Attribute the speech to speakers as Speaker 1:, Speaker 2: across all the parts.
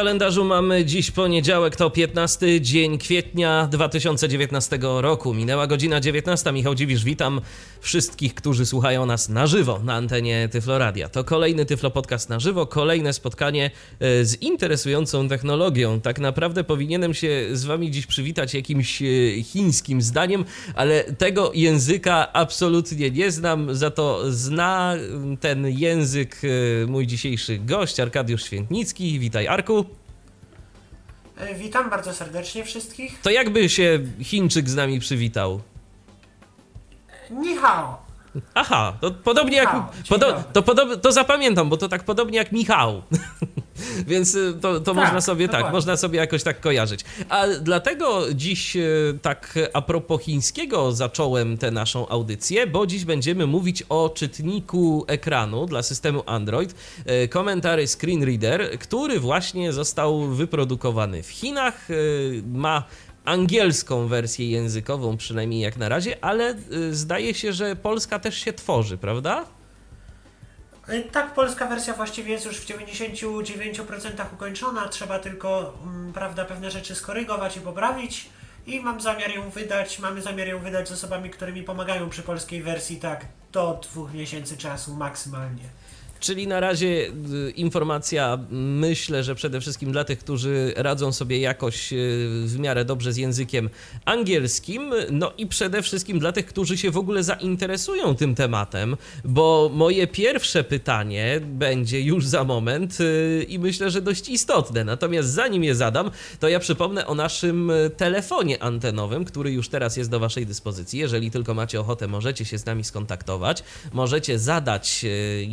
Speaker 1: Kalendarzu mamy dziś poniedziałek, to 15 dzień kwietnia 2019 roku. Minęła godzina 19. Michał Dziwisz, witam wszystkich, którzy słuchają nas na żywo na antenie Tyfloradia. To kolejny Tyflo Podcast na żywo, kolejne spotkanie e, z interesującą technologią. Tak naprawdę powinienem się z wami dziś przywitać jakimś e, chińskim zdaniem, ale tego języka absolutnie nie znam, za to zna ten język e, mój dzisiejszy gość, Arkadiusz Świętnicki. Witaj Arku.
Speaker 2: E, Witam bardzo serdecznie wszystkich.
Speaker 1: To jakby się Chińczyk z nami przywitał?
Speaker 2: Ni hao.
Speaker 1: Aha, to podobnie jak.
Speaker 2: Michał,
Speaker 1: Podo, to, podob, to zapamiętam, bo to tak podobnie jak Michał. Więc y, to, to
Speaker 2: Tak,
Speaker 1: można sobie tak,
Speaker 2: dokładnie.
Speaker 1: można sobie jakoś tak kojarzyć. A dlatego dziś y, tak a propos chińskiego zacząłem tę naszą audycję, bo dziś będziemy mówić o czytniku ekranu dla systemu Android, y, komentary Screen Reader, który właśnie został wyprodukowany w Chinach. Ma angielską wersję językową, przynajmniej jak na razie, ale y, zdaje się, że Polska też się tworzy, prawda?
Speaker 2: E, Tak, polska wersja właściwie jest już w 99% ukończona. Trzeba tylko, mm, prawda, pewne rzeczy skorygować i poprawić. I mam zamiar ją wydać, mamy zamiar ją wydać z osobami, które mi pomagają przy polskiej wersji, tak, do dwóch miesięcy czasu maksymalnie.
Speaker 1: Czyli na razie y, informacja, myślę, że przede wszystkim dla tych, którzy radzą sobie jakoś y, w miarę dobrze z językiem angielskim, no i przede wszystkim dla tych, którzy się w ogóle zainteresują tym tematem, bo moje pierwsze pytanie będzie już za moment y, i myślę, że dość istotne. Natomiast zanim je zadam, to ja przypomnę o naszym telefonie antenowym, który już teraz jest do Waszej dyspozycji. Jeżeli tylko macie ochotę, możecie się z nami skontaktować, możecie zadać y,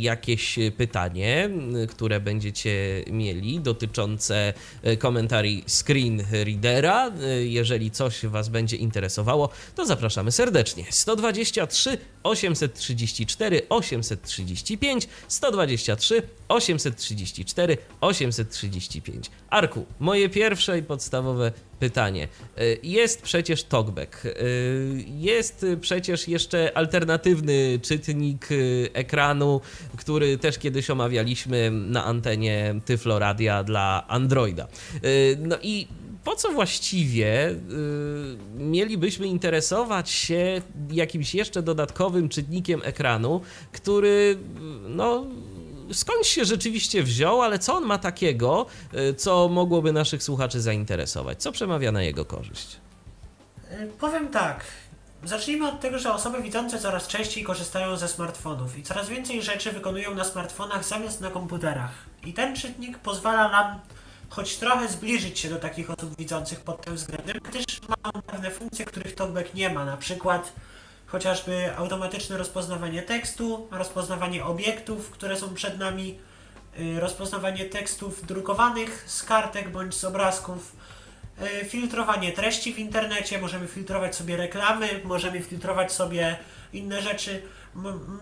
Speaker 1: pytanie, które będziecie mieli dotyczące y, komentarzy screen readera. Y, Jeżeli coś Was będzie interesowało, to zapraszamy serdecznie. 123 834 835 123 834 835. Arku, moje pierwsze i podstawowe pytanie. Y, Jest przecież TalkBack. Y, Jest przecież jeszcze alternatywny czytnik y, ekranu, który też kiedyś omawialiśmy na antenie Tyfloradia dla Androida. No i po co właściwie y, mielibyśmy interesować się jakimś jeszcze dodatkowym czytnikiem ekranu, który y, no skąd się rzeczywiście wziął, ale co on ma takiego, y, co mogłoby naszych słuchaczy zainteresować? Co przemawia na jego korzyść?
Speaker 2: E, Powiem tak. Zacznijmy od tego, że osoby widzące coraz częściej korzystają ze smartfonów i coraz więcej rzeczy wykonują na smartfonach zamiast na komputerach. I ten czytnik pozwala nam choć trochę zbliżyć się do takich osób widzących pod tym względem, gdyż ma on pewne funkcje, których TalkBack nie ma, na przykład chociażby automatyczne rozpoznawanie tekstu, rozpoznawanie obiektów, które są przed nami, y, rozpoznawanie tekstów drukowanych z kartek bądź z obrazków, y, filtrowanie treści w internecie, możemy filtrować sobie reklamy, możemy filtrować sobie inne rzeczy.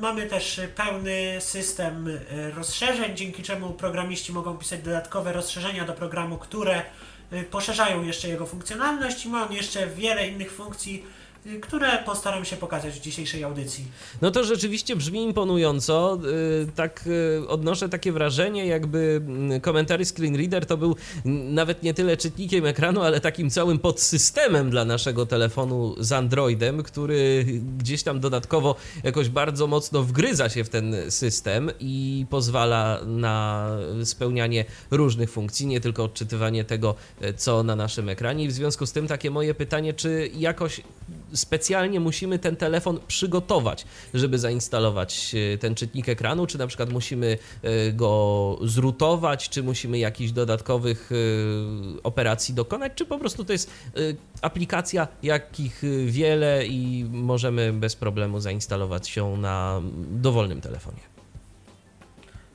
Speaker 2: Mamy też pełny system y, rozszerzeń, dzięki czemu programiści mogą pisać dodatkowe rozszerzenia do programu, które y, poszerzają jeszcze jego funkcjonalność i ma on jeszcze wiele innych funkcji, które postaram się pokazać w dzisiejszej audycji.
Speaker 1: No to rzeczywiście brzmi imponująco. Yy, Tak yy, odnoszę takie wrażenie, jakby mm, komentary Screen Reader to był nawet nie tyle czytnikiem ekranu, ale takim całym podsystemem dla naszego telefonu z Androidem, który gdzieś tam dodatkowo jakoś bardzo mocno wgryza się w ten system i pozwala na spełnianie różnych funkcji, nie tylko odczytywanie tego, e, co na naszym ekranie. I w związku z tym takie moje pytanie, czy jakoś specjalnie musimy ten telefon przygotować, żeby zainstalować e, ten czytnik ekranu, czy na przykład musimy e, go zrutować, czy musimy jakichś dodatkowych e, operacji dokonać, czy po prostu to jest aplikacja, jakich wiele i możemy bez problemu zainstalować ją na dowolnym telefonie.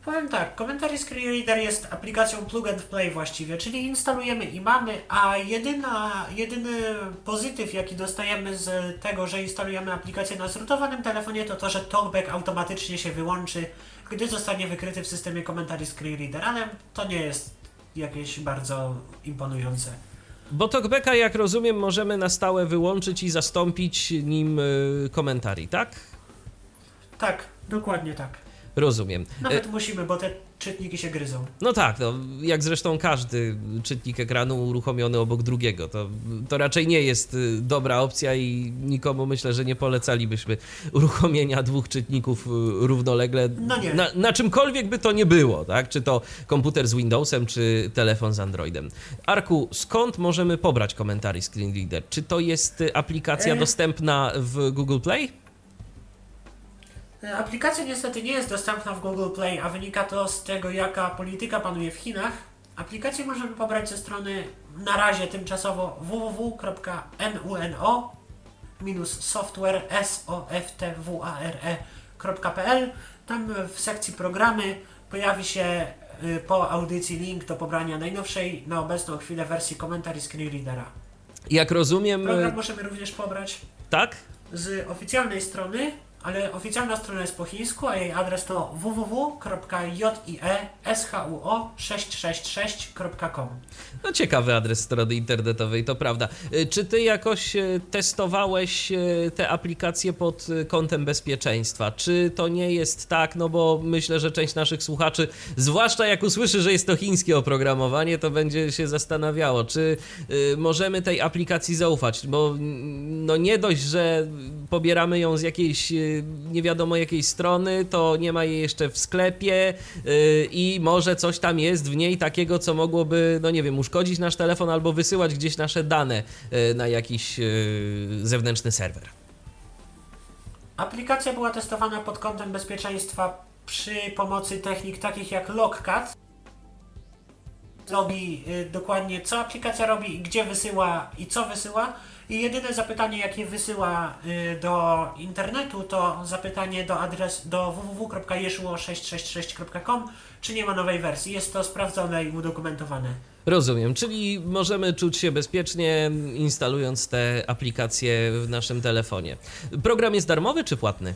Speaker 2: Powiem tak, Commentary Screen Reader jest aplikacją plug and play właściwie, czyli instalujemy i mamy, a jedyna, jedyny pozytyw jaki dostajemy z tego, że instalujemy aplikację na zrutowanym telefonie to to, że talkback automatycznie się wyłączy, gdy zostanie wykryty w systemie Commentary Screen Reader, ale to nie jest jakieś bardzo imponujące.
Speaker 1: Bo talkbacka, jak rozumiem, możemy na stałe wyłączyć i zastąpić nim y, komentarii, tak?
Speaker 2: Tak, dokładnie tak.
Speaker 1: Rozumiem.
Speaker 2: Nawet musimy, bo te czytniki się gryzą.
Speaker 1: No tak, no, jak zresztą każdy czytnik ekranu uruchomiony obok drugiego. To, to raczej nie jest y, dobra opcja i nikomu myślę, że nie polecalibyśmy uruchomienia dwóch czytników y, równolegle.
Speaker 2: No nie.
Speaker 1: Na, na czymkolwiek by to nie było, tak? Czy to komputer z Windowsem, czy telefon z Androidem. Arku, skąd możemy pobrać komentarzy Screen Reader? Czy to jest y, aplikacja
Speaker 2: E.
Speaker 1: dostępna w Google Play?
Speaker 2: E, Aplikacja niestety nie jest dostępna w Google Play, a wynika to z tego, jaka polityka panuje w Chinach. Aplikację możemy pobrać ze strony na razie tymczasowo www.nuno software software.pl Tam w sekcji programy pojawi się y, po audycji link do pobrania najnowszej na obecną chwilę wersji komentarzy screen readera.
Speaker 1: Jak rozumiem,
Speaker 2: Program możemy również pobrać
Speaker 1: tak?
Speaker 2: z oficjalnej strony, ale oficjalna strona jest po chińsku, a jej adres to www.jieshuo666.com.
Speaker 1: No ciekawy adres strony internetowej, to prawda. Y, Czy ty jakoś y, testowałeś y, te aplikacje pod kątem bezpieczeństwa? Czy to nie jest tak, no bo myślę, że część naszych słuchaczy, zwłaszcza jak usłyszy, że jest to chińskie oprogramowanie, to będzie się zastanawiało, czy możemy tej aplikacji zaufać, bo no nie dość, że pobieramy ją z jakiejś nie wiadomo jakiej strony, to nie ma jej jeszcze w sklepie y, i może coś tam jest w niej takiego, co mogłoby, no nie wiem, uszkodzić nasz telefon albo wysyłać gdzieś nasze dane y, na jakiś y, zewnętrzny serwer.
Speaker 2: Aplikacja była testowana pod kątem bezpieczeństwa przy pomocy technik takich jak Logcat. Robi y, dokładnie co aplikacja robi, gdzie wysyła i co wysyła. I jedyne zapytanie, jakie wysyła y, do internetu, to zapytanie do adres do www.jeshuo666.com, czy nie ma nowej wersji. Jest to sprawdzone i udokumentowane.
Speaker 1: Rozumiem, czyli możemy czuć się bezpiecznie instalując te aplikacje w naszym telefonie. Program jest darmowy czy płatny?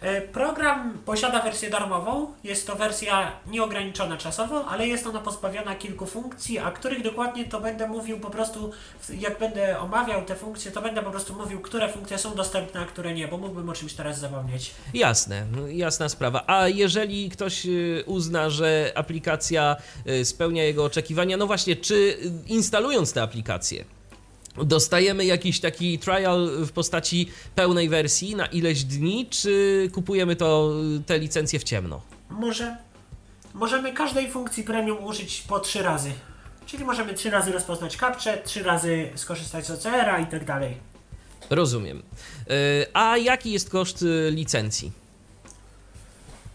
Speaker 2: E, Program posiada wersję darmową. Jest to wersja nieograniczona czasowo, ale jest ona pozbawiona kilku funkcji, a których dokładnie to będę mówił po prostu, jak będę omawiał te funkcje, to będę po prostu mówił, które funkcje są dostępne, a które nie, bo mógłbym o czymś teraz zapomnieć.
Speaker 1: Jasne, jasna sprawa. A jeżeli ktoś y, uzna, że aplikacja y, spełnia jego oczekiwania, no właśnie, czy y, instalując tę aplikację, dostajemy jakiś taki trial w postaci pełnej wersji na ileś dni, czy kupujemy to te licencje w ciemno?
Speaker 2: Może możemy każdej funkcji premium użyć po trzy razy. Czyli możemy trzy razy rozpoznać kapcze, trzy razy skorzystać z OCR-a i tak dalej.
Speaker 1: Rozumiem. Y, A jaki jest koszt y, licencji?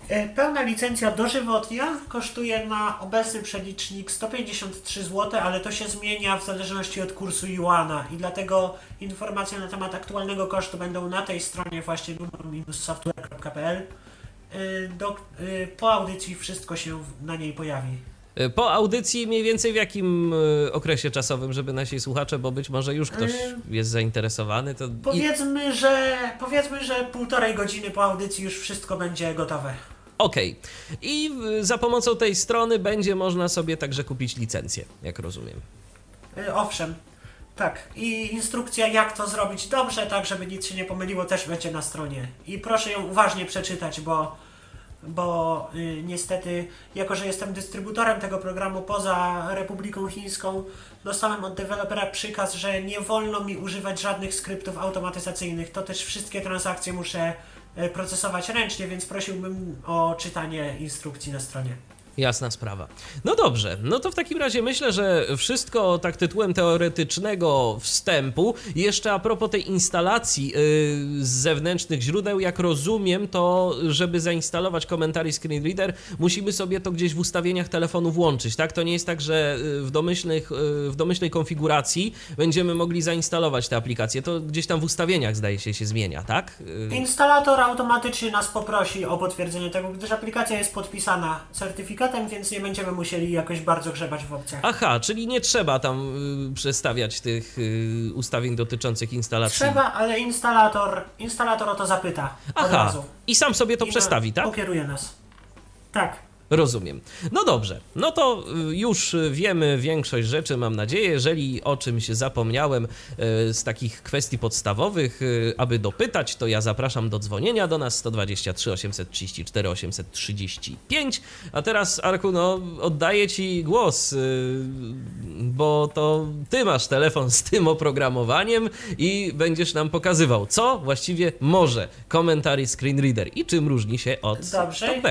Speaker 2: E, Pełna licencja dożywotnia kosztuje na obecny przelicznik 153 zł, ale to się zmienia w zależności od kursu juana i dlatego informacje na temat aktualnego kosztu będą na tej stronie właśnie numer-software.pl. E, Do, e, po audycji wszystko się na niej pojawi.
Speaker 1: Po audycji mniej więcej w jakim okresie czasowym, żeby nasi słuchacze, bo być może już ktoś jest zainteresowany, to...
Speaker 2: Powiedzmy, że powiedzmy, że półtorej godziny po audycji już wszystko będzie gotowe.
Speaker 1: Okej. I za pomocą tej strony będzie można sobie także kupić licencję, jak rozumiem.
Speaker 2: E, Owszem, tak. I instrukcja, jak to zrobić dobrze, tak żeby nic się nie pomyliło, też będzie na stronie. I proszę ją uważnie przeczytać, bo, bo y, niestety, jako że jestem dystrybutorem tego programu poza Republiką Chińską, dostałem od dewelopera przykaz, że nie wolno mi używać żadnych skryptów automatyzacyjnych. To też wszystkie transakcje muszę procesować ręcznie, więc prosiłbym o czytanie instrukcji na stronie.
Speaker 1: Jasna sprawa. No dobrze, no to w takim razie myślę, że wszystko tak tytułem teoretycznego wstępu. Jeszcze a propos tej instalacji yy, z zewnętrznych źródeł, jak rozumiem, to żeby zainstalować komentarz Screen Reader, musimy sobie to gdzieś w ustawieniach telefonu włączyć, tak? To nie jest tak, że yy, w domyślnych, yy, w domyślnej konfiguracji będziemy mogli zainstalować tę aplikację. To gdzieś tam w ustawieniach zdaje się się zmienia, tak? Yy,
Speaker 2: Instalator automatycznie nas poprosi o potwierdzenie tego, gdyż aplikacja jest podpisana certyfikatem, więc nie będziemy musieli jakoś bardzo grzebać w opcjach.
Speaker 1: Aha, czyli nie trzeba tam y, przestawiać tych y, ustawień dotyczących instalacji.
Speaker 2: Trzeba, ale instalator, instalator o to zapyta od
Speaker 1: Aha,
Speaker 2: razu.
Speaker 1: i sam sobie to
Speaker 2: I na-
Speaker 1: przestawi, tak?
Speaker 2: Pokieruje nas. Tak.
Speaker 1: Rozumiem. No dobrze, no to y, już wiemy większość rzeczy, mam nadzieję. Jeżeli o czymś zapomniałem y, z takich kwestii podstawowych, y, aby dopytać, to ja zapraszam do dzwonienia do nas 123 834 835. A teraz, Arku, no, oddaję Ci głos, bo to Ty masz telefon z tym oprogramowaniem i będziesz nam pokazywał, co właściwie może Commentary Screen Reader i czym różni się od
Speaker 2: Dobrze.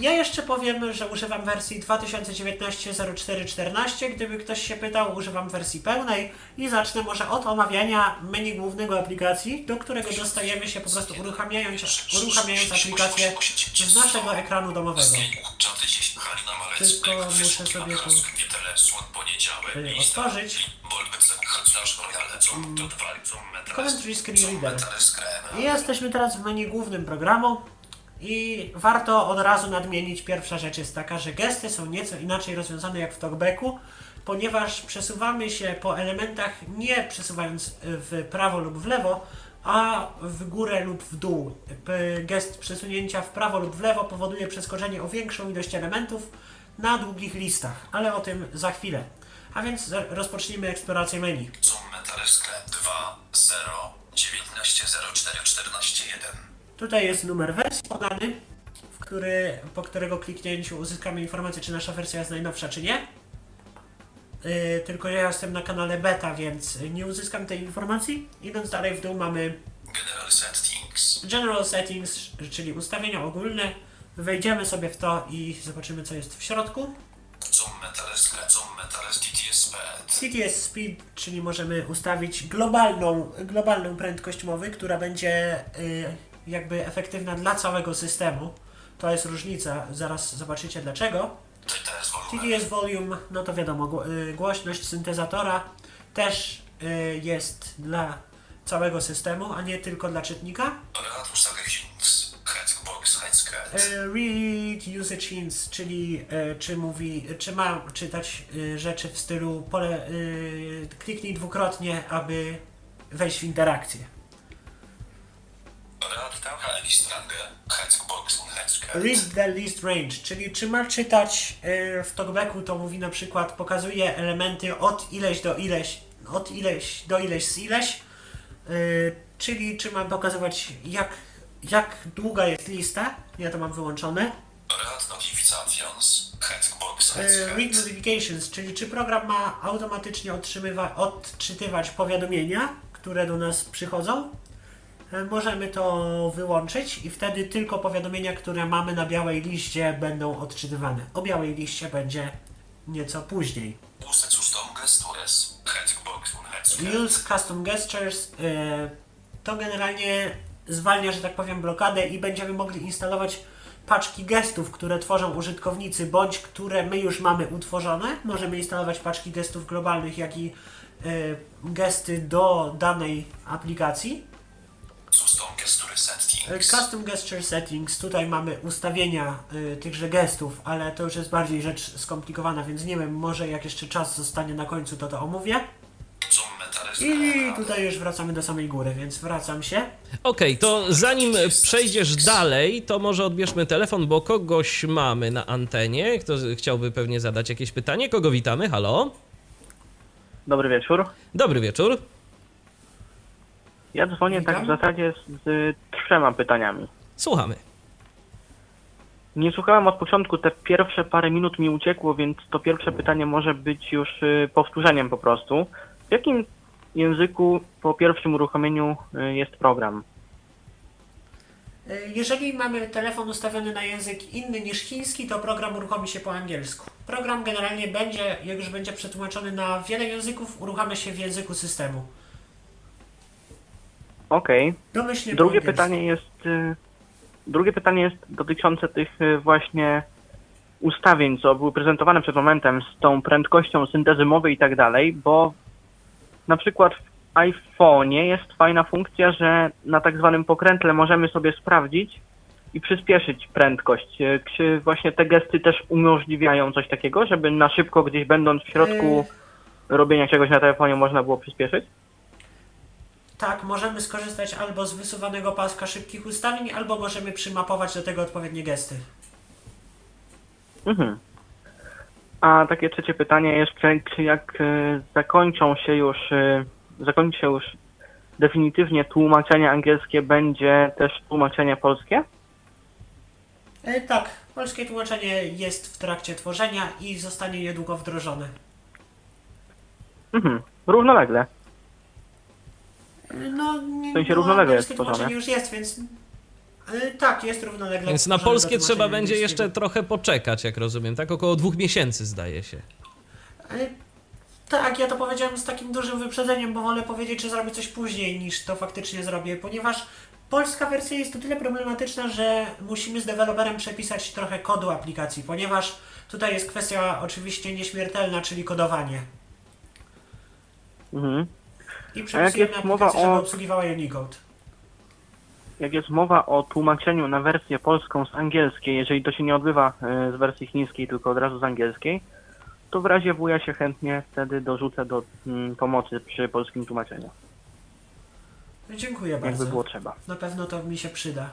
Speaker 2: Ja jeszcze powiem, że używam wersji 2019-0414. Gdyby ktoś się pytał, używam wersji pełnej i zacznę może od omawiania menu głównego aplikacji, do którego dostajemy się po prostu uruchamiając, uruchamiając aplikację z naszego ekranu domowego. Tylko muszę sobie tu otworzyć. Commentary Screen Reader. I jesteśmy teraz w menu głównym programu. I warto od razu nadmienić, pierwsza rzecz jest taka, że gesty są nieco inaczej rozwiązane jak w talkbacku, ponieważ przesuwamy się po elementach nie przesuwając w prawo lub w lewo, a w górę lub w dół. Gest przesunięcia w prawo lub w lewo powoduje przeskoczenie o większą ilość elementów na długich listach, ale o tym za chwilę. A więc rozpocznijmy eksplorację menu.
Speaker 3: Zoom Metalescrap 2 0 19 04 14 1
Speaker 2: Tutaj jest numer wersji podany, w który, po którego kliknięciu uzyskamy informację, czy nasza wersja jest najnowsza, czy nie. Yy, tylko ja jestem na kanale beta, więc nie uzyskam tej informacji. Idąc dalej w dół mamy
Speaker 3: General Settings.
Speaker 2: General Settings, czyli ustawienia ogólne. Wejdziemy sobie w to i zobaczymy, co jest w środku.
Speaker 3: Zoom TTS Speed.
Speaker 2: TTS Speed, czyli możemy ustawić globalną, globalną prędkość mowy, która będzie yy, jakby efektywna dla całego systemu. To jest różnica, zaraz zobaczycie dlaczego. TTS Volume, no to wiadomo, y, głośność syntezatora też y, jest dla całego systemu, a nie tylko dla czytnika. Y, read usage hints, czyli czy mówi, czy ma czytać rzeczy w stylu pole, kliknij dwukrotnie, aby wejść w interakcję. Read the list range, czyli czy ma czytać y, w talkbacku, to mówi na przykład, pokazuje elementy od ileś do ileś, od ileś do ileś z ileś, y, czyli czy ma pokazywać jak, jak długa jest lista, ja to mam wyłączone. Y, read notifications, czyli czy program ma automatycznie odczytywać powiadomienia, które do nas przychodzą. E, możemy to wyłączyć i wtedy tylko powiadomienia, które mamy na białej liście będą odczytywane. O białej liście będzie nieco później. Use custom gestures e, to generalnie zwalnia, że tak powiem, blokadę i będziemy mogli instalować paczki gestów, które tworzą użytkownicy, bądź które my już mamy utworzone. Możemy instalować paczki gestów globalnych, jak i e, gesty do danej aplikacji. Custom Gesture Settings, tutaj mamy ustawienia y, tychże gestów, ale to już jest bardziej rzecz skomplikowana, więc nie wiem, może jak jeszcze czas zostanie na końcu, to to omówię. I tutaj już wracamy do samej góry, więc wracam się.
Speaker 1: Okej, okay, to zanim przejdziesz dalej, to może odbierzmy telefon, bo kogoś mamy na antenie, kto chciałby pewnie zadać jakieś pytanie. Kogo witamy? Halo?
Speaker 4: Dobry wieczór.
Speaker 1: Dobry wieczór.
Speaker 4: Ja dzwonię tak w zasadzie z, z trzema pytaniami.
Speaker 1: Słuchamy.
Speaker 4: Nie słuchałem od początku, te pierwsze parę minut mi uciekło, więc to pierwsze pytanie może być już y, powtórzeniem po prostu. W jakim języku po pierwszym uruchomieniu y, jest program?
Speaker 2: Y, jeżeli mamy telefon ustawiony na język inny niż chiński, to program uruchomi się po angielsku. Program generalnie będzie, jak już będzie przetłumaczony na wiele języków, uruchamia się w języku systemu.
Speaker 4: Okej. Okay. Drugie pytanie jest y, drugie pytanie jest dotyczące tych y, właśnie ustawień, co były prezentowane przed momentem z tą prędkością syntezy mowy i tak dalej, bo na przykład w iPhone'ie jest fajna funkcja, że na tak zwanym pokrętle możemy sobie sprawdzić i przyspieszyć prędkość. Y, czy właśnie te gesty też umożliwiają coś takiego, żeby na szybko gdzieś będąc w środku robienia czegoś na telefonie można było przyspieszyć?
Speaker 2: Tak, możemy skorzystać albo z wysuwanego paska szybkich ustawień, albo możemy przymapować do tego odpowiednie gesty.
Speaker 4: Mhm. A takie trzecie pytanie jeszcze, czy jak e, zakończą się już, e, zakończy się już definitywnie tłumaczenie angielskie, będzie też tłumaczenie polskie?
Speaker 2: E, tak, polskie tłumaczenie jest w trakcie tworzenia i zostanie niedługo wdrożone.
Speaker 4: Mhm. Równolegle.
Speaker 2: No, nie,
Speaker 4: W sensie
Speaker 2: no,
Speaker 4: równolegle jest tworzone.
Speaker 2: już jest, więc... tak, jest równolegle.
Speaker 1: Więc na polskie trzeba będzie jeszcze trochę poczekać, jak rozumiem, tak? Około dwóch miesięcy zdaje się.
Speaker 2: Tak, ja to powiedziałem z takim dużym wyprzedzeniem, bo wolę powiedzieć, że zrobię coś później niż to faktycznie zrobię, ponieważ polska wersja jest o tyle problematyczna, że musimy z deweloperem przepisać trochę kodu aplikacji, ponieważ tutaj jest kwestia oczywiście nieśmiertelna, czyli kodowanie.
Speaker 4: Mhm.
Speaker 2: I przepisujemy
Speaker 4: mowa
Speaker 2: aplikację, żeby
Speaker 4: o-
Speaker 2: obsługiwała Unicode.
Speaker 4: Jak jest mowa o tłumaczeniu na wersję polską z angielskiej, jeżeli to się nie odbywa e, z wersji chińskiej, tylko od razu z angielskiej, to w razie wuja się chętnie wtedy dorzucę do mm, pomocy przy polskim tłumaczeniu,
Speaker 2: Dziękuję
Speaker 4: jakby
Speaker 2: bardzo.
Speaker 4: było trzeba.
Speaker 2: Na pewno to mi się przyda.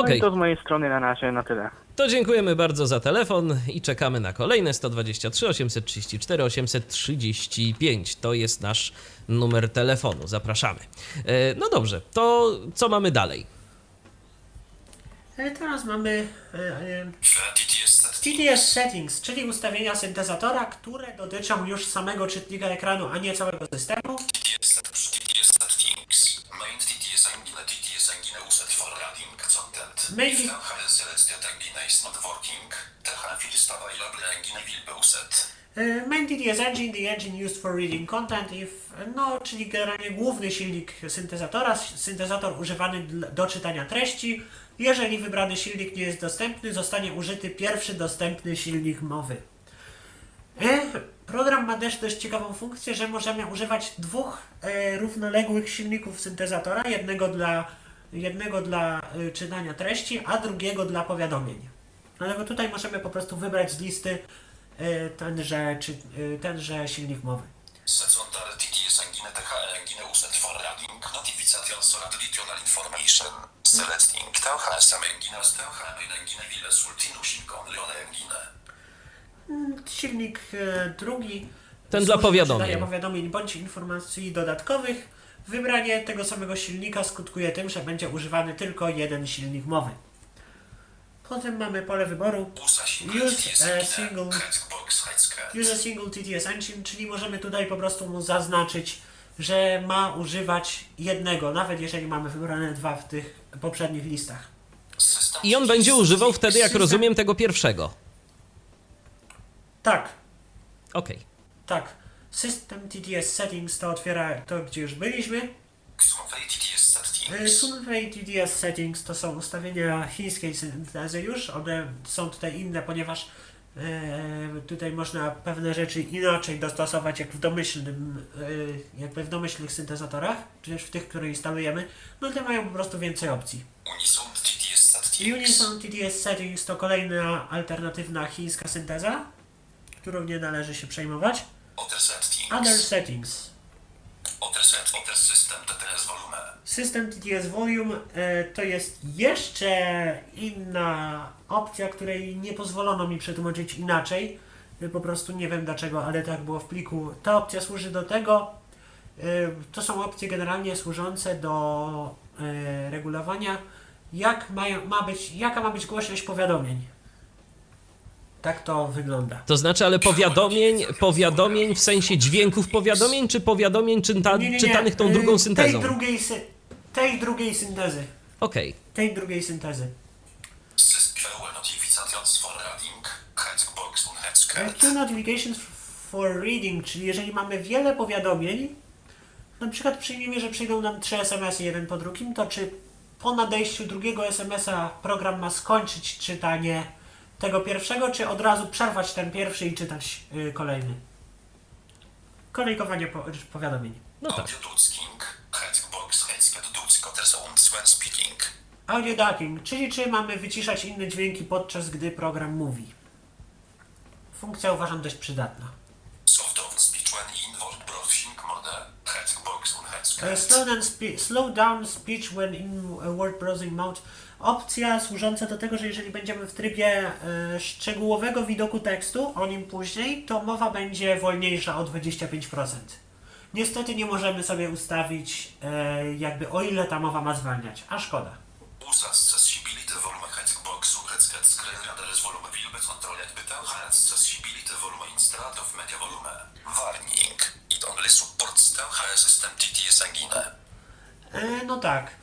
Speaker 4: No
Speaker 1: Okej,
Speaker 4: i to z mojej strony na razie na tyle.
Speaker 1: to dziękujemy bardzo za telefon i czekamy na kolejne 123 834 835. To jest nasz numer telefonu. Zapraszamy. E, No dobrze, to co mamy dalej?
Speaker 2: E, Teraz mamy e,
Speaker 3: TTS
Speaker 2: Settings, czyli ustawienia syntezatora, które dotyczą już samego czytnika ekranu, a nie całego systemu.
Speaker 3: TTS set TTS settings. Main TTS engine TTS engine uset for running content.
Speaker 2: Main-
Speaker 3: If the HL selected engine is not working, the HL is available engine will be uset.
Speaker 2: E, Main TTS Engine, the engine used for reading content, if, no, czyli generalnie główny silnik syntezatora, syntezator używany do czytania treści. Jeżeli wybrany silnik nie jest dostępny, zostanie użyty pierwszy dostępny silnik mowy. E, Program ma też dość ciekawą funkcję, że możemy używać dwóch e, równoległych silników syntezatora, jednego dla, jednego dla e, czytania treści, a drugiego dla powiadomień. Dlatego tutaj możemy po prostu wybrać z listy e, tenże, czy, e, tenże silnik mowy. Silnik drugi
Speaker 1: Ten dla powiadomień.
Speaker 2: powiadomień bądź informacji dodatkowych. Wybranie tego samego silnika skutkuje tym, że będzie używany tylko jeden silnik mowy. Potem mamy pole wyboru
Speaker 3: Use a single
Speaker 2: Use
Speaker 3: TTS
Speaker 2: a
Speaker 3: engine.
Speaker 2: single- TTS engine, czyli możemy tutaj po prostu mu zaznaczyć, że ma używać jednego, nawet jeżeli mamy wybrane dwa w tych poprzednich listach.
Speaker 1: I on będzie używał wtedy, jak rozumiem, tego pierwszego.
Speaker 2: Tak,
Speaker 1: Okej.
Speaker 2: tak. System TTS settings to otwiera to, gdzie już byliśmy.
Speaker 3: Sunway TTS settings.
Speaker 2: Sunway TTS settings to są ustawienia chińskiej syntezy już. One są tutaj inne, ponieważ e, tutaj można pewne rzeczy inaczej dostosować jak w domyślnym, e, jakby w domyślnych syntezatorach, czy też w tych, które instalujemy. No te mają po prostu więcej opcji.
Speaker 3: Unison TTS settings.
Speaker 2: Unison TTS settings to kolejna alternatywna chińska synteza, którą nie należy się przejmować.
Speaker 3: Other settings.
Speaker 2: Other settings.
Speaker 3: Other set. Other system TTS volume.
Speaker 2: System TTS Volume e, to jest jeszcze inna opcja, której nie pozwolono mi przetłumaczyć inaczej. E, Po prostu nie wiem dlaczego, ale tak było w pliku. Ta opcja służy do tego. e, To są opcje generalnie służące do regulowania, jak mają, ma być, jaka ma być głośność powiadomień. Tak to wygląda.
Speaker 1: To znaczy, ale powiadomień, powiadomień w sensie dźwięków powiadomień, czy powiadomień czyta,
Speaker 2: Nie, nie, nie.
Speaker 1: czytanych tą drugą syntezą?
Speaker 2: Tej drugiej, sy- tej drugiej syntezy.
Speaker 1: Okej.
Speaker 2: Tej drugiej syntezy.
Speaker 3: Notifications for
Speaker 2: E. Queue notifications for reading, czyli jeżeli mamy wiele powiadomień, na przykład przyjmijmy, że przyjdą nam trzy SMS-y jeden po drugim, to czy po nadejściu drugiego SMS-a program ma skończyć czytanie tego pierwszego, czy od razu przerwać ten pierwszy i czytać y, kolejny? Kolejkowanie po, powiadomień.
Speaker 1: No tak.
Speaker 3: Audio ducking.
Speaker 2: Czyli czy mamy wyciszać inne dźwięki podczas gdy program mówi. Funkcja uważam dość przydatna. E. Slow down, slow down speech when in uh, word browsing mode. Opcja służąca do tego, że jeżeli będziemy w trybie e, szczegółowego widoku tekstu, o nim później, to mowa będzie wolniejsza o 25%. Niestety nie możemy sobie ustawić, e, jakby o ile ta mowa ma zwalniać, a szkoda.
Speaker 3: Accessibility volume Hexbox Screen Volume Wilbet Controlled Bytel Accessibility Volume Instead of Media Volume Warning It only supports the HS System TTS Engine
Speaker 2: E, no tak.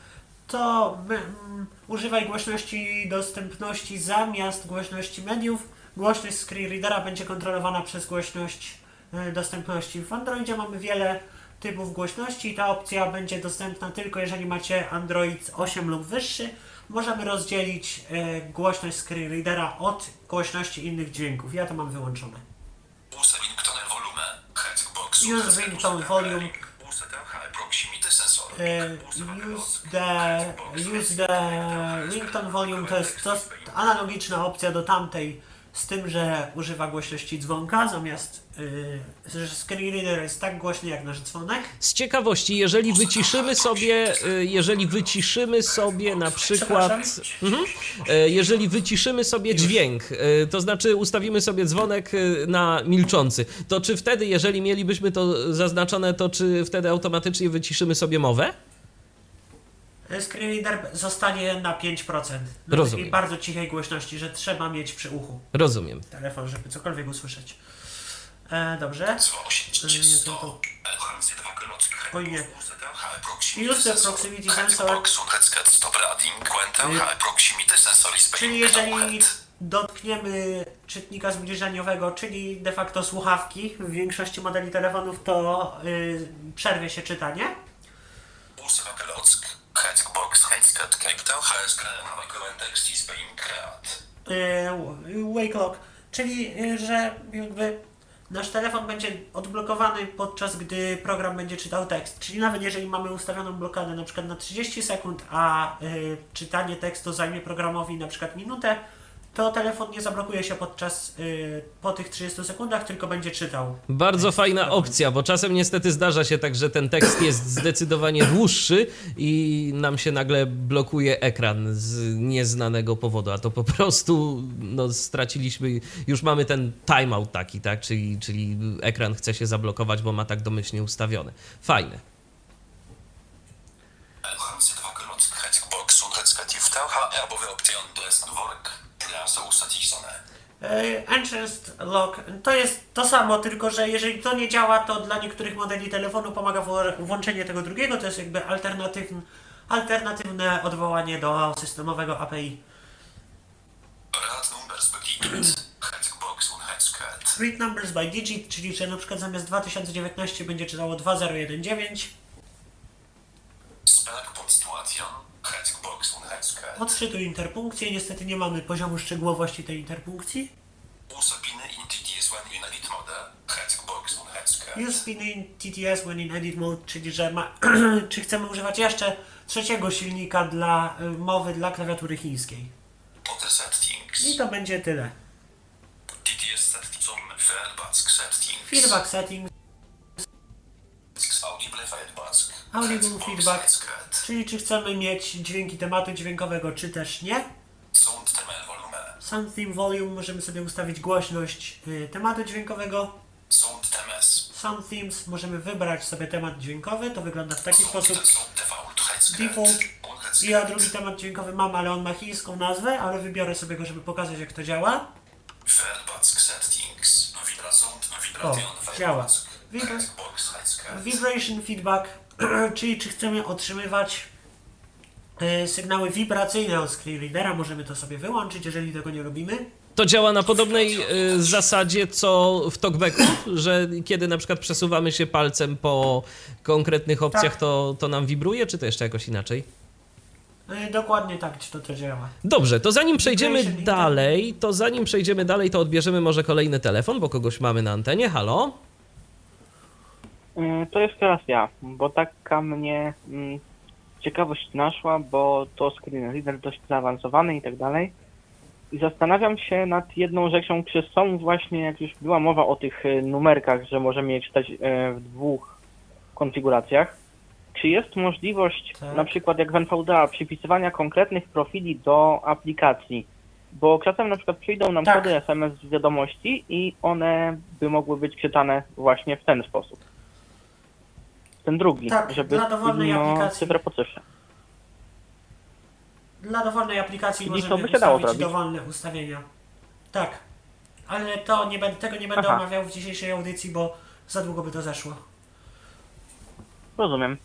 Speaker 2: To mm, używaj głośności dostępności zamiast głośności mediów. Głośność screen readera będzie kontrolowana przez głośność e, dostępności. W Androidzie mamy wiele typów głośności i ta opcja będzie dostępna tylko jeżeli macie Android 8 lub wyższy. Możemy rozdzielić e, głośność screen readera od głośności innych dźwięków. Ja to mam wyłączone.
Speaker 3: Use Ringtone Volume Hexbox
Speaker 2: Use ringtone volume.
Speaker 3: Use the High Proximity Sensor
Speaker 2: E, use the use the ringtone volume to jest analogiczna opcja do tamtej z tym, że używa głośności dzwonka zamiast yy, że screen reader jest tak głośny jak nasz dzwonek.
Speaker 1: Z ciekawości, jeżeli wyciszymy sobie, y, jeżeli wyciszymy sobie na przykład, mhm, y, jeżeli wyciszymy sobie dźwięk, y, to znaczy ustawimy sobie dzwonek na milczący, to czy wtedy, jeżeli mielibyśmy to zaznaczone, to czy wtedy automatycznie wyciszymy sobie mowę?
Speaker 2: E, Screen reader zostanie na 5%. Na
Speaker 1: Rozumiem.
Speaker 2: takiej bardzo cichej głośności, że trzeba mieć przy uchu
Speaker 1: Rozumiem.
Speaker 2: telefon, żeby cokolwiek usłyszeć. E, dobrze. Oj nie. Use the proximity sensor. Czyli jeżeli dotkniemy czytnika zbliżeniowego, czyli de facto słuchawki w większości modeli telefonów, to y, przerwie się czytanie. Y, wake lock, czyli y, że jakby nasz telefon będzie odblokowany podczas gdy program będzie czytał tekst. Czyli nawet jeżeli mamy ustawioną blokadę na przykład na 30 sekund, a y, czytanie tekstu zajmie programowi na przykład minutę, to telefon nie zablokuje się podczas y, po tych 30 sekundach, tylko będzie czytał.
Speaker 1: Bardzo fajna opcja, bo czasem niestety zdarza się tak, że ten tekst jest zdecydowanie dłuższy i nam się nagle blokuje ekran z nieznanego powodu, a to po prostu no, straciliśmy, już mamy ten timeout taki, tak, czyli, czyli ekran chce się zablokować, bo ma tak domyślnie ustawione. Fajne.
Speaker 2: Y, Enhanced Lock to jest to samo, tylko że jeżeli to nie działa, to dla niektórych modeli telefonu pomaga włączenie tego drugiego, to jest jakby alternatywne, alternatywne odwołanie do systemowego API. Read numbers by digit, czyli że na przykład zamiast 2019 będzie czytało 2019. Odczytuj interpunkcję, niestety nie mamy poziomu szczegółowości tej interpunkcji. Use pin in TTS when in edit mode, czyli że ma, czy chcemy używać jeszcze trzeciego silnika dla y, mowy dla klawiatury chińskiej. I to będzie tyle. Feedback setting, audible feedback, czyli czy chcemy mieć dźwięki tematu dźwiękowego, czy też nie. Sound theme volume możemy sobie ustawić głośność y, tematu dźwiękowego. Sound themes możemy wybrać sobie temat dźwiękowy, to wygląda w taki sposób. Default. Ja drugi temat dźwiękowy mam, ale on ma chińską nazwę, ale wybiorę sobie go, żeby pokazać jak to działa. O, działa. Vibra- Vibration feedback, czyli czy chcemy otrzymywać y, sygnały wibracyjne od screen readera, możemy to sobie wyłączyć, jeżeli tego nie robimy.
Speaker 1: To działa na podobnej y, zasadzie co w talkbacku, że kiedy na przykład przesuwamy się palcem po konkretnych opcjach,
Speaker 2: Tak.
Speaker 1: to, to nam wibruje, czy to jeszcze jakoś inaczej?
Speaker 2: Y, dokładnie tak to, to działa.
Speaker 1: Dobrze, to zanim przejdziemy dalej, to zanim przejdziemy dalej, to odbierzemy może kolejny telefon, bo kogoś mamy na antenie. Halo?
Speaker 4: Y, To jest teraz ja, bo taka mnie mm, ciekawość naszła, bo to screen reader dość zaawansowany i tak dalej. I zastanawiam się nad jedną rzeczą, czy są właśnie, jak już była mowa o tych y, numerkach, że możemy je czytać y, w dwóch konfiguracjach, Czy jest możliwość,
Speaker 2: Tak.
Speaker 4: na przykład jak w NVDA, przypisywania konkretnych profili do aplikacji? Bo czasem na przykład przyjdą nam
Speaker 2: Tak.
Speaker 4: kody SMS z wiadomości i one by mogły być czytane właśnie w ten sposób. Ten drugi,
Speaker 2: Tak,
Speaker 4: żeby
Speaker 2: dla dowolnej
Speaker 4: no,
Speaker 2: aplikacji.
Speaker 4: cyfrę po cyfrze.
Speaker 2: Dla dowolnej aplikacji
Speaker 4: Czyli
Speaker 2: możemy
Speaker 4: by się dało
Speaker 2: ustawić
Speaker 4: zrobić.
Speaker 2: dowolne ustawienia. Tak. Ale to nie będę, tego nie będę
Speaker 4: Aha.
Speaker 2: omawiał w dzisiejszej audycji, bo za długo by to zeszło.
Speaker 4: Rozumiem.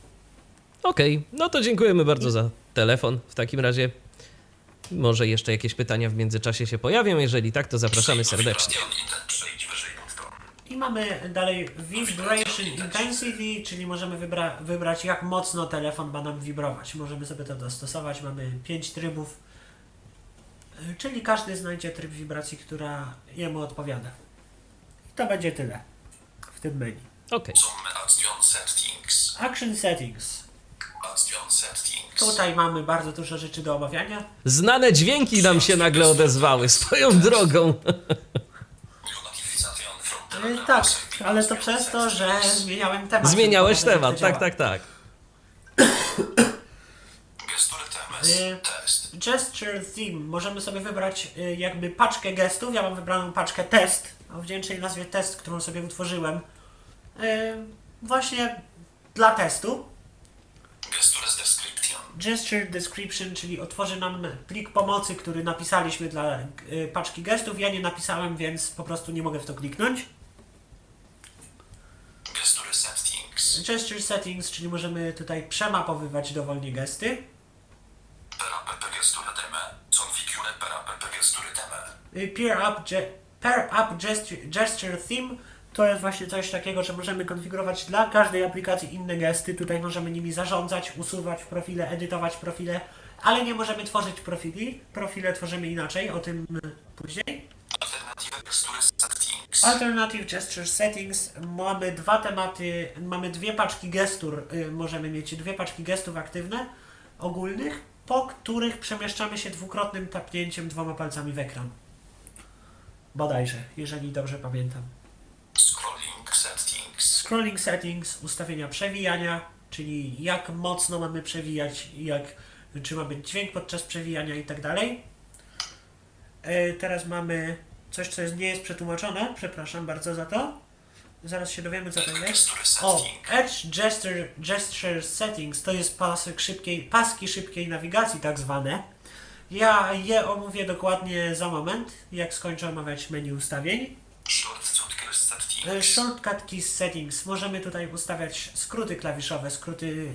Speaker 1: Okej, no to dziękujemy bardzo za telefon w takim razie. Może jeszcze jakieś pytania w międzyczasie się pojawią. Jeżeli tak, to zapraszamy serdecznie.
Speaker 2: I mamy dalej Vibration Intensity, czyli możemy wybra- wybrać jak mocno telefon ma nam wibrować. Możemy sobie to dostosować. Mamy 5 trybów, czyli każdy znajdzie tryb wibracji, która jemu odpowiada. I to będzie tyle w tym menu.
Speaker 3: Settings.
Speaker 2: Action Settings. Tutaj mamy bardzo dużo rzeczy do omawiania.
Speaker 1: Znane dźwięki nam się nagle odezwały swoją drogą.
Speaker 3: New notification from
Speaker 2: Y,
Speaker 3: the
Speaker 2: Tak, ale to przez to, że zmieniałem temat.
Speaker 1: Zmieniałeś temat, tak,
Speaker 2: to
Speaker 1: tak, tak.
Speaker 3: Gestury TMS.
Speaker 2: Y,
Speaker 3: Test.
Speaker 2: Gesture Theme. Możemy sobie wybrać y, jakby paczkę gestów. Ja mam wybraną paczkę test, o wdzięcznej nazwie test, którą sobie utworzyłem. Właśnie dla testu.
Speaker 3: Gestures Description.
Speaker 2: Gesture Description, czyli otworzy nam plik pomocy, który napisaliśmy dla paczki gestów. Ja nie napisałem, więc po prostu nie mogę w to kliknąć.
Speaker 3: Gestury Settings.
Speaker 2: Gesture Settings, czyli możemy tutaj przemapowywać dowolnie gesty.
Speaker 3: Gestury teme.
Speaker 2: Y, Up, ge- pair up gesture, gesture Theme to jest właśnie coś takiego, że możemy konfigurować dla każdej aplikacji inne gesty. Tutaj możemy nimi zarządzać, usuwać profile, edytować profile, ale nie możemy tworzyć profili. Profile tworzymy inaczej, o tym później.
Speaker 3: Alternative gestury Settings.
Speaker 2: Alternative Gesture Settings. Mamy dwa tematy, mamy dwie paczki gestur, y, możemy mieć dwie paczki gestów aktywne, ogólnych, po których przemieszczamy się dwukrotnym tapnięciem dwoma palcami w ekran. Bodajże, jeżeli dobrze pamiętam.
Speaker 3: Scrolling Settings.
Speaker 2: Scrolling Settings, ustawienia przewijania, czyli jak mocno mamy przewijać, jak, czy ma być dźwięk podczas przewijania i tak dalej. E, Teraz mamy coś, co jest, nie jest przetłumaczone, przepraszam bardzo za to. Zaraz się dowiemy, co to jest. O. Edge Gesture, gesture Settings to jest pasek szybkiej, paski szybkiej nawigacji, tak zwane. Ja je omówię dokładnie za moment, jak skończę omawiać menu ustawień.
Speaker 3: Shortcut Keys
Speaker 2: E,
Speaker 3: Settings.
Speaker 2: Keys Settings. Możemy tutaj ustawiać skróty klawiszowe, skróty,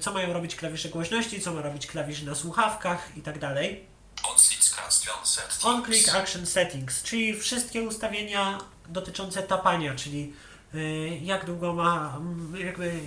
Speaker 2: co mają robić klawisze głośności, co ma robić klawisz na słuchawkach i tak dalej.
Speaker 3: On-Click Action Settings.
Speaker 2: On-Click Action Settings, czyli wszystkie ustawienia dotyczące tapania, czyli y, jak długo ma, jakby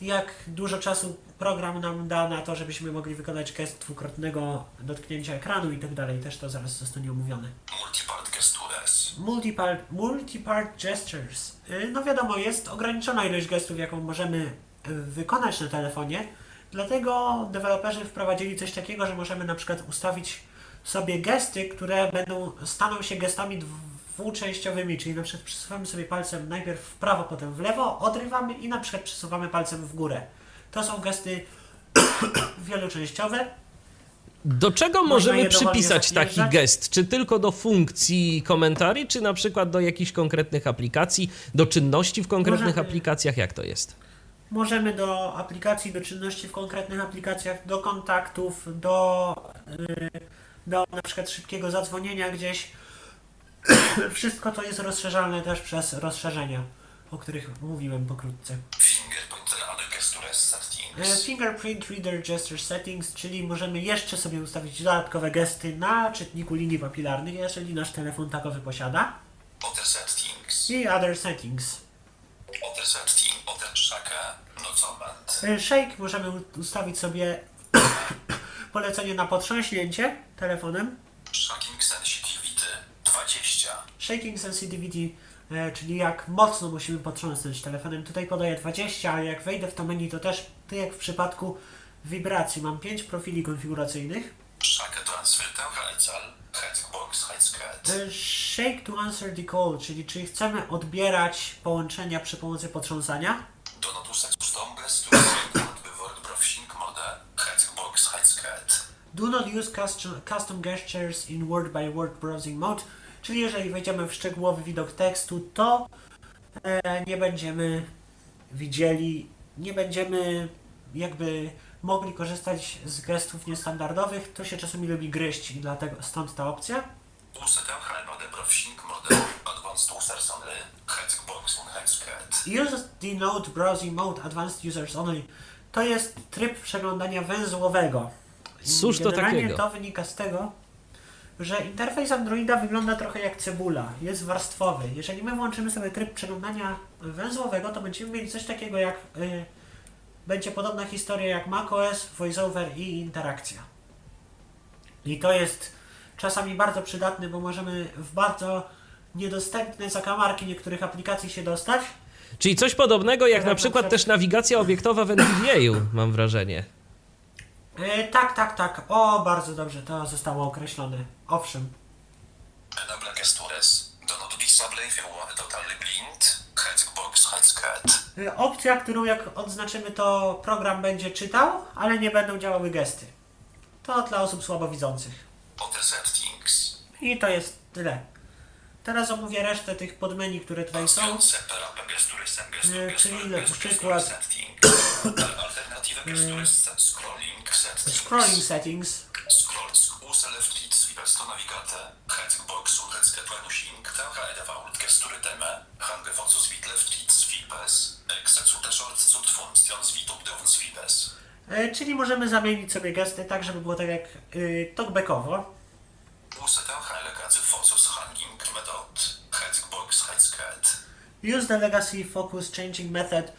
Speaker 2: jak dużo czasu program nam da na to, żebyśmy mogli wykonać gest dwukrotnego dotknięcia ekranu i tak dalej. Też to zaraz zostanie omówione.
Speaker 3: Multipart Gestures.
Speaker 2: Multipart, multipart gestures. Y, No wiadomo, jest ograniczona ilość gestów, jaką możemy y, wykonać na telefonie. Dlatego deweloperzy wprowadzili coś takiego, że możemy na przykład ustawić sobie gesty, które będą staną się gestami dwuczęściowymi, czyli na przykład przesuwamy sobie palcem najpierw w prawo, potem w lewo, odrywamy i na przykład przesuwamy palcem w górę. To są gesty wieloczęściowe,
Speaker 1: Do czego
Speaker 2: Można
Speaker 1: możemy przypisać taki gest? Czy tylko do funkcji komentarzy, czy na przykład do jakichś konkretnych aplikacji, do czynności w konkretnych
Speaker 2: Możemy-
Speaker 1: aplikacjach? Jak to jest?
Speaker 2: Możemy do aplikacji, do czynności w konkretnych aplikacjach, do kontaktów, do, yy, do na przykład szybkiego zadzwonienia gdzieś. Wszystko to jest rozszerzalne też przez rozszerzenia, o których mówiłem pokrótce.
Speaker 3: Fingerprint Reader Gestures
Speaker 2: E. Fingerprint Reader Gesture Settings, czyli możemy jeszcze sobie ustawić dodatkowe gesty na czytniku linii papilarnych, jeżeli nasz telefon takowy posiada.
Speaker 3: Other Settings.
Speaker 2: I Other Settings. Shake możemy ustawić sobie polecenie na potrząśnięcie telefonem.
Speaker 3: Shaking Sensitivity. 20.
Speaker 2: Shaking sensitivity, e, czyli jak mocno musimy potrząsnąć telefonem. Tutaj podaję 20, ale jak wejdę w to menu, to też, tak jak w przypadku wibracji, mam 5 profili konfiguracyjnych.
Speaker 3: Shaka Transfer
Speaker 2: Shake to answer the call, czyli czy chcemy odbierać połączenia przy pomocy potrząsania?
Speaker 3: Do
Speaker 2: not use custom, custom gestures in word by word browsing mode, czyli jeżeli wejdziemy w szczegółowy widok tekstu, to e, nie będziemy widzieli, nie będziemy jakby mogli korzystać z gestów niestandardowych. To się czasami lubi gryźć i dlatego stąd ta opcja.
Speaker 3: Use
Speaker 2: the Node Browsing Mode Advanced Users Only. To jest tryb przeglądania węzłowego.
Speaker 1: Cóż to takiego?
Speaker 2: to wynika z tego, że interfejs Androida wygląda trochę jak cebula, jest warstwowy. Jeżeli my włączymy sobie tryb przeglądania węzłowego, to będziemy mieli coś takiego jak y, będzie podobna historia jak macOS, VoiceOver i interakcja. I to jest czasami bardzo przydatne, bo możemy w bardzo niedostępne zakamarki niektórych aplikacji się dostać.
Speaker 1: Czyli coś podobnego jak na przykład też nawigacja obiektowa w NVDA, mam wrażenie.
Speaker 2: E, tak, tak, tak. O, bardzo dobrze, to zostało określone. Owszem.
Speaker 3: Enable gestures. Do not disable if you are totally blind.
Speaker 2: E, opcja, którą jak odznaczymy, to program będzie czytał, ale nie będą działały gesty. To dla osób słabowidzących. I to jest tyle. Teraz omówię resztę tych podmenu, które tutaj są. E, czyli na przykład-
Speaker 3: set scrolling settings.
Speaker 2: Scrolling settings.
Speaker 3: Navigate. Functions sweepers.
Speaker 2: E, czyli możemy zamienić sobie gesty tak, żeby było tak jak y, talkbackowo.
Speaker 3: Use
Speaker 2: the Legacy Focus Changing Method.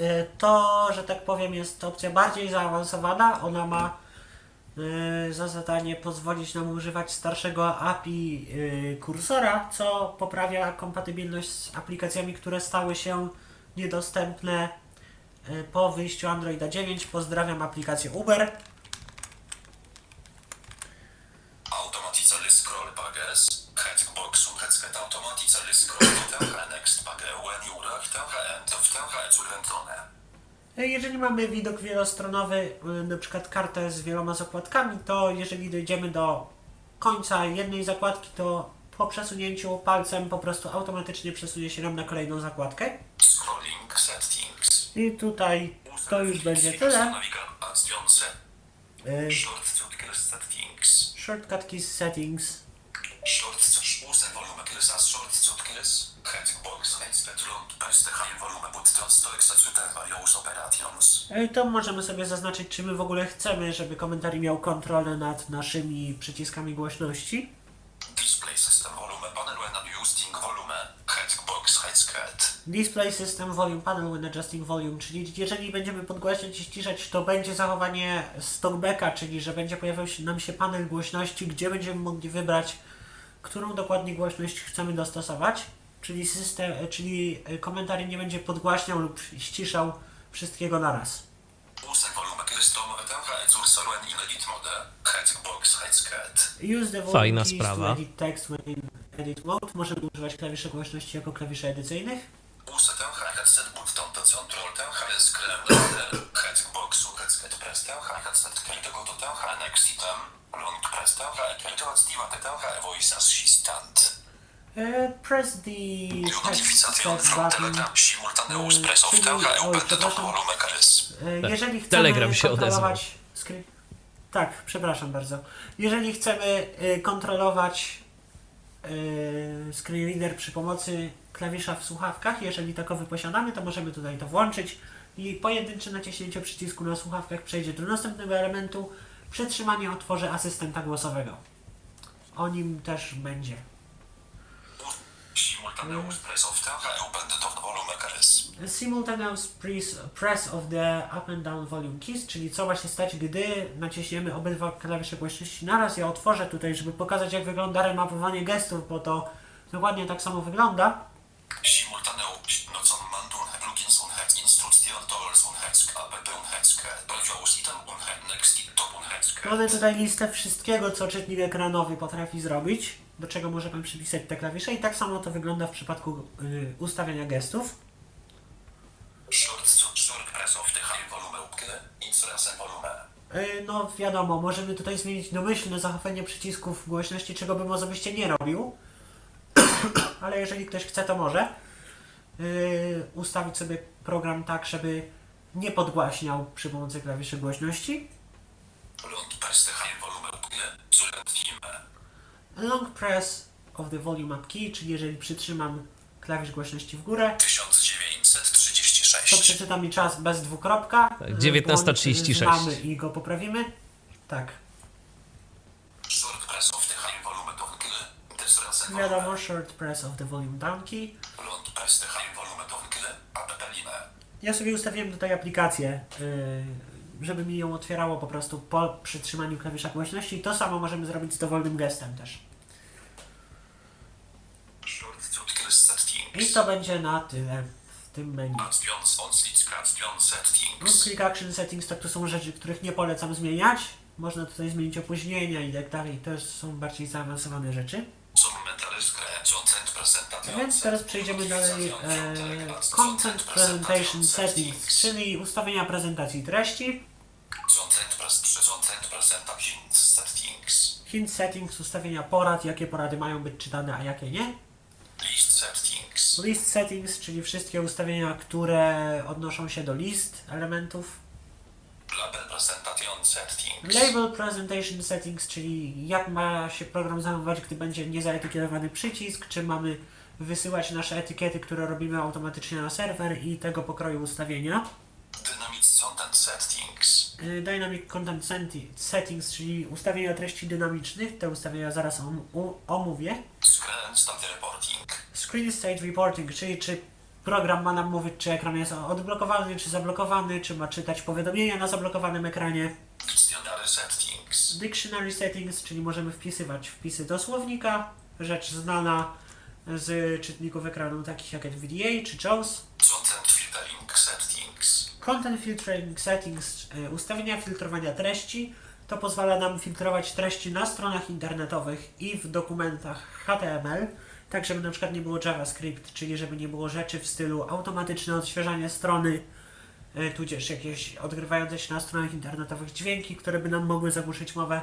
Speaker 2: Y, To, że tak powiem, jest opcja bardziej zaawansowana. Ona ma za zadanie pozwolić nam używać starszego API y, kursora, co poprawia kompatybilność z aplikacjami, które stały się niedostępne y, po wyjściu Androida 9. Pozdrawiam aplikację Uber.
Speaker 3: Automatically scroll.
Speaker 2: Y, Jeżeli mamy widok wielostronowy, y, na przykład kartę z wieloma zakładkami, to jeżeli dojdziemy do końca jednej zakładki, to po przesunięciu palcem po prostu automatycznie przesunie się nam na kolejną zakładkę.
Speaker 3: Scrolling settings.
Speaker 2: I tutaj to już będzie tyle. Y,
Speaker 3: Short shortcuts settings.
Speaker 2: Shortcut keys settings.
Speaker 3: Volume buttons to
Speaker 2: możemy sobie zaznaczyć, czy my w ogóle chcemy, żeby komentarz miał kontrolę nad naszymi przyciskami głośności.
Speaker 3: Display system volume panel when adjusting volume. Hexbox Hexcat.
Speaker 2: Display System Volume Panel when adjusting volume, czyli jeżeli będziemy podgłaśniać i ściszać, to będzie zachowanie stockbacka, czyli że będzie pojawiał się nam się panel głośności, gdzie będziemy mogli wybrać, którą dokładnie głośność chcemy dostosować, czyli system, czyli komentarz nie będzie podgłaśniał lub ściszał wszystkiego the volume
Speaker 1: Fajna sprawa.
Speaker 2: edit mode. Możemy używać klawiszy głośności jako klawiszy edycyjnych.
Speaker 3: Assistant.
Speaker 2: E, press the
Speaker 3: from. Telegram
Speaker 2: Mm,
Speaker 3: press of.
Speaker 2: E,
Speaker 1: Tak.
Speaker 2: Jeżeli chcemy
Speaker 1: Telegram się
Speaker 2: kontrolować skry... Tak, przepraszam bardzo. Jeżeli chcemy y, kontrolować screen reader przy pomocy klawisza w słuchawkach, jeżeli takowy posiadamy, to możemy tutaj to włączyć i pojedyncze naciśnięcie przycisku na słuchawkach przejdzie do następnego elementu. Przytrzymanie otworzy asystenta głosowego. O nim też będzie.
Speaker 3: Simultaneous press of taucha open the top volume keys.
Speaker 2: Simultaneous press, of the up and down volume keys, czyli co się stać, gdy naciśniemy obydwa klawisze głośności naraz. Ja otworzę tutaj, żeby pokazać jak wygląda remapowanie gestów, bo to dokładnie tak samo wygląda.
Speaker 3: Simultaneous nocon mandun plugins tools app next top un hex
Speaker 2: Mamy tutaj listę wszystkiego, co czytnik ekranowy potrafi zrobić, do czego możemy przypisać te klawisze i tak samo to wygląda w przypadku y, ustawiania gestów. Yy, No wiadomo, możemy tutaj zmienić domyślne zachowanie przycisków głośności, czego bym osobiście nie robił. Ale jeżeli ktoś chce, to może yy, ustawić sobie program tak, żeby nie podgłaśniał przy pomocy klawiszy głośności. Long press of the volume up key, czyli jeżeli przytrzymam klawisz głośności w górę, to
Speaker 3: 1936.
Speaker 2: przeczyta mi czas bez dwukropka.
Speaker 1: Tak,
Speaker 2: Yy,
Speaker 1: 19:36.
Speaker 2: Znamy i go poprawimy. Tak.
Speaker 3: Short press of the high volume down key.
Speaker 2: Wiadomo, short press of the volume down key.
Speaker 3: Lund press the high volume down key. App.
Speaker 2: Ja sobie ustawiłem tutaj aplikację, yy, żeby mi ją otwierało po prostu po przytrzymaniu klawisza głośności. To samo możemy zrobić z dowolnym gestem też. I to będzie na tyle w tym menu. Click Action Settings to, to są rzeczy, których nie polecam zmieniać. Można tutaj zmienić opóźnienia i tak dalej. To są bardziej zaawansowane rzeczy. Więc teraz przejdziemy dalej. E, content Presentation Settings, czyli ustawienia prezentacji treści. Hint Settings, ustawienia porad, jakie porady mają być czytane, a jakie nie.
Speaker 3: List settings.
Speaker 2: List Settings, czyli wszystkie ustawienia, które odnoszą się do list elementów.
Speaker 3: Label presentation settings.
Speaker 2: Label Presentation Settings, czyli jak ma się program zachowywać, gdy będzie niezaetykietowany przycisk, czy mamy wysyłać nasze etykiety, które robimy automatycznie na serwer i tego pokroju ustawienia.
Speaker 3: Dynamic content settings.
Speaker 2: Y, Dynamic Content Settings, czyli ustawienia treści dynamicznych, te ustawienia zaraz om- omówię.
Speaker 3: Screen state reporting.
Speaker 2: Screen State Reporting, czyli czy program ma nam mówić, czy ekran jest odblokowany, czy zablokowany, czy ma czytać powiadomienia na zablokowanym ekranie.
Speaker 3: Dictionary settings.
Speaker 2: Dictionary Settings, czyli możemy wpisywać wpisy do słownika, rzecz znana z czytników ekranu takich jak NVDA czy JAWS.
Speaker 3: Content filtering settings.
Speaker 2: Y, ustawienia filtrowania treści. To pozwala nam filtrować treści na stronach internetowych i w dokumentach HTML, tak żeby na przykład nie było JavaScript, czyli żeby nie było rzeczy w stylu automatyczne odświeżanie strony, y, tudzież jakieś odgrywające się na stronach internetowych dźwięki, które by nam mogły zagłuszyć mowę.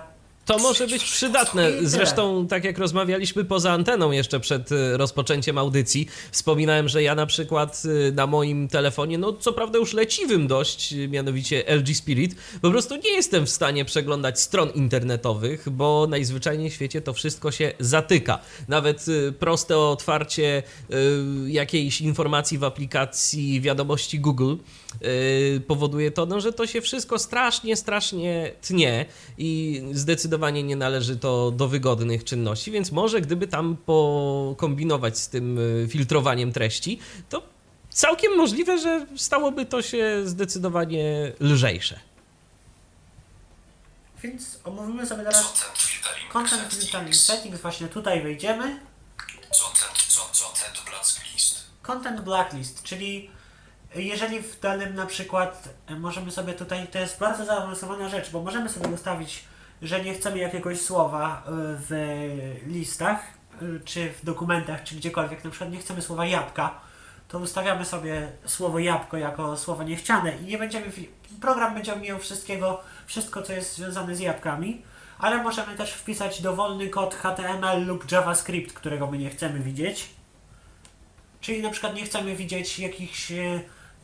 Speaker 1: To może być przydatne. Zresztą, tak jak rozmawialiśmy poza anteną jeszcze przed y, rozpoczęciem audycji, wspominałem, że ja na przykład y, na moim telefonie, no co prawda już leciwym dość, y, mianowicie LG Spirit, po prostu nie jestem w stanie przeglądać stron internetowych, bo najzwyczajniej w świecie to wszystko się zatyka. Nawet proste otwarcie jakiejś informacji w aplikacji wiadomości Google y, powoduje to, no, że to się wszystko strasznie, strasznie tnie i zdecydowanie nie należy to do wygodnych czynności, więc może gdyby tam pokombinować z tym y, filtrowaniem treści, to całkiem możliwe, że stałoby to się zdecydowanie lżejsze.
Speaker 2: Więc omówimy sobie teraz
Speaker 3: Content filtering
Speaker 2: Content Filtering
Speaker 3: settings.
Speaker 2: Właśnie tutaj wejdziemy.
Speaker 3: Content, con- content blacklist.
Speaker 2: Content Blacklist, czyli jeżeli w danym na przykład e, możemy sobie tutaj, to jest bardzo zaawansowana rzecz, bo możemy sobie ustawić, że nie chcemy jakiegoś słowa e, w listach, e, czy w dokumentach, czy gdziekolwiek, na przykład nie chcemy słowa jabłka, to ustawiamy sobie słowo jabłko jako słowo niechciane i nie będziemy, program będzie omijał wszystkiego, wszystko co jest związane z jabłkami, ale możemy też wpisać dowolny kod HTML lub JavaScript, którego my nie chcemy widzieć. Czyli na przykład nie chcemy widzieć jakichś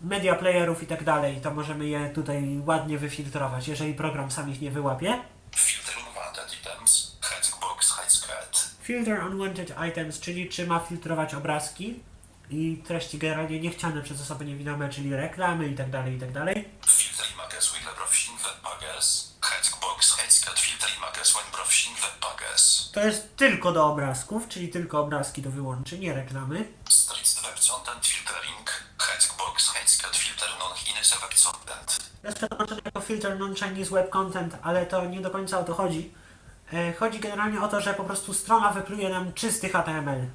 Speaker 2: media playerów i tak dalej, to możemy je tutaj ładnie wyfiltrować, jeżeli program sam ich nie wyłapie.
Speaker 3: Filter unwanted items. Highscreen.
Speaker 2: Filter unwanted items, czyli czy ma filtrować obrazki i treści generalnie niechciane przez osoby niewidome, czyli reklamy i tak dalej, i tak dalej.
Speaker 3: Filter images with browsing web pages. Highscreen filter images when browsing web pages.
Speaker 2: To jest tylko do obrazków, czyli tylko obrazki to wyłączy, nie reklamy.
Speaker 3: Streets web content filtering. Headbox highscreen filter non-Chinese web content.
Speaker 2: Jest przetłumaczone jako filter non-Chinese web content, ale to nie do końca o to chodzi. E, Chodzi generalnie o to, że po prostu strona wypluje nam czysty HTML,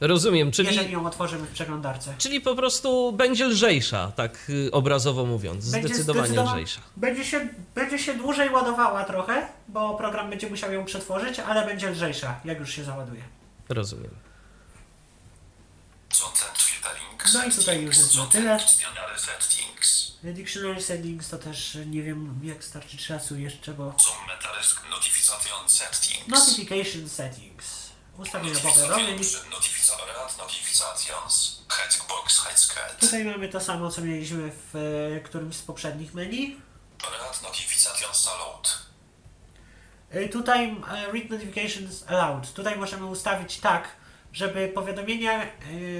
Speaker 1: Rozumiem, czyli,
Speaker 2: jeżeli ją otworzymy w przeglądarce.
Speaker 1: czyli po prostu będzie lżejsza, tak y, obrazowo mówiąc,
Speaker 2: Będzie
Speaker 1: zdecydowanie
Speaker 2: zdecydowa-
Speaker 1: lżejsza.
Speaker 2: Będzie się, będzie się dłużej ładowała trochę, bo program będzie musiał ją przetworzyć, ale będzie lżejsza, jak już się załaduje.
Speaker 1: Rozumiem.
Speaker 2: No i tutaj już jest na tyle.
Speaker 3: Dictionary settings.
Speaker 2: To też e, nie wiem jak starczy czasu jeszcze, bo...
Speaker 3: Notification settings.
Speaker 2: Ustawienia powiadomień. Tutaj mamy to samo, co mieliśmy w e, którymś z poprzednich menu. E, Tutaj Read Notifications Allowed. Tutaj możemy ustawić tak, żeby powiadomienia e,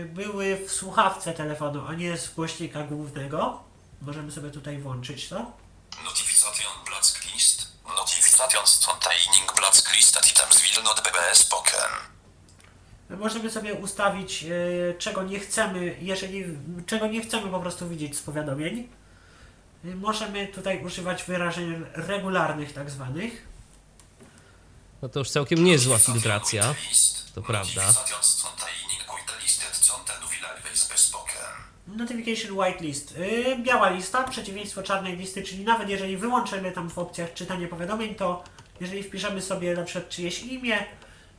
Speaker 2: były w słuchawce telefonu, a nie z głośnika głównego. Możemy sobie tutaj włączyć to.
Speaker 3: Notification Blatzklist. Notifications containing Blatzklist at items will not be spoken.
Speaker 2: Możemy sobie ustawić, e, czego nie chcemy, jeżeli czego nie chcemy po prostu widzieć z powiadomień. E, Możemy tutaj używać wyrażeń regularnych, tak zwanych.
Speaker 1: No to już całkiem niezła filtracja. To prawda.
Speaker 2: Notification Whitelist. Yy, biała lista, przeciwieństwo czarnej listy, czyli nawet jeżeli wyłączymy tam w opcjach czytanie powiadomień, to jeżeli wpiszemy sobie na przykład czyjeś imię,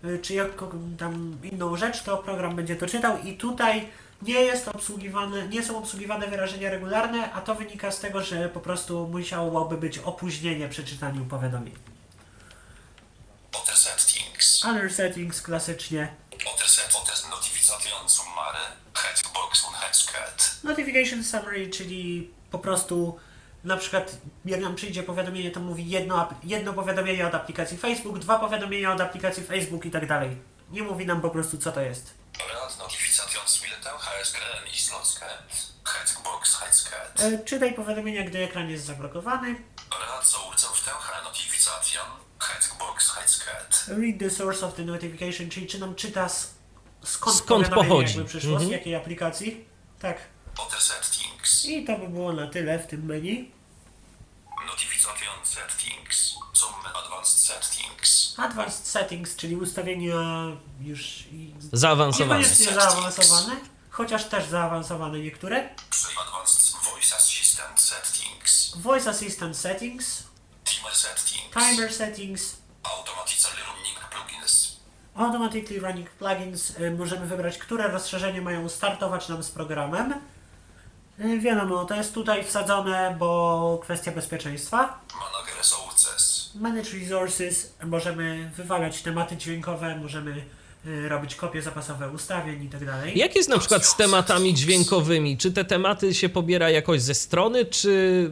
Speaker 2: yy, czy jaką tam inną rzecz, to program będzie to czytał i tutaj nie jest obsługiwane, nie są obsługiwane wyrażenia regularne, a to wynika z tego, że po prostu musiałoby być opóźnienie przy czytaniu powiadomień.
Speaker 3: Other settings.
Speaker 2: Other settings klasycznie.
Speaker 3: Other set. Other notification summary. Headbox on headscat.
Speaker 2: Notification summary, czyli po prostu na przykład jak nam przyjdzie powiadomienie, to mówi jedno, jedno powiadomienie od aplikacji Facebook, dwa powiadomienia od aplikacji Facebook i tak dalej. Nie mówi nam po prostu co to jest. Czytaj powiadomienia, gdy ekran jest zablokowany.
Speaker 3: Notification.
Speaker 2: Read the source of the notification, czyli czy nam czyta s- skąd,
Speaker 1: Skąd pochodzi.
Speaker 2: jakby przyszło,
Speaker 1: Mhm.
Speaker 2: z jakiej aplikacji. Tak.
Speaker 3: Other settings.
Speaker 2: I to by było na tyle w tym menu.
Speaker 3: Notification settings. Some advanced settings.
Speaker 2: Advanced settings, czyli ustawienia już
Speaker 1: Zaawansowane.
Speaker 2: niekoniecznie zaawansowane, chociaż też zaawansowane niektóre.
Speaker 3: Voice assistant settings.
Speaker 2: Voice Assistant Settings,
Speaker 3: Timer settings.
Speaker 2: Timer Settings,
Speaker 3: Automatically running plugins.
Speaker 2: Automatically Running Plugins. Y, Możemy wybrać, które rozszerzenia mają startować nam z programem. Y, Wiadomo, to jest tutaj wsadzone, bo kwestia bezpieczeństwa.
Speaker 3: Manage resources.
Speaker 2: Manage Resources, możemy wywalać tematy dźwiękowe, możemy y, robić kopie zapasowe ustawień i tak dalej.
Speaker 1: Jak jest na przykład z tematami dźwiękowymi? Czy te tematy się pobiera jakoś ze strony, czy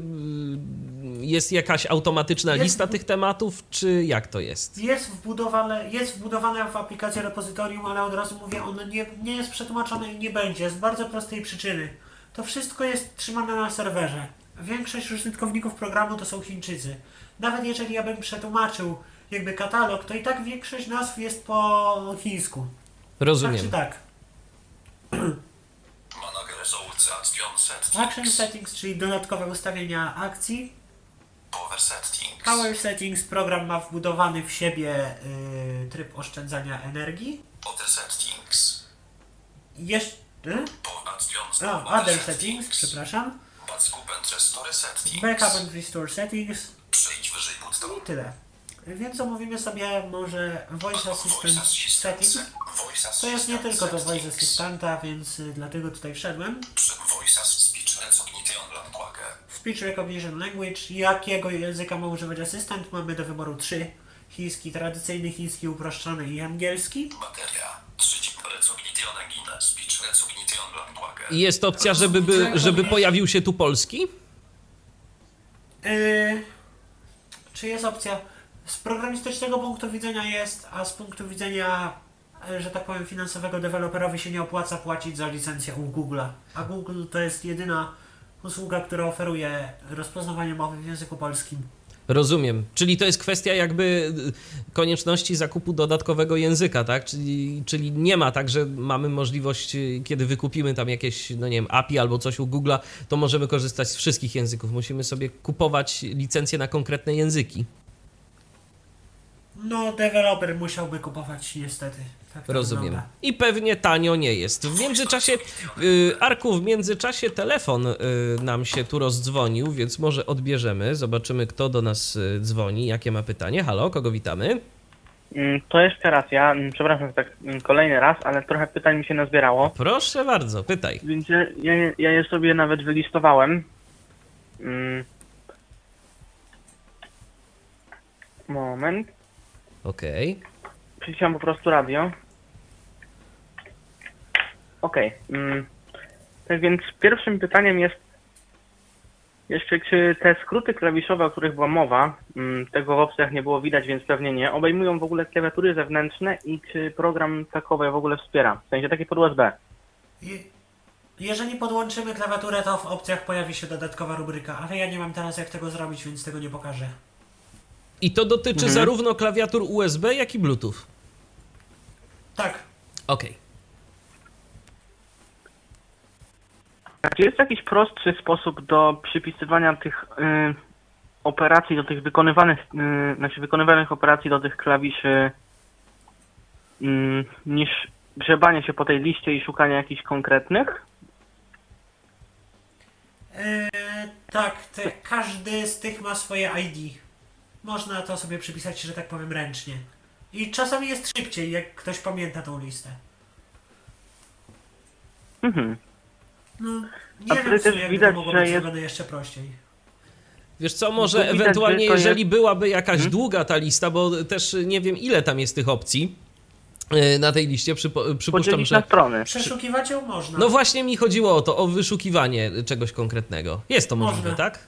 Speaker 1: jest jakaś automatyczna
Speaker 2: Jest-
Speaker 1: lista tych tematów, czy jak to jest?
Speaker 2: Jest wbudowane, jest wbudowane w aplikację repozytorium, ale od razu mówię, ono nie, nie jest przetłumaczone i nie będzie, z bardzo prostej przyczyny. To wszystko jest trzymane na serwerze. Większość użytkowników programu to są Chińczycy. Nawet jeżeli ja bym przetłumaczył jakby katalog, to i tak większość nazw jest po chińsku. Tak czy
Speaker 1: Rozumiem.
Speaker 2: tak.
Speaker 3: Action settings.
Speaker 2: Action settings, czyli dodatkowe ustawienia akcji.
Speaker 3: Power settings.
Speaker 2: Power settings, program ma wbudowany w siebie y, tryb oszczędzania energii.
Speaker 3: Other settings.
Speaker 2: Jeszcze... A, other settings, przepraszam.
Speaker 3: Backup and restore settings.
Speaker 2: Backup and restore settings
Speaker 3: Przejdź wyżej
Speaker 2: i tyle. Więc omówimy sobie może Voice Assistant Settings. To jest nie
Speaker 3: assistant
Speaker 2: tylko to Voice. Assistanta, więc y, dlatego tutaj wszedłem.
Speaker 3: Voice as speech recognition language.
Speaker 2: Speech Recognition Language. Jakiego języka ma używać asystent? Mamy do wyboru trzy. Chiński, tradycyjny chiński, uproszczony i angielski.
Speaker 3: Materia. Trzeci recognition engine. Speech recognition language.
Speaker 1: I Jest opcja, żeby, by, żeby pojawił się tu polski?
Speaker 2: Yy, czy jest opcja? Z programistycznego punktu widzenia jest, a z punktu widzenia, że tak powiem, finansowego deweloperowi się nie opłaca płacić za licencję u Google'a. A Google to jest jedyna usługa, która oferuje rozpoznawanie mowy w języku polskim.
Speaker 1: Rozumiem. Czyli to jest kwestia jakby y, konieczności zakupu dodatkowego języka, tak? Czyli, czyli nie ma tak, że mamy możliwość, y, kiedy wykupimy tam jakieś, no nie wiem, API albo coś u Google'a, to możemy korzystać z wszystkich języków. Musimy sobie kupować licencje na konkretne języki.
Speaker 2: No, deweloper musiałby kupować niestety. Tak to
Speaker 1: Rozumiem.
Speaker 2: wygląda.
Speaker 1: I pewnie tanio nie jest. W międzyczasie, y, Arku, w międzyczasie telefon y, nam się tu rozdzwonił, więc może odbierzemy. Zobaczymy, kto do nas y, dzwoni, jakie ma pytanie. Halo, kogo witamy?
Speaker 4: Mm, To jeszcze raz, ja mm, przepraszam, że tak mm, kolejny raz, ale trochę pytań mi się nazbierało,
Speaker 1: Proszę bardzo, pytaj.
Speaker 4: więc ja, ja, je- ja je sobie nawet wylistowałem. Moment.
Speaker 1: Okej.
Speaker 4: Przycisłam po prostu radio. Okej. mm. Tak więc pierwszym pytaniem jest jeszcze, czy te skróty klawiszowe, o których była mowa, mm, tego w opcjach nie było widać, więc pewnie nie, obejmują w ogóle klawiatury zewnętrzne i czy program takowe w ogóle wspiera? W sensie takie pod USB.
Speaker 2: Je- Jeżeli podłączymy klawiaturę, to w opcjach pojawi się dodatkowa rubryka, ale ja nie mam teraz jak tego zrobić, więc tego nie pokażę.
Speaker 1: I to dotyczy
Speaker 4: Mhm.
Speaker 1: zarówno klawiatur USB, jak i Bluetooth.
Speaker 2: Tak,
Speaker 1: Okej.
Speaker 4: A czy jest jakiś prostszy sposób do przypisywania tych y, operacji, do tych wykonywanych, y, znaczy wykonywanych operacji do tych klawiszy y, niż grzebanie się po tej liście i szukanie jakichś konkretnych?
Speaker 2: Eee, tak, te, każdy z tych ma swoje ID. Można to sobie przypisać, że tak powiem, ręcznie. I czasami jest szybciej, jak ktoś pamięta tą listę.
Speaker 4: Mhm.
Speaker 2: No,
Speaker 4: A
Speaker 2: nie
Speaker 4: tutaj
Speaker 2: wiem,
Speaker 4: też
Speaker 2: jakby
Speaker 4: widać,
Speaker 2: to mogło być
Speaker 4: jest-
Speaker 2: jeszcze prościej.
Speaker 1: Wiesz co, może
Speaker 4: widać,
Speaker 1: ewentualnie, jeżeli
Speaker 4: jest-
Speaker 1: byłaby jakaś
Speaker 4: Hmm?
Speaker 1: długa ta lista, bo też nie wiem ile tam jest tych opcji yy, na tej liście, przypo, przypuszczam,
Speaker 4: Podzielić
Speaker 1: że...
Speaker 4: na strony.
Speaker 2: Przeszukiwać ją można.
Speaker 1: No właśnie mi chodziło o to, o wyszukiwanie czegoś konkretnego. Jest to możliwe,
Speaker 2: Można.
Speaker 1: tak?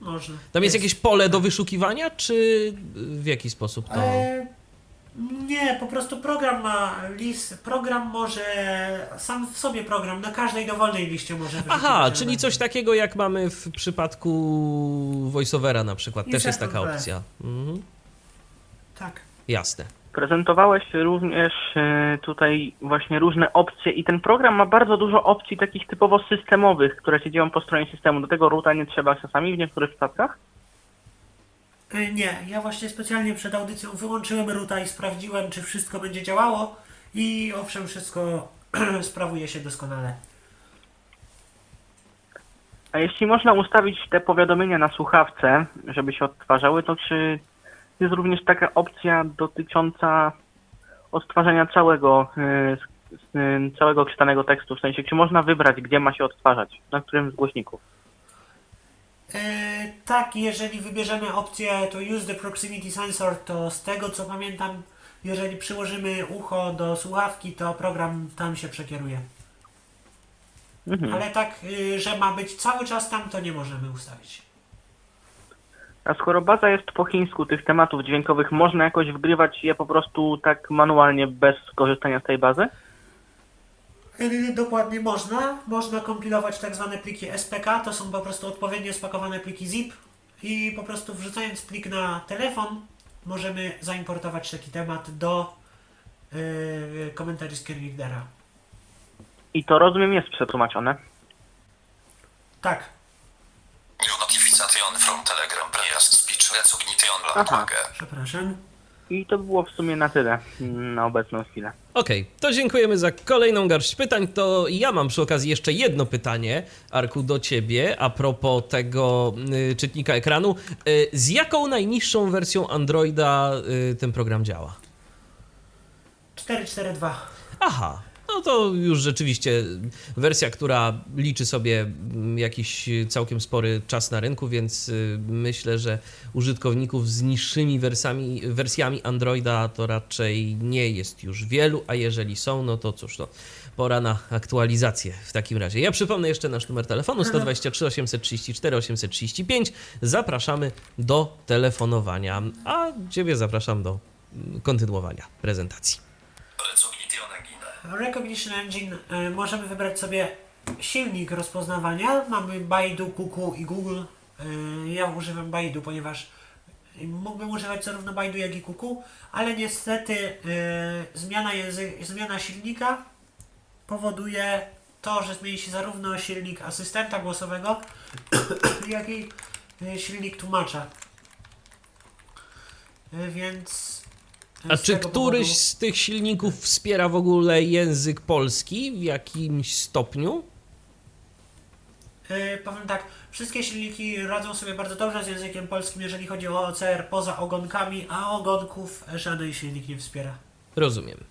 Speaker 2: Można.
Speaker 1: Tam jest jakieś pole do wyszukiwania, czy w jaki sposób to...
Speaker 2: Eee, nie, po prostu program ma list, program może, sam w sobie program, na każdej dowolnej liście może
Speaker 1: Aha,
Speaker 2: elementy.
Speaker 1: czyli coś takiego jak mamy w przypadku voiceovera na przykład. Też jest taka opcja. Mhm.
Speaker 2: Tak.
Speaker 1: Jasne.
Speaker 4: Prezentowałeś również y, tutaj właśnie różne opcje i ten program ma bardzo dużo opcji takich typowo systemowych, które się dzieją po stronie systemu. Do tego ruta nie trzeba czasami w niektórych przypadkach.
Speaker 2: E, Nie, ja właśnie specjalnie przed audycją wyłączyłem ruta i sprawdziłem, czy wszystko będzie działało i owszem, wszystko sprawuje się doskonale.
Speaker 4: A jeśli można ustawić te powiadomienia na słuchawce, żeby się odtwarzały, to czy jest również taka opcja dotycząca odtwarzania całego, s- y, całego czytanego tekstu? W sensie, czy można wybrać, gdzie ma się odtwarzać, na którym z głośników?
Speaker 2: E, tak, jeżeli wybierzemy opcję to use the proximity sensor, to z tego co pamiętam, jeżeli przyłożymy ucho do słuchawki, to program tam się przekieruje.
Speaker 4: Mhm.
Speaker 2: Ale tak, y, że ma być cały czas tam, to nie możemy ustawić.
Speaker 4: A skoro baza jest po chińsku tych tematów dźwiękowych, można jakoś wgrywać je po prostu tak manualnie, bez korzystania z tej bazy?
Speaker 2: Dokładnie można. Można kompilować tak zwane pliki SPK, to są po prostu odpowiednio spakowane pliki zip i po prostu wrzucając plik na telefon możemy zaimportować taki temat do yy, komentarzy readera.
Speaker 4: I to rozumiem jest przetłumaczone.
Speaker 2: Tak,
Speaker 3: New notification from Telegram
Speaker 4: Aha.
Speaker 2: Przepraszam.
Speaker 4: I to było w sumie na tyle mm, na obecną chwilę.
Speaker 1: Okej, to dziękujemy za kolejną garść pytań. To ja mam przy okazji jeszcze jedno pytanie, Arku, do ciebie a propos tego y, czytnika ekranu. Y, z jaką najniższą wersją Androida y, ten program działa?
Speaker 2: 442.
Speaker 1: Aha, no to już rzeczywiście wersja, która liczy sobie mm, jakiś całkiem spory czas na rynku, więc y, myślę, że użytkowników z niższymi wersjami, wersjami Androida to raczej nie jest już wielu, a jeżeli są, no to cóż, to pora na aktualizację w takim razie. Ja przypomnę jeszcze nasz numer telefonu 123 834 835. Zapraszamy do telefonowania, a Ciebie zapraszam do mm, kontynuowania prezentacji.
Speaker 3: Recognition Engine.
Speaker 2: Y, możemy wybrać sobie silnik rozpoznawania. Mamy Baidu, Kuku i Google. Y, ja używam Baidu, ponieważ mógłbym używać zarówno Baidu, jak i Kuku, ale niestety y, zmiana, języ- zmiana silnika powoduje to, że zmieni się zarówno silnik asystenta głosowego, jak i silnik tłumacza. Więc.
Speaker 1: A czy któryś
Speaker 2: powodu-
Speaker 1: z tych silników wspiera w ogóle język polski w jakimś stopniu?
Speaker 2: Yy, powiem tak, wszystkie silniki radzą sobie bardzo dobrze z językiem polskim, jeżeli chodzi o OCR poza ogonkami, a ogonków żaden silnik nie wspiera.
Speaker 1: Rozumiem.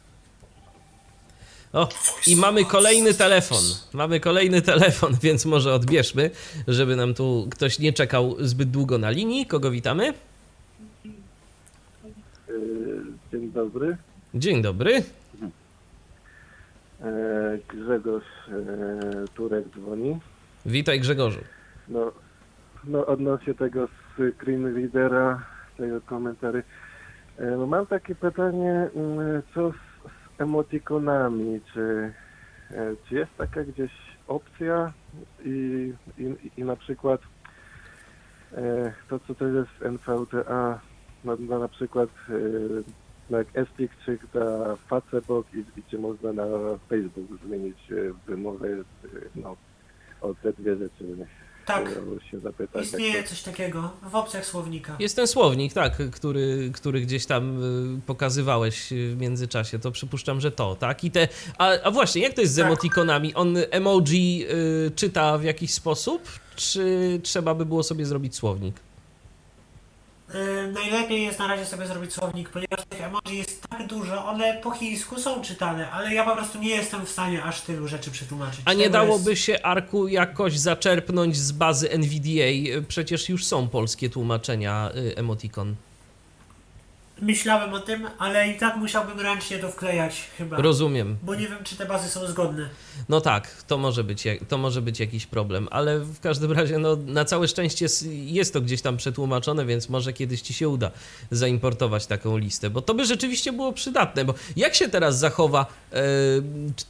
Speaker 1: O, i mamy kolejny telefon. Mamy kolejny telefon, więc może odbierzmy, żeby nam tu ktoś nie czekał zbyt długo na linii. Kogo witamy?
Speaker 5: Dzień dobry.
Speaker 1: Dzień dobry.
Speaker 5: E, Grzegorz e, Turek dzwoni.
Speaker 1: Witaj Grzegorzu.
Speaker 5: No, no odnośnie tego screen readera, tego komentarzy. E, No mam takie pytanie, mm, co z, z emotikonami? Czy, czy jest taka gdzieś opcja i, i, i na przykład to, co to jest NVDA, no, no na przykład jak Estik czy na Facebook i, czy można na Facebook zmienić e, wymowę e, no, o te dwie rzeczy.
Speaker 2: Tak,
Speaker 5: Chciałem się zapytać.
Speaker 2: istnieje
Speaker 5: to-
Speaker 2: coś takiego w opcjach słownika.
Speaker 1: Jest ten słownik, tak, który, który gdzieś tam y, pokazywałeś y, w międzyczasie. To przypuszczam, że to, tak? I te. A, a właśnie, jak to jest z
Speaker 2: Tak.
Speaker 1: emotikonami? On emoji y, czyta w jakiś sposób, czy trzeba by było sobie zrobić słownik?
Speaker 2: Yy, najlepiej jest na razie sobie zrobić słownik, ponieważ tych emoji jest tak dużo, one po chińsku są czytane, ale ja po prostu nie jestem w stanie aż tylu rzeczy przetłumaczyć.
Speaker 1: A nie
Speaker 2: Tego
Speaker 1: dałoby
Speaker 2: jest-
Speaker 1: się Arku jakoś zaczerpnąć z bazy NVDA? Przecież już są polskie tłumaczenia y, emotikon.
Speaker 2: Myślałem o tym, ale i tak musiałbym ręcznie to wklejać chyba.
Speaker 1: Rozumiem.
Speaker 2: Bo nie wiem, czy te bazy są zgodne.
Speaker 1: No tak, to może być, to może być jakiś problem, ale w każdym razie no, na całe szczęście jest to gdzieś tam przetłumaczone, więc może kiedyś ci się uda zaimportować taką listę, bo to by rzeczywiście było przydatne, bo jak się teraz zachowa e,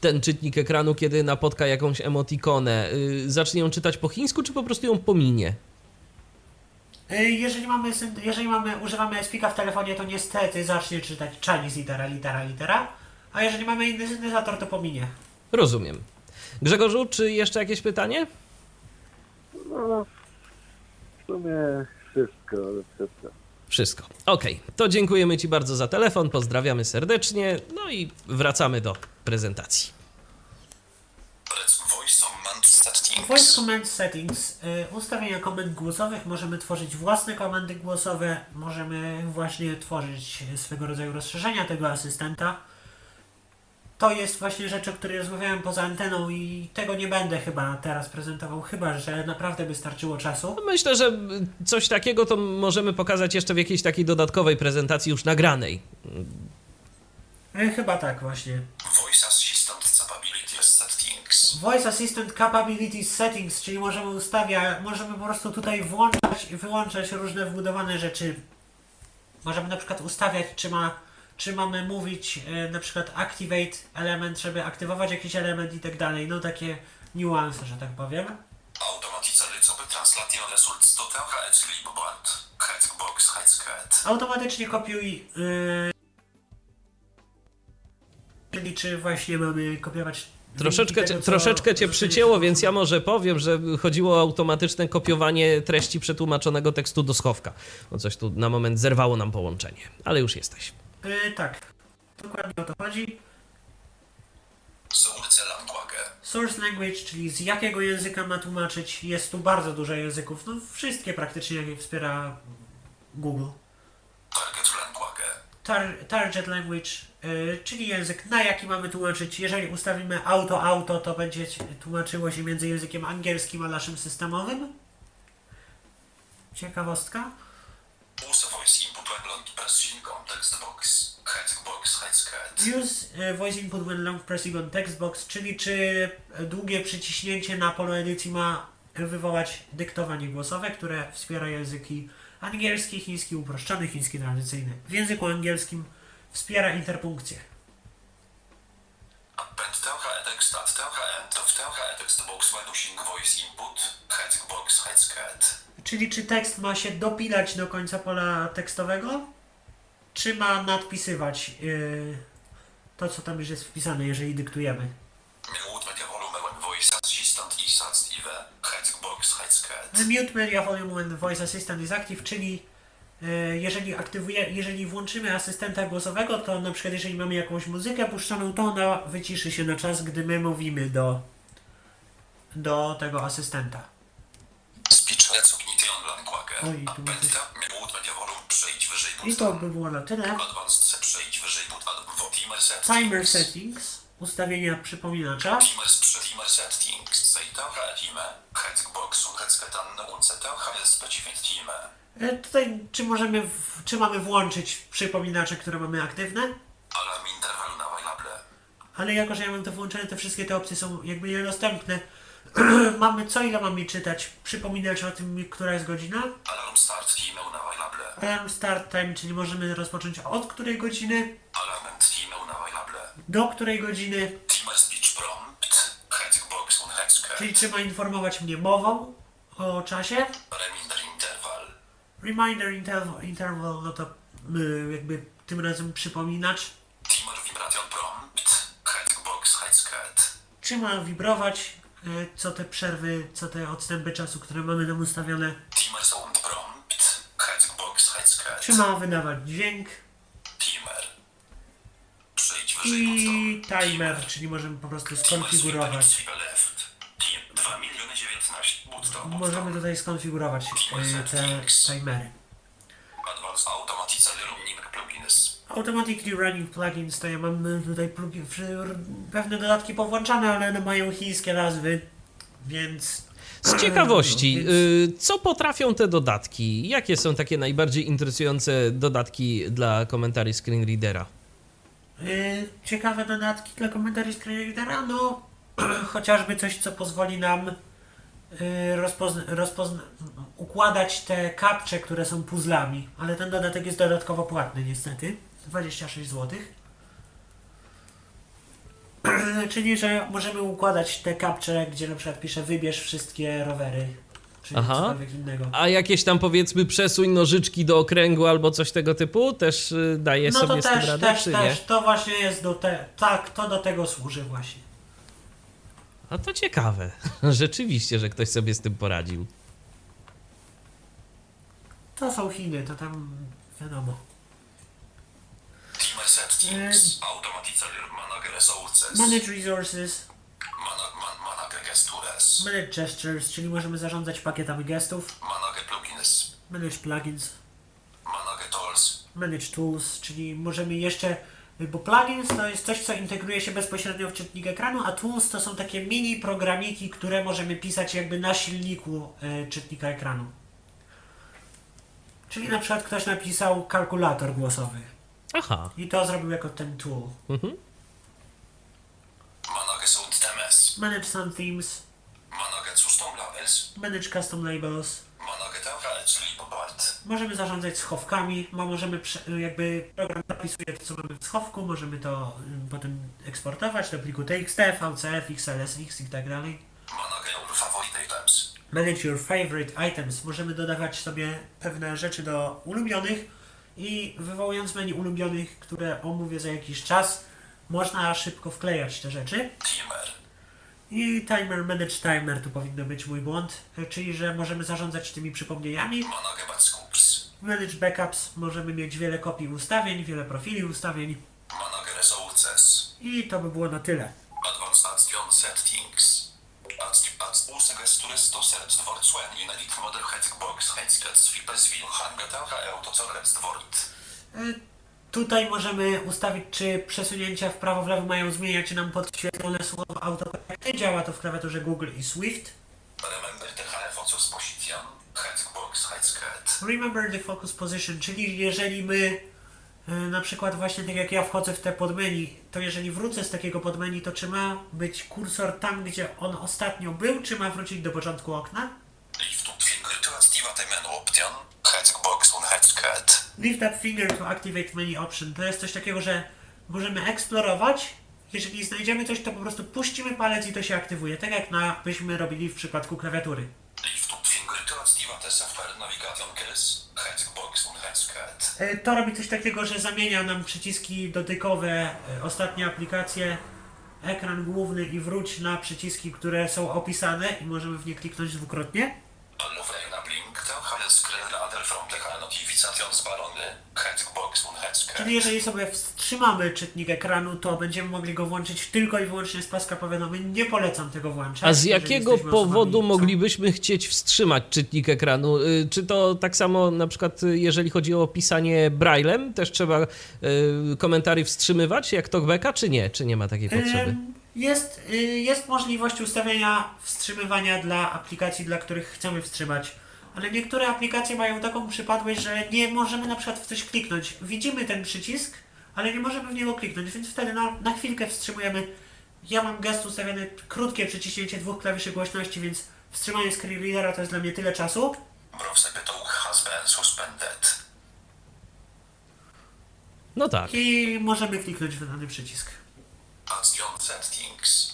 Speaker 1: ten czytnik ekranu, kiedy napotka jakąś emotikonę? E, zacznie ją czytać po chińsku, czy po prostu ją pominie?
Speaker 2: Yy, Jeżeli mamy, jeżeli mamy, używamy SPIKA w telefonie, to niestety zacznie czytać Chinese litera, litera, litera. A jeżeli mamy inny syntezator, to pominie.
Speaker 1: Rozumiem. Grzegorzu, czy jeszcze jakieś pytanie?
Speaker 5: No, w sumie wszystko, wszystko.
Speaker 1: Wszystko. Okej, to dziękujemy Ci bardzo za telefon, pozdrawiamy serdecznie, no i wracamy do prezentacji.
Speaker 3: Voice.
Speaker 2: Voice Command Settings. Yy, ustawienia komend głosowych. Możemy tworzyć własne komendy głosowe. Możemy właśnie tworzyć swego rodzaju rozszerzenia tego asystenta. To jest właśnie rzecz, o której rozmawiałem poza anteną i tego nie będę chyba teraz prezentował, chyba że naprawdę by starczyło czasu.
Speaker 1: Myślę, że coś takiego to możemy pokazać jeszcze w jakiejś takiej dodatkowej prezentacji już nagranej.
Speaker 2: E, Chyba tak właśnie.
Speaker 3: Voice.
Speaker 2: Voice Assistant Capabilities Settings, czyli możemy ustawiać, możemy po prostu tutaj włączać i wyłączać różne wbudowane rzeczy. Możemy na przykład ustawiać, czy ma, czy mamy mówić e, na przykład activate element, żeby aktywować jakiś element i tak dalej. No takie niuanse, że tak powiem.
Speaker 3: Translation results. Headbox headset.
Speaker 2: Automatycznie kopiuj. Yy, czyli czy właśnie mamy kopiować.
Speaker 1: Troszeczkę,
Speaker 2: tego, co
Speaker 1: troszeczkę cię przycięło, więc ja może powiem, że chodziło o automatyczne kopiowanie treści przetłumaczonego tekstu do schowka. Bo coś tu na moment zerwało nam połączenie, ale już jesteś.
Speaker 2: Yy, tak, dokładnie o to chodzi.
Speaker 3: Source language.
Speaker 2: Source language, czyli z jakiego języka ma tłumaczyć. Jest tu bardzo dużo języków. No wszystkie praktycznie, jakie wspiera Google.
Speaker 3: Target.
Speaker 2: Tar target language, yy, czyli język, na jaki mamy tłumaczyć. Jeżeli ustawimy auto, auto, to będzie tłumaczyło się między językiem angielskim a naszym systemowym. Ciekawostka.
Speaker 3: Use voice input when long pressing on text box.
Speaker 2: Use e, voice input when long pressing on text box, czyli czy długie przyciśnięcie na polu edycji ma wywołać dyktowanie głosowe, które wspiera języki angielski, chiński uproszczony, chiński tradycyjny. W języku angielskim wspiera interpunkcję. Czyli czy tekst ma się dopilać do końca pola tekstowego, czy ma nadpisywać yy, to, co tam już jest wpisane, jeżeli dyktujemy.
Speaker 3: Mute media volume when voice assistant is active. Headbox headset.
Speaker 2: The mute media volume when voice assistant is active, czyli e, jeżeli aktywuje, jeżeli włączymy asystenta głosowego, to na przykład jeżeli mamy jakąś muzykę puszczoną, to ona wyciszy się na czas, gdy my mówimy do, do tego asystenta. Oj, tu mi coś... I to by było na tyle.
Speaker 3: Timer settings.
Speaker 2: Ustawienia przypominacza.
Speaker 3: Timer settings. Time. Time.
Speaker 2: E, Tutaj czy możemy, w, czy mamy włączyć przypominacze, które mamy aktywne? Ale jako, że ja mam to włączone, to wszystkie te opcje są jakby niedostępne. mamy co ile mamy czytać? Przypominać o tym, która jest godzina.
Speaker 3: Alarm start time.
Speaker 2: Alarm start time, czyli możemy rozpocząć od której godziny,
Speaker 3: Alarm time
Speaker 2: do której godziny,
Speaker 3: Timer speech prompt.
Speaker 2: Czy ma informować mnie mową o czasie.
Speaker 3: Reminder interval.
Speaker 2: Reminder interval, no to y, jakby tym razem przypominacz.
Speaker 3: Timer vibration prompt. Headbox headsket.
Speaker 2: Czy ma wibrować, y, co te przerwy, co te odstępy czasu, które mamy tam ustawione.
Speaker 3: Timer sound prompt. Headbox headsket.
Speaker 2: Czy ma wydawać dźwięk. I timer, czyli możemy po prostu skonfigurować.
Speaker 3: Left. Tim 2 miliony 19 button.
Speaker 2: Możemy tutaj skonfigurować y, te timery.
Speaker 3: Advanced automatically running plugins.
Speaker 2: Automatically running plugins, to ja mam y, tutaj plugin, pewne dodatki powłączane, ale one mają chińskie nazwy, więc...
Speaker 1: Z ciekawości,
Speaker 2: Więc-
Speaker 1: y, co potrafią te dodatki? Jakie są takie najbardziej interesujące dodatki dla komentarzy screenreadera?
Speaker 2: Ciekawe dodatki dla komentarzy screenreadera, no chociażby coś, co pozwoli nam y, rozpozna- rozpozna- układać te kapcze, które są puzzlami, ale ten dodatek jest dodatkowo płatny niestety, 26 zł. Czyli, że możemy układać te kapcze, gdzie na przykład pisze wybierz wszystkie rowery, czy
Speaker 1: Aha.
Speaker 2: cokolwiek innego.
Speaker 1: A jakieś tam powiedzmy przesuń nożyczki do okręgu albo coś tego typu też y, daje
Speaker 2: No to
Speaker 1: sobie tym
Speaker 2: też,
Speaker 1: radę,
Speaker 2: też,
Speaker 1: czy
Speaker 2: też,
Speaker 1: nie?
Speaker 2: to właśnie jest do te, tak, to do tego służy właśnie.
Speaker 1: A to ciekawe. Rzeczywiście, że ktoś sobie z tym poradził.
Speaker 2: To są Chiny, to tam wiadomo.
Speaker 3: Settings. Automatically manage resources.
Speaker 2: Manage resources,
Speaker 3: Mana- man- Manage gestures.
Speaker 2: manage gestures, czyli możemy zarządzać pakietami gestów,
Speaker 3: Manage plugins.
Speaker 2: manage plugins,
Speaker 3: Manage tools.
Speaker 2: manage tools, czyli możemy jeszcze, bo plugins to jest coś, co integruje się bezpośrednio w czytnik ekranu, a tools to są takie mini programiki, które możemy pisać jakby na silniku e, czytnika ekranu. Czyli na przykład ktoś napisał kalkulator głosowy
Speaker 1: Aha.
Speaker 2: i to zrobił jako ten tool.
Speaker 1: Mhm.
Speaker 3: Manage sound themes.
Speaker 2: Manage some themes,
Speaker 3: Manage custom labels.
Speaker 2: manage custom labels. Możemy zarządzać schowkami, możemy jakby program zapisuje to, co mamy w schowku, możemy to ym, potem eksportować do pliku TXT, VCF, XLSX i tak dalej.
Speaker 3: Manage your favorite items.
Speaker 2: Manage your favorite items. Możemy dodawać sobie pewne rzeczy do ulubionych i wywołując menu ulubionych, które omówię za jakiś czas, można szybko wklejać te rzeczy. I timer, manage timer, tu powinno być mój błąd, czyli że możemy zarządzać tymi przypomnieniami.
Speaker 3: Manage
Speaker 2: backups, możemy mieć wiele kopii ustawień, wiele profili ustawień. I to by było na tyle. Y, Tutaj możemy ustawić, czy przesunięcia w prawo, w lewo mają zmieniać nam podświetlone słowo autokorekty. Działa to w klawiaturze Google i Swift.
Speaker 3: Remember
Speaker 2: the focus position, czyli jeżeli my y, na przykład właśnie tak jak ja wchodzę w te podmenu, to jeżeli wrócę z takiego podmenu, to czy ma być kursor tam, gdzie on ostatnio był, czy ma wrócić do początku okna?
Speaker 3: Lift up finger to activate menu option. Headbox on headsket.
Speaker 2: Lift up finger to activate menu option. To jest coś takiego, że możemy eksplorować. Jeżeli znajdziemy coś, to po prostu puścimy palec i to się aktywuje. Tak jak na, byśmy robili w przypadku klawiatury.
Speaker 3: Lift up finger to activate software navigation keys. Headbox on headsket.
Speaker 2: E, To robi coś takiego, że zamienia nam przyciski dotykowe, e, ostatnie aplikacje, ekran główny i wróć na przyciski, które są opisane i możemy w nie kliknąć dwukrotnie.
Speaker 3: novembro.
Speaker 2: Czyli jeżeli sobie wstrzymamy czytnik ekranu, to będziemy mogli go włączyć tylko i wyłącznie z paska powiadomień. Nie polecam tego włączać.
Speaker 1: A z jakiego powodu
Speaker 2: osobami, co-
Speaker 1: moglibyśmy chcieć wstrzymać czytnik ekranu? Y, Czy to tak samo na przykład jeżeli chodzi o pisanie braillem, też trzeba y, komentarzy wstrzymywać jak talkbacka, czy nie? Czy nie ma takiej potrzeby?
Speaker 2: Jest, y, jest możliwość ustawienia wstrzymywania dla aplikacji, dla których chcemy wstrzymać. Ale niektóre aplikacje mają taką przypadłość, że nie możemy na przykład w coś kliknąć. Widzimy ten przycisk, ale nie możemy w niego kliknąć, więc wtedy na, na chwilkę wstrzymujemy. Ja mam gest ustawiony krótkie przyciśnięcie dwóch klawiszy głośności, więc wstrzymanie screen readera to jest dla mnie tyle czasu.
Speaker 3: Browser has been suspended.
Speaker 1: No tak.
Speaker 2: I możemy kliknąć w dany przycisk.
Speaker 3: Action settings.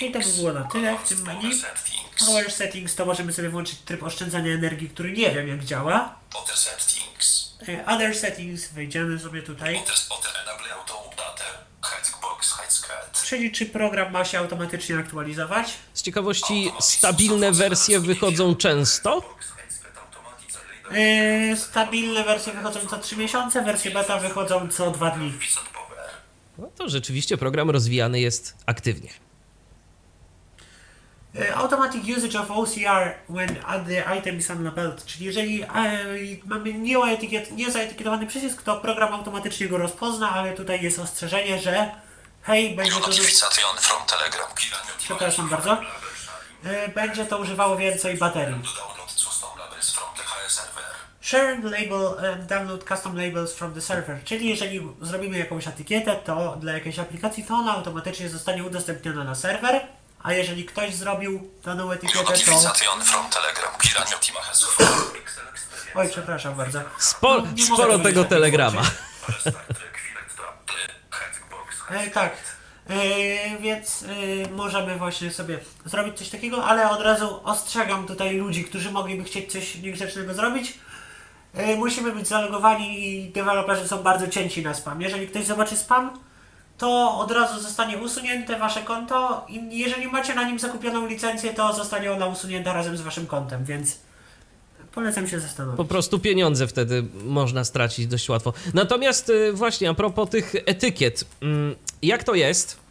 Speaker 2: I to by było na tyle w tym menu.
Speaker 3: power settings.
Speaker 2: Power settings to możemy sobie włączyć tryb oszczędzania energii, który nie wiem jak działa.
Speaker 3: Other settings.
Speaker 2: E, Other settings, wejdziemy sobie tutaj.
Speaker 3: Other, other enable auto update. Headbox headscat.
Speaker 2: Czyli czy program ma się automatycznie aktualizować?
Speaker 1: Z ciekawości, stabilne wersje wychodzą często?
Speaker 2: E, stabilne wersje wychodzą co 3 miesiące, wersje beta wychodzą co 2 dni.
Speaker 1: No to rzeczywiście program rozwijany jest aktywnie.
Speaker 2: E, automatic usage of OCR when the item is unlabeled, czyli jeżeli e, mamy niezaetykietowany przycisk, to program automatycznie go rozpozna, ale tutaj jest ostrzeżenie, że hej, będzie to,
Speaker 3: Notification from Telegram.
Speaker 2: Przepraszam bardzo. e, będzie to używało więcej baterii.
Speaker 3: Download custom labels from the HR
Speaker 2: Share label and download custom labels from the server. Czyli jeżeli zrobimy jakąś etykietę, to dla jakiejś aplikacji, to ona automatycznie zostanie udostępniona na serwer, a jeżeli ktoś zrobił daną etykietę, to...
Speaker 3: From Telegram.
Speaker 2: Oj, przepraszam bardzo. No,
Speaker 1: sporo
Speaker 2: tego
Speaker 1: telegrama.
Speaker 2: E, tak. E, więc e, możemy właśnie sobie zrobić coś takiego, ale od razu ostrzegam tutaj ludzi, którzy mogliby chcieć coś niegrzecznego zrobić. E, musimy być zalogowani i deweloperzy są bardzo cięci na spam. Jeżeli ktoś zobaczy spam, to od razu zostanie usunięte wasze konto i jeżeli macie na nim zakupioną licencję, to zostanie ona usunięta razem z waszym kontem, więc polecam się zastanowić.
Speaker 1: Po prostu pieniądze wtedy można stracić dość łatwo. Natomiast y, właśnie a propos tych etykiet, mm, jak to jest?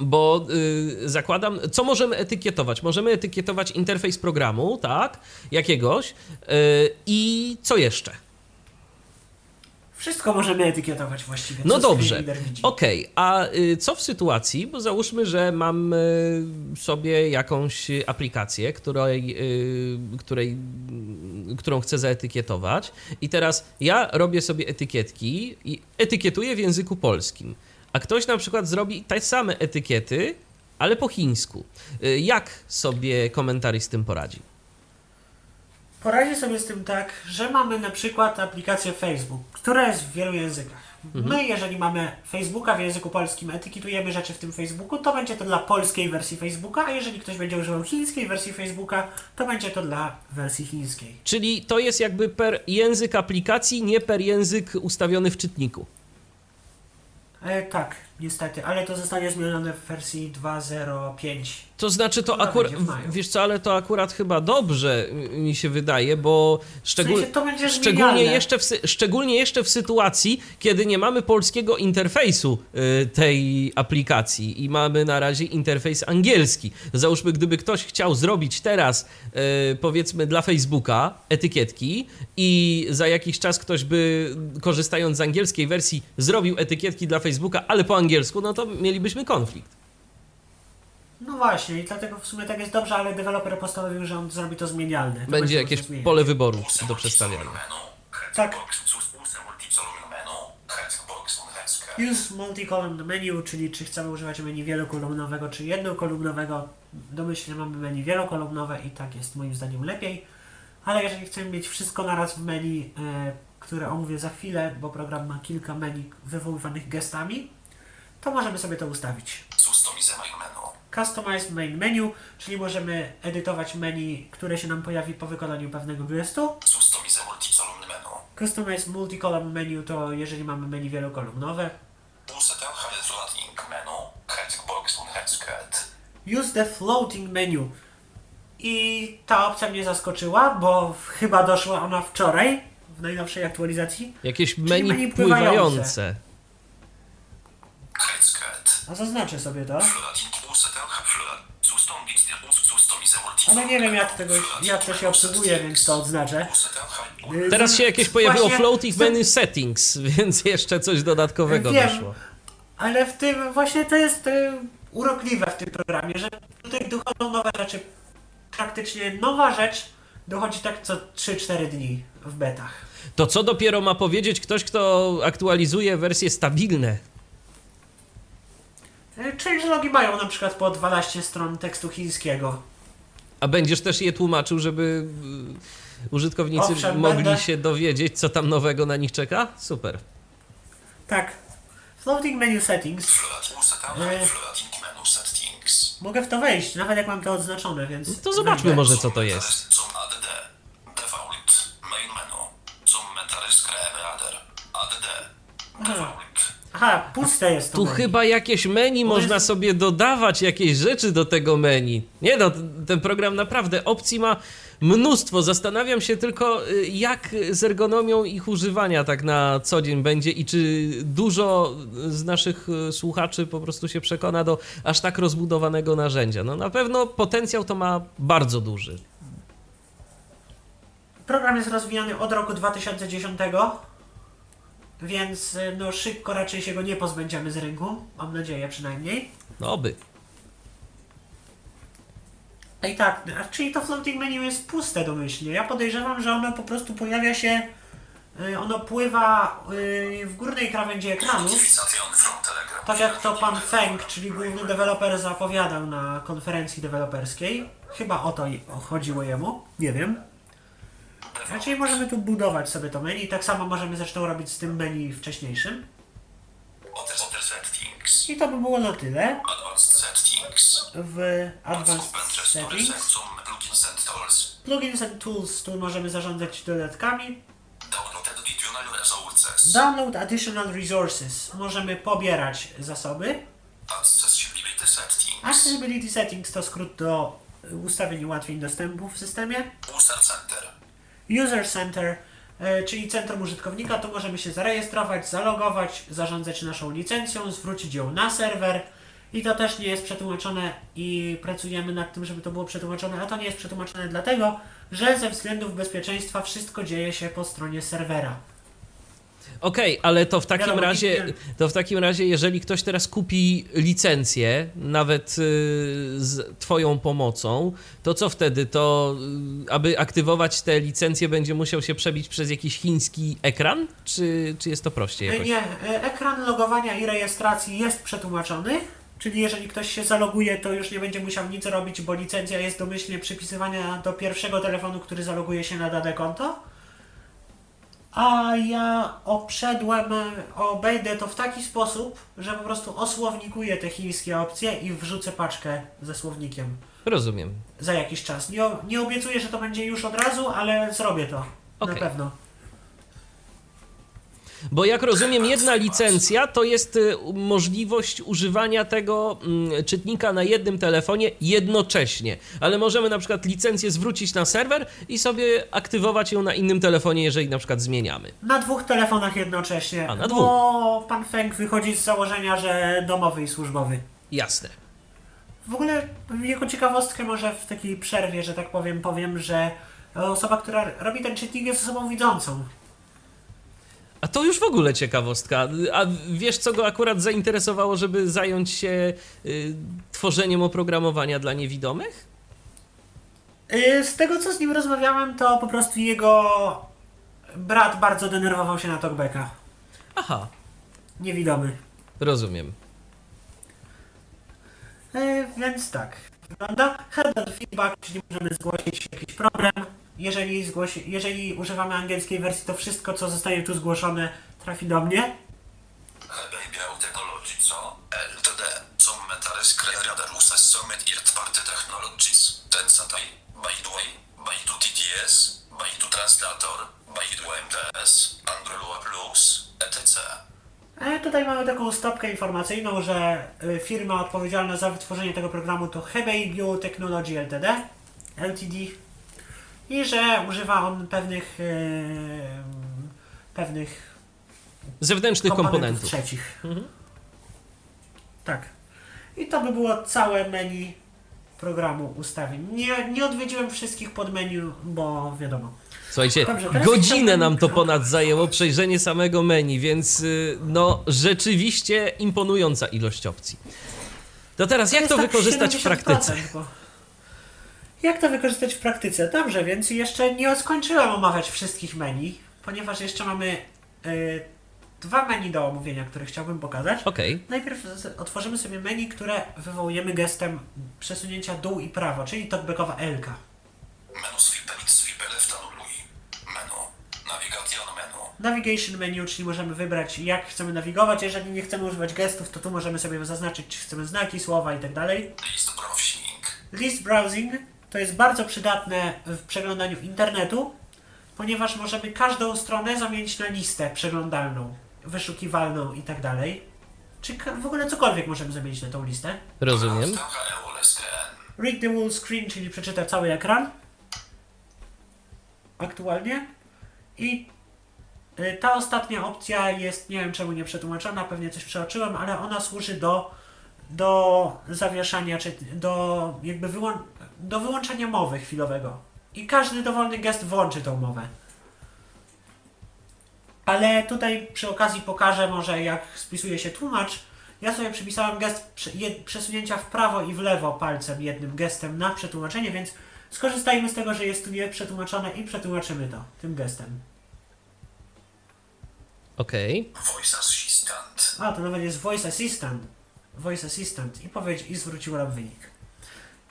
Speaker 1: Bo y, zakładam, co możemy etykietować? Możemy etykietować interfejs programu, tak? Jakiegoś. Y, I co jeszcze?
Speaker 2: Wszystko możemy etykietować właściwie.
Speaker 1: No dobrze. Okej, a y, co w sytuacji, bo załóżmy, że mam y, sobie jakąś aplikację, której, y, której, którą chcę zaetykietować i teraz ja robię sobie etykietki i etykietuję w języku polskim, a ktoś na przykład zrobi te same etykiety, ale po chińsku. Y, Jak sobie komentarz z tym poradzi?
Speaker 2: Poradzię sobie z tym tak, że mamy na przykład aplikację Facebook, która jest w wielu językach. My, jeżeli mamy Facebooka w języku polskim, etykietujemy rzeczy w tym Facebooku, to będzie to dla polskiej wersji Facebooka, a jeżeli ktoś będzie używał chińskiej wersji Facebooka, to będzie to dla wersji chińskiej.
Speaker 1: Czyli to jest jakby per język aplikacji, nie per język ustawiony w czytniku.
Speaker 2: E, tak, niestety, ale to zostanie zmienione w wersji 2.0.5.
Speaker 1: To znaczy to akurat,
Speaker 2: w
Speaker 1: wiesz co, ale to akurat chyba dobrze y, mi się wydaje, bo szczegól,
Speaker 2: sensie to będzie
Speaker 1: szczególnie, jeszcze w, szczególnie jeszcze w sytuacji, kiedy nie mamy polskiego interfejsu y, tej aplikacji i mamy na razie interfejs angielski. Załóżmy, gdyby ktoś chciał zrobić teraz, y, powiedzmy dla Facebooka etykietki i za jakiś czas ktoś by, korzystając z angielskiej wersji, zrobił etykietki dla Facebooka, ale po angielsku, no to mielibyśmy konflikt.
Speaker 2: No właśnie, i dlatego w sumie tak jest dobrze, ale deweloper postanowił, że on zrobi to zmienialne. To
Speaker 1: Będzie jakieś pole wyboru do przestawiania.
Speaker 2: Tak.
Speaker 3: Headbox. Use multi-column menu.
Speaker 2: Czyli czy chcemy używać menu wielokolumnowego, czy jednokolumnowego. Domyślnie mamy menu wielokolumnowe i tak jest moim zdaniem lepiej. Ale jeżeli chcemy mieć wszystko naraz w menu, e, które omówię za chwilę, bo program ma kilka menu wywoływanych gestami, to możemy sobie to ustawić.
Speaker 3: Customize menu.
Speaker 2: Customize main menu, czyli możemy edytować meni, które się nam pojawi po wykonaniu pewnego gestu.
Speaker 3: Customize multi-column menu.
Speaker 2: Customize multi-column menu to jeżeli mamy menu wielokolumnowe.
Speaker 3: Use the menu.
Speaker 2: Floating menu. I ta opcja mnie zaskoczyła, bo chyba doszła ona wczoraj w najnowszej aktualizacji.
Speaker 1: Jakieś menu,
Speaker 2: menu
Speaker 1: pływające.
Speaker 2: pływające. A zaznaczę sobie to.
Speaker 3: Floating
Speaker 2: Ale nie wiem jak, tego, jak to się obsługuje, więc to odznaczę.
Speaker 3: Usetel haj.
Speaker 2: Y,
Speaker 1: Teraz się jakieś pojawiło
Speaker 2: właśnie-
Speaker 1: floating menu settings, więc jeszcze coś dodatkowego
Speaker 2: Wiem.
Speaker 1: doszło.
Speaker 2: Ale w tym właśnie to jest y, urokliwe w tym programie, że tutaj dochodzą nowe rzeczy. Praktycznie nowa rzecz dochodzi tak co 3-4 dni w betach.
Speaker 1: To co dopiero ma powiedzieć ktoś, kto aktualizuje wersje stabilne?
Speaker 2: Y, Changelogi mają na przykład po 12 stron tekstu chińskiego.
Speaker 1: A będziesz też je tłumaczył, żeby y, użytkownicy
Speaker 2: Owszem,
Speaker 1: mogli
Speaker 2: będę.
Speaker 1: się dowiedzieć, co tam nowego na nich czeka? Super.
Speaker 2: Tak. Floating menu settings.
Speaker 3: Floating menu settings.
Speaker 2: Mogę w to wejść, nawet jak mam to odznaczone, więc.
Speaker 1: No To zobaczmy
Speaker 2: wejdę.
Speaker 1: może, co to jest.
Speaker 3: Zum add. Default. Main menu. Zum metaris kreator. Add. Default.
Speaker 2: Aha, puste jest to.
Speaker 1: Tu
Speaker 2: menu.
Speaker 1: chyba jakieś menu
Speaker 2: Bo
Speaker 1: można
Speaker 2: jest-
Speaker 1: sobie dodawać, jakieś rzeczy do tego menu. Nie no, t- ten program naprawdę opcji ma mnóstwo. Zastanawiam się tylko, y, jak z ergonomią ich używania tak na co dzień będzie i czy dużo z naszych y, słuchaczy po prostu się przekona do aż tak rozbudowanego narzędzia. No na pewno potencjał to ma bardzo duży.
Speaker 2: Program jest rozwijany od roku 2010, więc y, no szybko raczej się go nie pozbędziemy z rynku. Mam nadzieję przynajmniej.
Speaker 1: No oby.
Speaker 2: A i tak, a czyli to floating menu jest puste domyślnie. Ja podejrzewam, że ono po prostu pojawia się, y, ono pływa y, w górnej krawędzi ekranu. Tak jak to pan Feng, czyli główny deweloper, zapowiadał na konferencji deweloperskiej. Chyba o to chodziło jemu, nie wiem. Raczej możemy tu budować sobie to menu, tak samo możemy zresztą robić z tym menu wcześniejszym. I to by było na tyle w Advanced Settings.
Speaker 3: Plugins and tools.
Speaker 2: Tu możemy zarządzać dodatkami.
Speaker 3: Download additional resources.
Speaker 2: Możemy pobierać zasoby.
Speaker 3: Accessibility settings.
Speaker 2: Accessibility Settings to skrót do ustawień ułatwień dostępu w systemie.
Speaker 3: User center.
Speaker 2: User Center, e, czyli centrum użytkownika, tu możemy się zarejestrować, zalogować, zarządzać naszą licencją, zwrócić ją na serwer. I to też nie jest przetłumaczone i pracujemy nad tym, żeby to było przetłumaczone, a to nie jest przetłumaczone dlatego, że ze względów bezpieczeństwa wszystko dzieje się po stronie serwera.
Speaker 1: Okej, ale to w takim razie, to w takim razie, jeżeli ktoś teraz kupi licencję, nawet y, z twoją pomocą, to co wtedy? To y, aby aktywować te licencje będzie musiał się przebić przez jakiś chiński ekran? Czy, czy jest to prościej jakoś?
Speaker 2: Nie, e, ekran logowania i rejestracji jest przetłumaczony, czyli jeżeli ktoś się zaloguje, to już nie będzie musiał nic robić, bo licencja jest domyślnie przypisywana do pierwszego telefonu, który zaloguje się na dane konto. A ja obszedłem, e, obejdę to w taki sposób, że po prostu osłownikuję te chińskie opcje i wrzucę paczkę ze słownikiem
Speaker 1: Rozumiem.
Speaker 2: za jakiś czas. Nie, nie obiecuję, że to będzie już od razu, ale zrobię to.
Speaker 1: Okej.
Speaker 2: Na pewno.
Speaker 1: Bo jak rozumiem, jedna licencja to jest y, możliwość używania tego mm, czytnika na jednym telefonie jednocześnie. Ale możemy na przykład licencję zwrócić na serwer i sobie aktywować ją na innym telefonie, jeżeli na przykład zmieniamy.
Speaker 2: Na dwóch telefonach jednocześnie.
Speaker 1: A, na
Speaker 2: bo pan Feng wychodzi z założenia, że domowy i służbowy.
Speaker 1: Jasne.
Speaker 2: W ogóle jako ciekawostkę może w takiej przerwie, że tak powiem, powiem, że osoba, która robi ten czytnik jest osobą widzącą.
Speaker 1: A to już w ogóle ciekawostka. A wiesz, co go akurat zainteresowało, żeby zająć się y, tworzeniem oprogramowania dla niewidomych?
Speaker 2: Yy, Z tego co z nim rozmawiałem, to po prostu jego brat bardzo denerwował się na talkbacka.
Speaker 1: Aha,
Speaker 2: Niewidomy.
Speaker 1: rozumiem.
Speaker 2: Yy, Więc tak. Wygląda. Header feedback, czyli możemy zgłosić jakiś problem. Jeżeli, zgłosi, jeżeli używamy angielskiej wersji, to wszystko, co zostaje tu zgłoszone, trafi do mnie. E, tutaj mamy taką stopkę informacyjną, że y, firma odpowiedzialna za wytworzenie tego programu to Hebei Biotechnology Ltd. Ltd. I że używa on pewnych y, pewnych
Speaker 1: Zewnętrznych
Speaker 2: komponentów,
Speaker 1: komponentów.
Speaker 2: trzecich.
Speaker 1: Mhm.
Speaker 2: Tak. I to by było całe menu programu ustawień. Nie, nie odwiedziłem wszystkich podmenu, bo wiadomo.
Speaker 1: Słuchajcie,
Speaker 2: Dobrze,
Speaker 1: godzinę
Speaker 2: chciałbym-
Speaker 1: nam to ponad zajęło przejrzenie samego menu, więc y, no rzeczywiście imponująca ilość opcji. To teraz jak
Speaker 2: jest
Speaker 1: to
Speaker 2: tak
Speaker 1: wykorzystać w
Speaker 2: 70%,
Speaker 1: praktyce?
Speaker 2: bo- Jak to wykorzystać w praktyce? Dobrze, więc jeszcze nie skończyłem omawiać wszystkich menu, ponieważ jeszcze mamy y, dwa menu do omówienia, które chciałbym pokazać.
Speaker 1: Okej,
Speaker 2: Najpierw otworzymy sobie menu, które wywołujemy gestem przesunięcia dół i prawo, czyli talkbackowa L.
Speaker 3: Menu sweep sweep left. Menu. Navigation menu.
Speaker 2: Navigation menu, czyli możemy wybrać jak chcemy nawigować. Jeżeli nie chcemy używać gestów, to tu możemy sobie zaznaczyć, czy chcemy znaki, słowa i tak dalej.
Speaker 3: List browsing.
Speaker 2: List browsing to jest bardzo przydatne w przeglądaniu internetu, ponieważ możemy każdą stronę zamienić na listę przeglądalną, wyszukiwalną i tak dalej. Czy w ogóle cokolwiek możemy zamienić na tą listę.
Speaker 1: rozumiem.
Speaker 2: Read the whole screen, czyli przeczyta cały ekran. Aktualnie. I y, ta ostatnia opcja jest, nie wiem czemu nie przetłumaczona, pewnie coś przeoczyłem, ale ona służy do, do zawieszania, czy do jakby wyłą- do wyłączenia mowy chwilowego. I każdy dowolny gest włączy tą mowę. Ale tutaj przy okazji pokażę może jak spisuje się tłumacz. Ja sobie przypisałem gest przesunięcia w prawo i w lewo palcem jednym gestem na przetłumaczenie, więc skorzystajmy z tego, że jest tu nie przetłumaczone i przetłumaczymy to tym gestem.
Speaker 1: Okej.
Speaker 3: Voice assistant.
Speaker 2: A, to nawet jest Voice Assistant. Voice Assistant i powiedz i zwróciło nam wynik.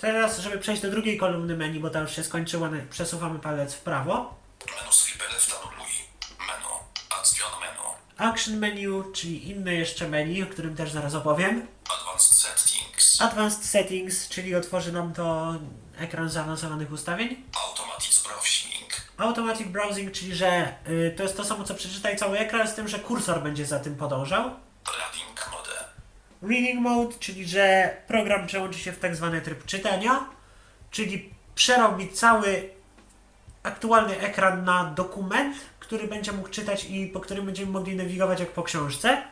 Speaker 2: Teraz, żeby przejść do drugiej kolumny menu, bo ta już się skończyła, przesuwamy palec w prawo.
Speaker 3: Menu sweep left anuluj. Menu. Action menu.
Speaker 2: Action menu, czyli inne jeszcze menu, o którym też zaraz opowiem.
Speaker 3: Advanced settings.
Speaker 2: Advanced Settings, czyli otworzy nam to ekran zaawansowanych ustawień.
Speaker 3: Automatic browsing.
Speaker 2: Automatic Browsing, czyli że y, to jest to samo co przeczytaj cały ekran, z tym, że kursor będzie za tym podążał.
Speaker 3: Reading mode.
Speaker 2: Czyli że program przełączy się w tak zwany tryb czytania, czyli przerobi cały aktualny ekran na dokument, który będzie mógł czytać i po którym będziemy mogli nawigować jak po książce.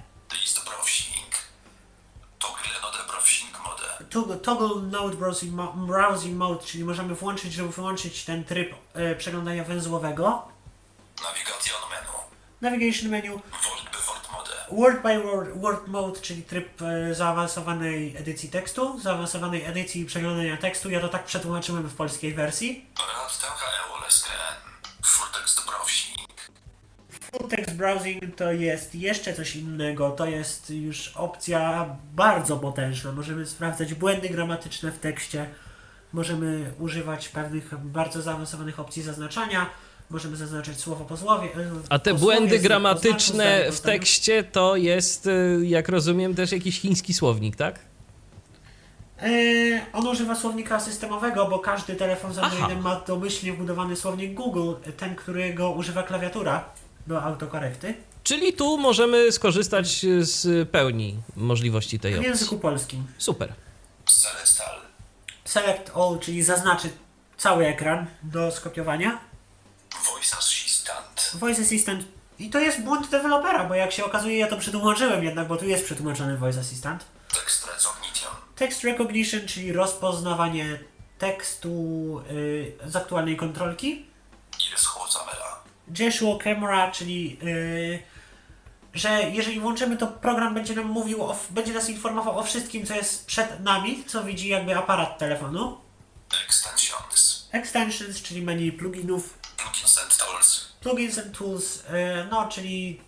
Speaker 3: Toggle node browsing mode.
Speaker 2: Toggle, toggle Node browsing, mo- browsing Mode, czyli możemy włączyć lub wyłączyć ten tryb e, przeglądania węzłowego.
Speaker 3: Navigation menu.
Speaker 2: Navigation menu,
Speaker 3: word by Word,
Speaker 2: Word Mode, czyli tryb e, zaawansowanej edycji tekstu, zaawansowanej edycji przeglądania tekstu. Ja to tak przetłumaczyłem w polskiej wersji.
Speaker 3: Full Text Browsing
Speaker 2: to jest jeszcze coś innego. To jest już opcja bardzo potężna. Możemy sprawdzać błędy gramatyczne w tekście. Możemy używać pewnych bardzo zaawansowanych opcji zaznaczania. Możemy zaznaczać słowo po słowie. e,
Speaker 1: A te błędy
Speaker 2: po
Speaker 1: gramatyczne
Speaker 2: znaku,
Speaker 1: w
Speaker 2: po
Speaker 1: tekście to jest, y, jak rozumiem, też jakiś chiński słownik, tak?
Speaker 2: E, on używa słownika systemowego, bo każdy telefon z
Speaker 1: Aha.
Speaker 2: Androidem ma domyślnie wbudowany słownik Google, ten, którego używa klawiatura do autokorekty,
Speaker 1: Czyli tu możemy skorzystać z pełni możliwości tej
Speaker 2: w
Speaker 1: opcji.
Speaker 2: języku polskim.
Speaker 1: Super.
Speaker 3: Select all.
Speaker 2: Select All, czyli zaznaczy cały ekran do skopiowania.
Speaker 3: Voice assistant.
Speaker 2: Voice Assistant. I to jest błąd dewelopera, bo jak się okazuje, ja to przetłumaczyłem jednak, bo tu jest przetłumaczony Voice Assistant.
Speaker 3: Text recognition.
Speaker 2: Text Recognition, czyli rozpoznawanie tekstu y, z aktualnej kontrolki.
Speaker 3: Iris camera.
Speaker 2: Joshua Camera, czyli y, że jeżeli włączymy, to program będzie nam mówił, o, będzie nas informował o wszystkim, co jest przed nami, co widzi jakby aparat telefonu.
Speaker 3: Extensions.
Speaker 2: Extensions, czyli menu pluginów.
Speaker 3: Plugins and tools.
Speaker 2: Plugins and tools, y, no czyli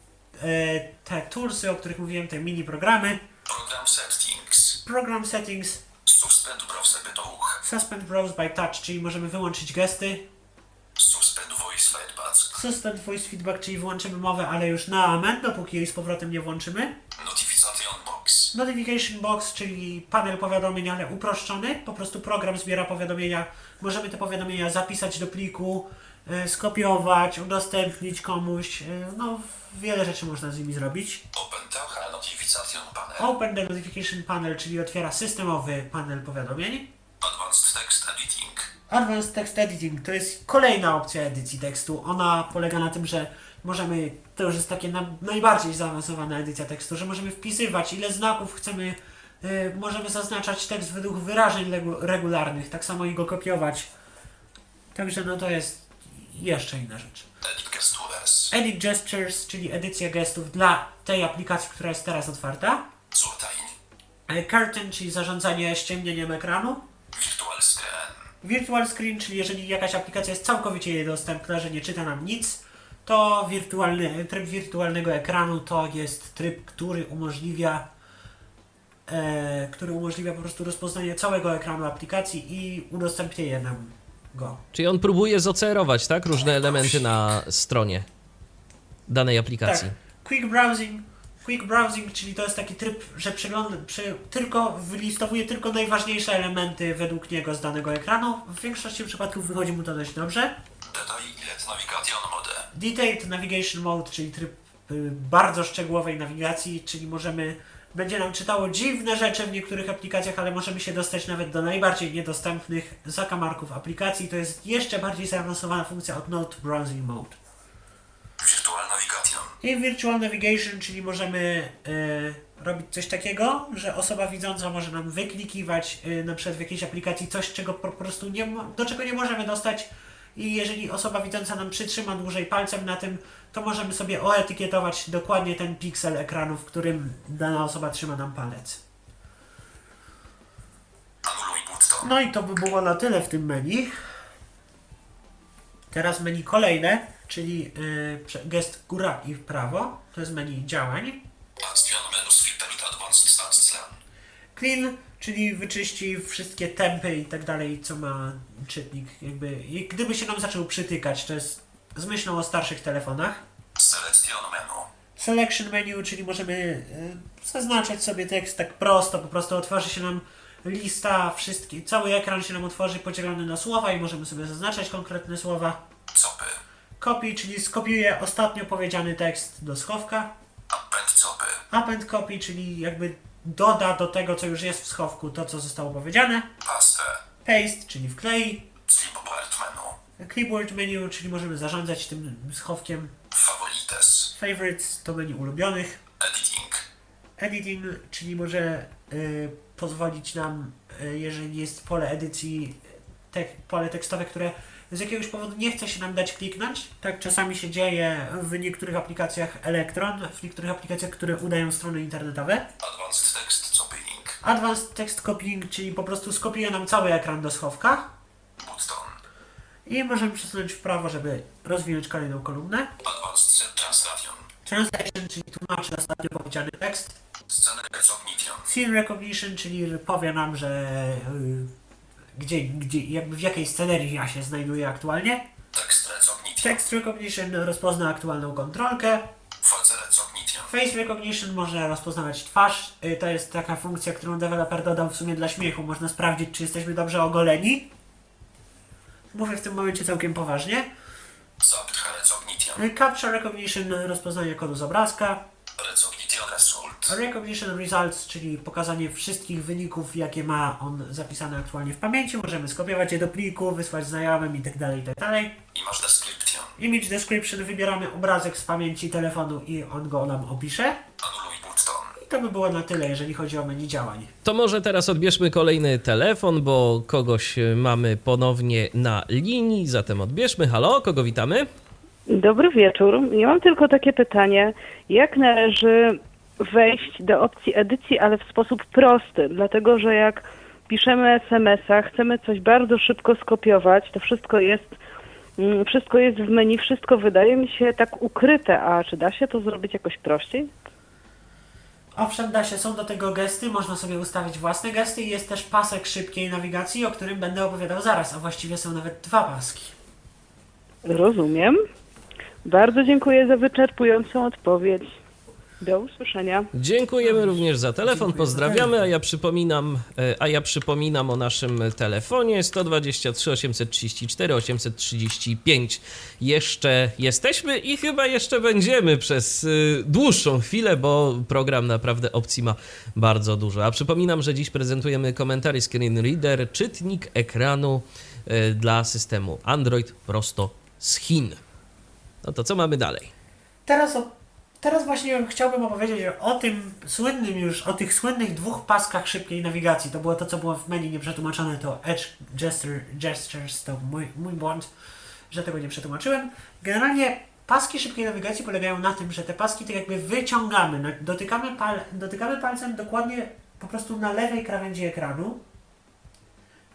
Speaker 2: y, te toolsy, o których mówiłem, te mini programy.
Speaker 3: Program settings.
Speaker 2: Program settings,
Speaker 3: Suspend browse bytuch.
Speaker 2: suspend browse by touch, czyli możemy wyłączyć gesty.
Speaker 3: Suspend voice feedback.
Speaker 2: Suspend voice feedback, czyli wyłączymy mowę, ale już na amen, dopóki jej z powrotem nie włączymy.
Speaker 3: Notification box.
Speaker 2: Notification box, czyli panel powiadomień, ale uproszczony. Po prostu program zbiera powiadomienia. Możemy te powiadomienia zapisać do pliku e, skopiować, udostępnić komuś. e, No, wiele rzeczy można z nimi zrobić.
Speaker 3: Open Notification Panel.
Speaker 2: Open the Notification Panel, czyli otwiera systemowy panel powiadomień.
Speaker 3: Advanced Text Editing.
Speaker 2: Advanced Text Editing to jest kolejna opcja edycji tekstu. Ona polega na tym, że możemy, to już jest takie na, najbardziej zaawansowana edycja tekstu, że możemy wpisywać ile znaków chcemy, y, możemy zaznaczać tekst według wyrażeń legu- regularnych, tak samo i go kopiować. Także no to jest jeszcze inna rzecz.
Speaker 3: Edit Gestures.
Speaker 2: Czyli edycja gestów dla tej aplikacji, która jest teraz otwarta. E, Curtain, czyli zarządzanie ściemnieniem ekranu.
Speaker 3: Virtual Screen.
Speaker 2: Virtual Screen, czyli jeżeli jakaś aplikacja jest całkowicie niedostępna, że nie czyta nam nic, to wirtualny, tryb wirtualnego ekranu to jest tryb, który umożliwia e, który umożliwia po prostu rozpoznanie całego ekranu aplikacji i udostępnienie nam go.
Speaker 1: Czyli on próbuje zocerować, tak? Różne elementy na stronie danej aplikacji.
Speaker 2: Tak. Quick Browsing. Quick Browsing, czyli to jest taki tryb, że przegląda, przy, tylko wylistowuje tylko najważniejsze elementy według niego z danego ekranu. W większości przypadków wychodzi mu to dość dobrze.
Speaker 3: Detailed Navigation Mode.
Speaker 2: Detailed Navigation Mode, czyli tryb y, bardzo szczegółowej nawigacji, czyli możemy, będzie nam czytało dziwne rzeczy w niektórych aplikacjach, ale możemy się dostać nawet do najbardziej niedostępnych zakamarków aplikacji. To jest jeszcze bardziej zaawansowana funkcja od Note Browsing Mode.
Speaker 3: Virtual Navigation.
Speaker 2: I Virtual Navigation, czyli możemy y, robić coś takiego, że osoba widząca może nam wyklikiwać y, na przykład w jakiejś aplikacji coś, czego po prostu nie, do czego nie możemy dostać i jeżeli osoba widząca nam przytrzyma dłużej palcem na tym, to możemy sobie oetykietować dokładnie ten piksel ekranu, w którym dana osoba trzyma nam palec. No i to by było na tyle w tym menu. Teraz menu kolejne, czyli y, gest góra i prawo, to jest menu działań. Clean, czyli wyczyści wszystkie tempy i tak dalej, co ma czytnik. Jakby, i gdyby się nam zaczął przytykać, to jest z myślą o starszych telefonach.
Speaker 3: Selection menu.
Speaker 2: Selection menu, czyli możemy y, zaznaczać sobie tekst tak prosto, po prostu otworzy się nam lista, wszystkie, cały ekran się nam otworzy podzielony na słowa i możemy sobie zaznaczać konkretne słowa.
Speaker 3: Copy.
Speaker 2: Copy, czyli skopiuję ostatnio powiedziany tekst do schowka.
Speaker 3: Append copy.
Speaker 2: Append copy, czyli jakby doda do tego, co już jest w schowku, to, co zostało powiedziane.
Speaker 3: Paste.
Speaker 2: Paste, czyli wklei.
Speaker 3: Clipboard menu.
Speaker 2: Keyboard menu, czyli możemy zarządzać tym schowkiem.
Speaker 3: Favorites.
Speaker 2: Favorites to menu ulubionych.
Speaker 3: Editing.
Speaker 2: Editing, czyli może y, pozwolić nam, y, jeżeli jest pole edycji, tek, pole tekstowe, które z jakiegoś powodu nie chce się nam dać kliknąć. Tak czasami się dzieje w niektórych aplikacjach Electron, w niektórych aplikacjach, które udają strony internetowe.
Speaker 3: Advanced Text Copying.
Speaker 2: Advanced Text Copying, czyli po prostu skopiuje nam cały ekran do schowka. I możemy przesunąć w prawo, żeby rozwinąć kolejną kolumnę.
Speaker 3: Advanced Translation.
Speaker 2: Translation, czyli tłumaczy ostatnio powiedziany tekst.
Speaker 3: Scene Recognition.
Speaker 2: Scene Recognition, czyli powie nam, że y, gdzie, gdzie, jakby w jakiej scenerii ja się znajduję aktualnie.
Speaker 3: Text Recognition.
Speaker 2: Text Recognition rozpozna aktualną kontrolkę.
Speaker 3: Face Recognition.
Speaker 2: Face Recognition może rozpoznawać twarz. Y, To jest taka funkcja, którą deweloper dodał w sumie dla śmiechu. Można sprawdzić, czy jesteśmy dobrze ogoleni. Mówię w tym momencie całkiem poważnie. Y, Capture Recognition rozpoznanie kodu z obrazka.
Speaker 3: Recognition Result.
Speaker 2: Recognition Results, czyli pokazanie wszystkich wyników, jakie ma on zapisane aktualnie w pamięci. Możemy skopiować je do pliku, wysłać znajomym itd. itd.
Speaker 3: Image Description.
Speaker 2: Image Description wybieramy obrazek z pamięci telefonu i on go nam opisze. I to by było na tyle, jeżeli chodzi o menu działań.
Speaker 1: To może teraz odbierzmy kolejny telefon, bo kogoś y, mamy ponownie na linii, zatem odbierzmy. Halo, kogo witamy?
Speaker 6: Dobry wieczór. Ja mam tylko takie pytanie. Jak należy wejść do opcji edycji, ale w sposób prosty? Dlatego, że jak piszemy SMS-a, chcemy coś bardzo szybko skopiować, to wszystko jest, mm, wszystko jest w menu, wszystko wydaje mi się tak ukryte. A czy da się to zrobić jakoś prościej?
Speaker 2: Owszem, da się, są do tego gesty, można sobie ustawić własne gesty i jest też pasek szybkiej nawigacji, o którym będę opowiadał zaraz, a właściwie są nawet dwa paski.
Speaker 6: Rozumiem. Bardzo dziękuję za wyczerpującą odpowiedź. Do usłyszenia.
Speaker 1: Dziękujemy również za telefon, pozdrawiamy, a ja przypominam, e, a ja przypominam o naszym telefonie 123 834 835. Jeszcze jesteśmy i chyba jeszcze będziemy przez y, dłuższą chwilę, bo program naprawdę opcji ma bardzo dużo. A przypominam, że dziś prezentujemy komentarz Screen Reader, czytnik ekranu y, dla systemu Android prosto z Chin. No to co mamy dalej?
Speaker 2: Teraz, o, teraz właśnie chciałbym opowiedzieć o tym słynnym już, o tych słynnych dwóch paskach szybkiej nawigacji. To było to, co było w menu nieprzetłumaczone, to Edge gesture, Gestures, to mój, mój błąd, że tego nie przetłumaczyłem. Generalnie paski szybkiej nawigacji polegają na tym, że te paski tak jakby wyciągamy, na- dotykamy, pal, dotykamy palcem dokładnie po prostu na lewej krawędzi ekranu.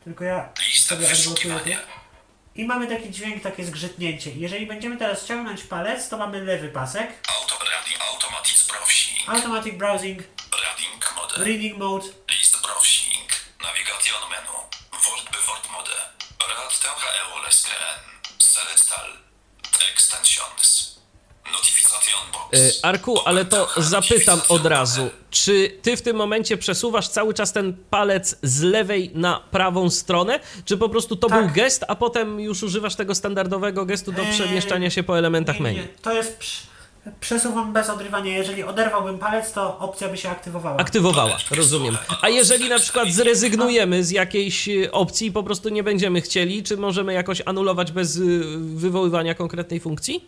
Speaker 2: Tylko ja sobie
Speaker 3: wyszukiwania.
Speaker 2: I mamy taki dźwięk, takie zgrzytnięcie. Jeżeli będziemy teraz ściągnąć palec, to mamy lewy pasek.
Speaker 3: Auto reading automatic browsing.
Speaker 2: Automatic browsing,
Speaker 3: Reading mode.
Speaker 2: reading mode.
Speaker 3: List browsing. Navigation menu. Word by word mode. Rad THEO SKN. Select all. Extensions.
Speaker 1: Y, Arku, ale to zapytam od razu. Czy ty w tym momencie przesuwasz cały czas ten palec z lewej na prawą stronę? Czy po prostu to
Speaker 2: Tak.
Speaker 1: był gest, a potem już używasz tego standardowego gestu do
Speaker 2: Eee,
Speaker 1: przemieszczania się po elementach
Speaker 2: Nie, nie,
Speaker 1: menu?
Speaker 2: to jest prz- przesuwam bez odrywania. Jeżeli oderwałbym palec, to opcja by się aktywowała.
Speaker 1: Aktywowała, rozumiem. A jeżeli na przykład zrezygnujemy z jakiejś y, opcji i po prostu nie będziemy chcieli, czy możemy jakoś anulować bez y, wywoływania konkretnej funkcji?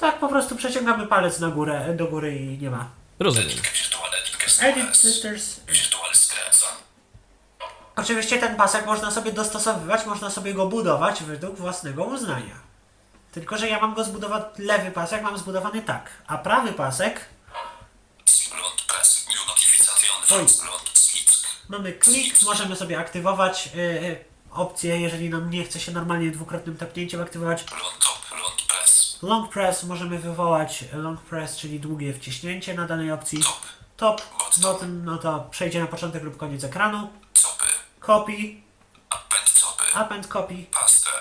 Speaker 2: Tak, po prostu przeciągamy palec na górę, do góry i nie ma.
Speaker 1: Rozumiem.
Speaker 3: Edit.
Speaker 2: Sisters. Oczywiście ten pasek można sobie dostosowywać, można sobie go budować według własnego uznania. Tylko, że ja mam go zbudowany, lewy pasek mam zbudowany tak, a prawy pasek Oj. Mamy klik, możemy sobie aktywować y, y, opcję, jeżeli nam nie chce się normalnie dwukrotnym tapnięciem aktywować.
Speaker 3: Splund top. Splund press.
Speaker 2: Long press możemy wywołać long press, czyli długie wciśnięcie na danej opcji.
Speaker 3: Top.
Speaker 2: Top, bottom, no to przejdzie na początek lub koniec ekranu.
Speaker 3: Copy. Append copy.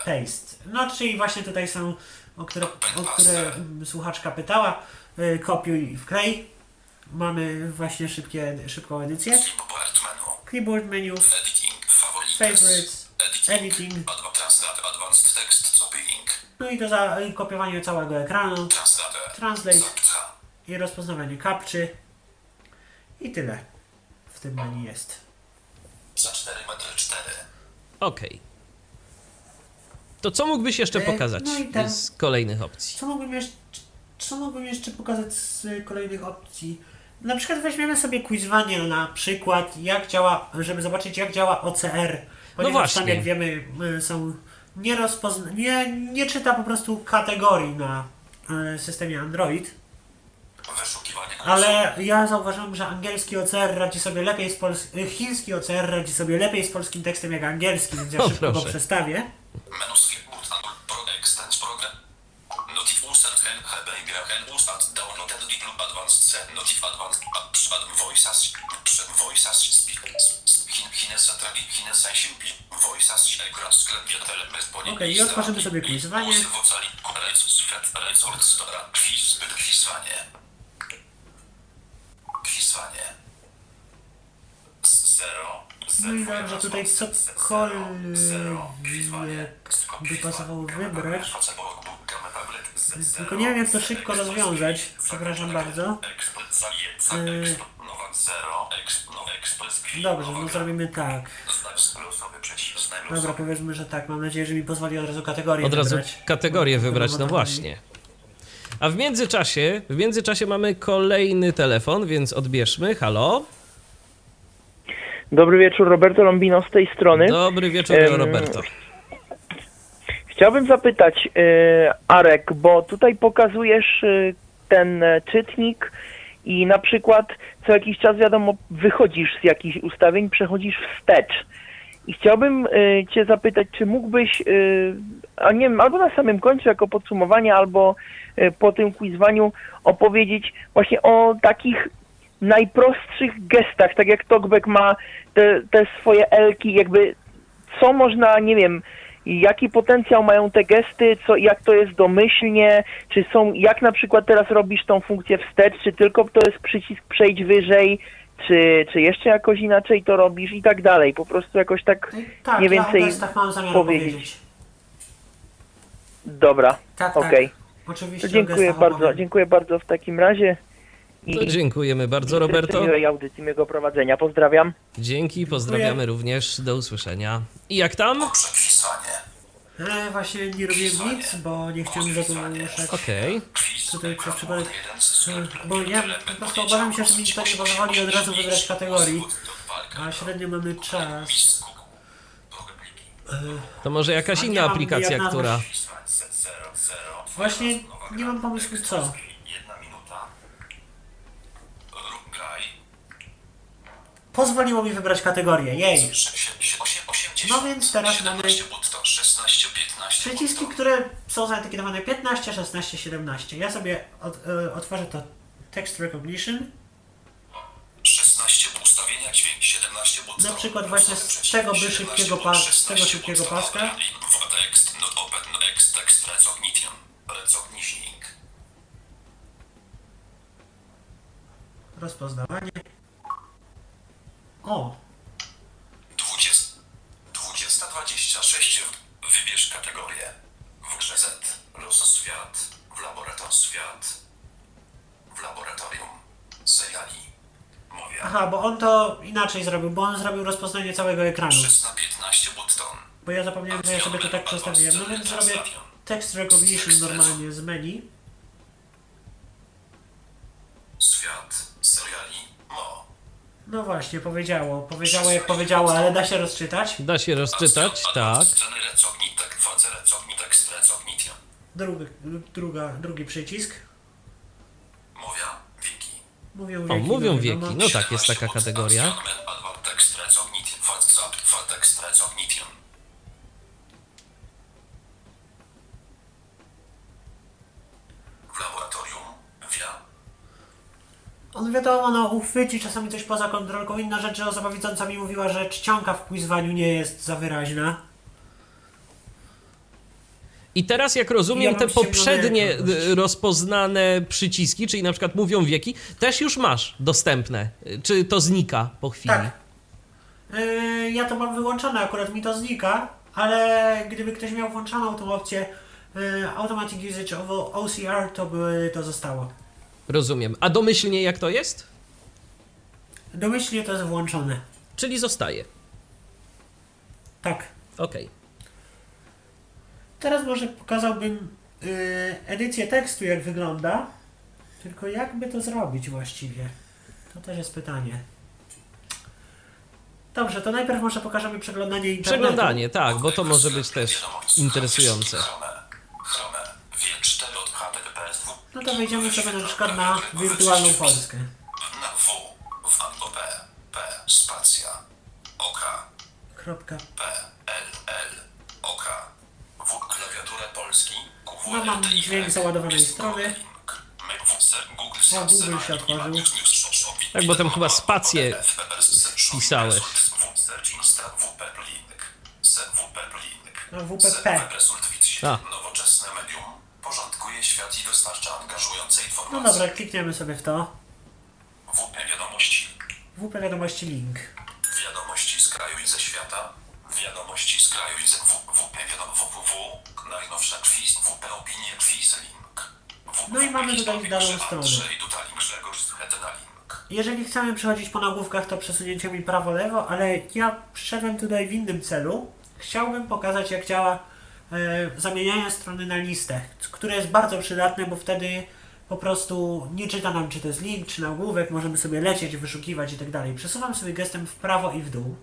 Speaker 3: Paste.
Speaker 2: No czyli właśnie tutaj są, o które, o które słuchaczka pytała, y, kopiuj i wklej. Mamy właśnie szybkie, szybką edycję.
Speaker 3: Keyboard menu. Editing. Favorites.
Speaker 2: favorites,
Speaker 3: Editing. advanced text copying.
Speaker 2: No i to za y, kopiowanie całego ekranu.
Speaker 3: Translate.
Speaker 2: I rozpoznawanie kapczy. I tyle w tym menu jest.
Speaker 3: Za 4 metry 4.
Speaker 1: Okej. To co mógłbyś jeszcze
Speaker 2: E,
Speaker 1: pokazać
Speaker 2: no i ten-
Speaker 1: z kolejnych opcji?
Speaker 2: Co mógłbym jeszcze, co mógłbym jeszcze pokazać z kolejnych opcji? Na przykład weźmiemy sobie quizwanie na przykład, jak działa, żeby zobaczyć jak działa OCR. Ponieważ
Speaker 1: właśnie.
Speaker 2: tam jak wiemy y, są nie rozpozna, nie, nie czyta po prostu kategorii na y, systemie Android. Ale ja zauważyłem, że angielski OCR radzi sobie lepiej z polskim, chiński OCR radzi sobie lepiej z polskim tekstem jak angielski, więc ja
Speaker 1: O,
Speaker 2: szybko go przestawię.
Speaker 3: Menu Notif usert and HB and usert downloaded diplo advanced notif advanced ad przed voices przed voices speak Chin Chinesa tragi Chinesa siłpi voices ekran sklepie telemes poli
Speaker 2: Okej, i otworzymy sobie quizwanie.
Speaker 3: Wocali rec swet resort dora quiz zbyt quizwanie. Quizwanie. Zero.
Speaker 2: I dobrze, tutaj cokolwiek by pasowało wybrać. Tylko nie wiem jak to szybko rozwiązać, przepraszam bardzo. Yy, Dobrze, no zrobimy tak. Dobra, powiedzmy, że tak. Mam nadzieję, że mi pozwoli od razu kategorię
Speaker 1: Od razu
Speaker 2: wybrać.
Speaker 1: kategorię wybrać, no
Speaker 2: Wiadomo,
Speaker 1: właśnie. A w międzyczasie, w międzyczasie mamy kolejny telefon, więc odbierzmy. Halo?
Speaker 7: Dobry wieczór, Roberto Lombino z tej strony.
Speaker 1: Dobry wieczór, Roberto.
Speaker 7: Chciałbym zapytać, e, Arek, bo tutaj pokazujesz e, ten e, czytnik i na przykład co jakiś czas, wiadomo, wychodzisz z jakichś ustawień, przechodzisz wstecz. I chciałbym e, Cię zapytać, czy mógłbyś, a nie wiem, albo na samym końcu jako podsumowanie, albo po tym quizwaniu opowiedzieć właśnie o takich najprostszych gestach, tak jak Talkback ma te, te swoje elki, jakby co można, nie wiem, jaki potencjał mają te gesty, co, jak to jest domyślnie, czy są, jak na przykład teraz robisz tą funkcję wstecz, czy tylko to jest przycisk przejdź wyżej, czy, czy jeszcze jakoś inaczej to robisz i tak dalej. Po prostu jakoś tak
Speaker 2: Tak,
Speaker 7: mniej
Speaker 2: ja
Speaker 7: więcej
Speaker 2: o gestach mam zamiar
Speaker 7: powiedzieć.
Speaker 2: powiedzieć.
Speaker 7: Dobra,
Speaker 2: Tak,
Speaker 7: okej.
Speaker 2: tak. Oczywiście
Speaker 7: To
Speaker 2: o
Speaker 7: Dziękuję bardzo, dziękuję bardzo w takim razie.
Speaker 1: To dziękujemy bardzo, Roberto.
Speaker 7: miłej audycji, miłego prowadzenia. Pozdrawiam.
Speaker 1: Dzięki, pozdrawiamy również. Do usłyszenia. I jak tam?
Speaker 2: E, właśnie nie robiłem nic, bo nie chciałem zagłuszać
Speaker 1: Okej.
Speaker 2: tutaj przez przypadek. e, Bo ja po prostu obawiam się, że mi to nie pozwoli od razu wybrać kategorii. A średnio mamy czas.
Speaker 1: To może jakaś inna aplikacja, która.
Speaker 2: Właśnie nie mam pomysłu co. Pozwoliło mi wybrać kategorię, jej.
Speaker 3: 80,
Speaker 2: No więc teraz mamy
Speaker 3: 17 button, 16, 15
Speaker 2: przyciski, które są zaetykietowane 15, 16, 17. Ja sobie od, e, otworzę to Text Recognition.
Speaker 3: 16 ustawienia dźwięk, 17 button.
Speaker 2: Na przykład właśnie z tego by szybkiego pa- z tego szybkiego paska.
Speaker 3: Recognitioning.
Speaker 2: Rozpoznawanie. O,
Speaker 3: 20. 2026. Wybierz kategorię. W grze Z. Los świat. W laboratorium świat. W laboratorium. Seriali. Mówię.
Speaker 2: aha, bo on to inaczej zrobił, bo on zrobił rozpoznanie całego ekranu.
Speaker 3: 6 na 15 button.
Speaker 2: Bo ja zapomniałem, że ja sobie to tak przestawiłem. No więc zrobię Text Recognition normalnie z menu.
Speaker 3: Świat. Seriali.
Speaker 2: No właśnie, powiedziało. Powiedziało jak powiedziało, ale da się rozczytać.
Speaker 1: Da się rozczytać, tak.
Speaker 3: Recognitek. Recognition.
Speaker 2: Drugi, druga, drugi przycisk.
Speaker 3: Wiki.
Speaker 2: Mówią
Speaker 1: O,
Speaker 2: wieki.
Speaker 1: mówią
Speaker 2: no
Speaker 1: wieki.
Speaker 2: wiadomo.
Speaker 1: No tak, jest taka kategoria.
Speaker 3: W laboratorium.
Speaker 2: On wiadomo, no uchwyci czasami coś poza kontrolką. Inna rzecz, że osoba widząca mi mówiła, że czcionka w quizwaniu nie jest za wyraźna.
Speaker 1: I teraz, jak rozumiem,
Speaker 2: Ja
Speaker 1: te poprzednie
Speaker 2: dość.
Speaker 1: y, rozpoznane przyciski, czyli na przykład mówią wieki, też już masz dostępne. Y, Czy to znika po chwili?
Speaker 2: Tak. Yy, ja to mam wyłączone, akurat mi to znika, ale gdyby ktoś miał włączoną tą opcję yy, Automatic Usage of OCR, to by to zostało.
Speaker 1: Rozumiem. A domyślnie jak to jest?
Speaker 2: Domyślnie to jest włączone.
Speaker 1: Czyli zostaje.
Speaker 2: Tak.
Speaker 1: Okej.
Speaker 2: Teraz może pokazałbym yy, edycję tekstu, jak wygląda. Tylko jakby to zrobić właściwie? To też jest pytanie. Dobrze, to najpierw może pokażemy przeglądanie internetu.
Speaker 1: Przeglądanie, tak, bo to może być też interesujące.
Speaker 3: Chrome. Chrome. W4 od HTTPS.
Speaker 2: No to wejdziemy sobie na przykład na wirtualną Polskę.
Speaker 3: Na W. W albo P. P. Spacja. OK.
Speaker 2: Kropka.
Speaker 3: P. L. L. OK. W. Klawiaturę Polski. QW.
Speaker 2: No mam dźwięk załadowanej strony.
Speaker 3: O,
Speaker 2: Google się otworzył.
Speaker 1: Tak, bo tam chyba spację wpisałeś.
Speaker 2: No, WPP.
Speaker 1: A.
Speaker 3: Nowoczesne medium porządkuje świat i dostarcza
Speaker 2: No dobra, klikniemy sobie w to.
Speaker 3: WP wiadomości.
Speaker 2: WP wiadomości link.
Speaker 3: Wiadomości z kraju i ze świata. Wiadomości z kraju i ze WP wiadomo www. Najnowsza quiz WP opinie quiz link.
Speaker 2: No i mamy tutaj
Speaker 3: Grzewa,
Speaker 2: stronę. Jeżeli chcemy przechodzić po nagłówkach, to przesunięcie mi prawo-lewo, ale ja przyszedłem tutaj w innym celu. Chciałbym pokazać, jak działa e, zamienianie strony na listę, które jest bardzo przydatne, bo wtedy po prostu nie czyta nam, czy to jest link, czy nagłówek, możemy sobie lecieć, wyszukiwać i tak dalej. Przesuwam sobie gestem w prawo i w dół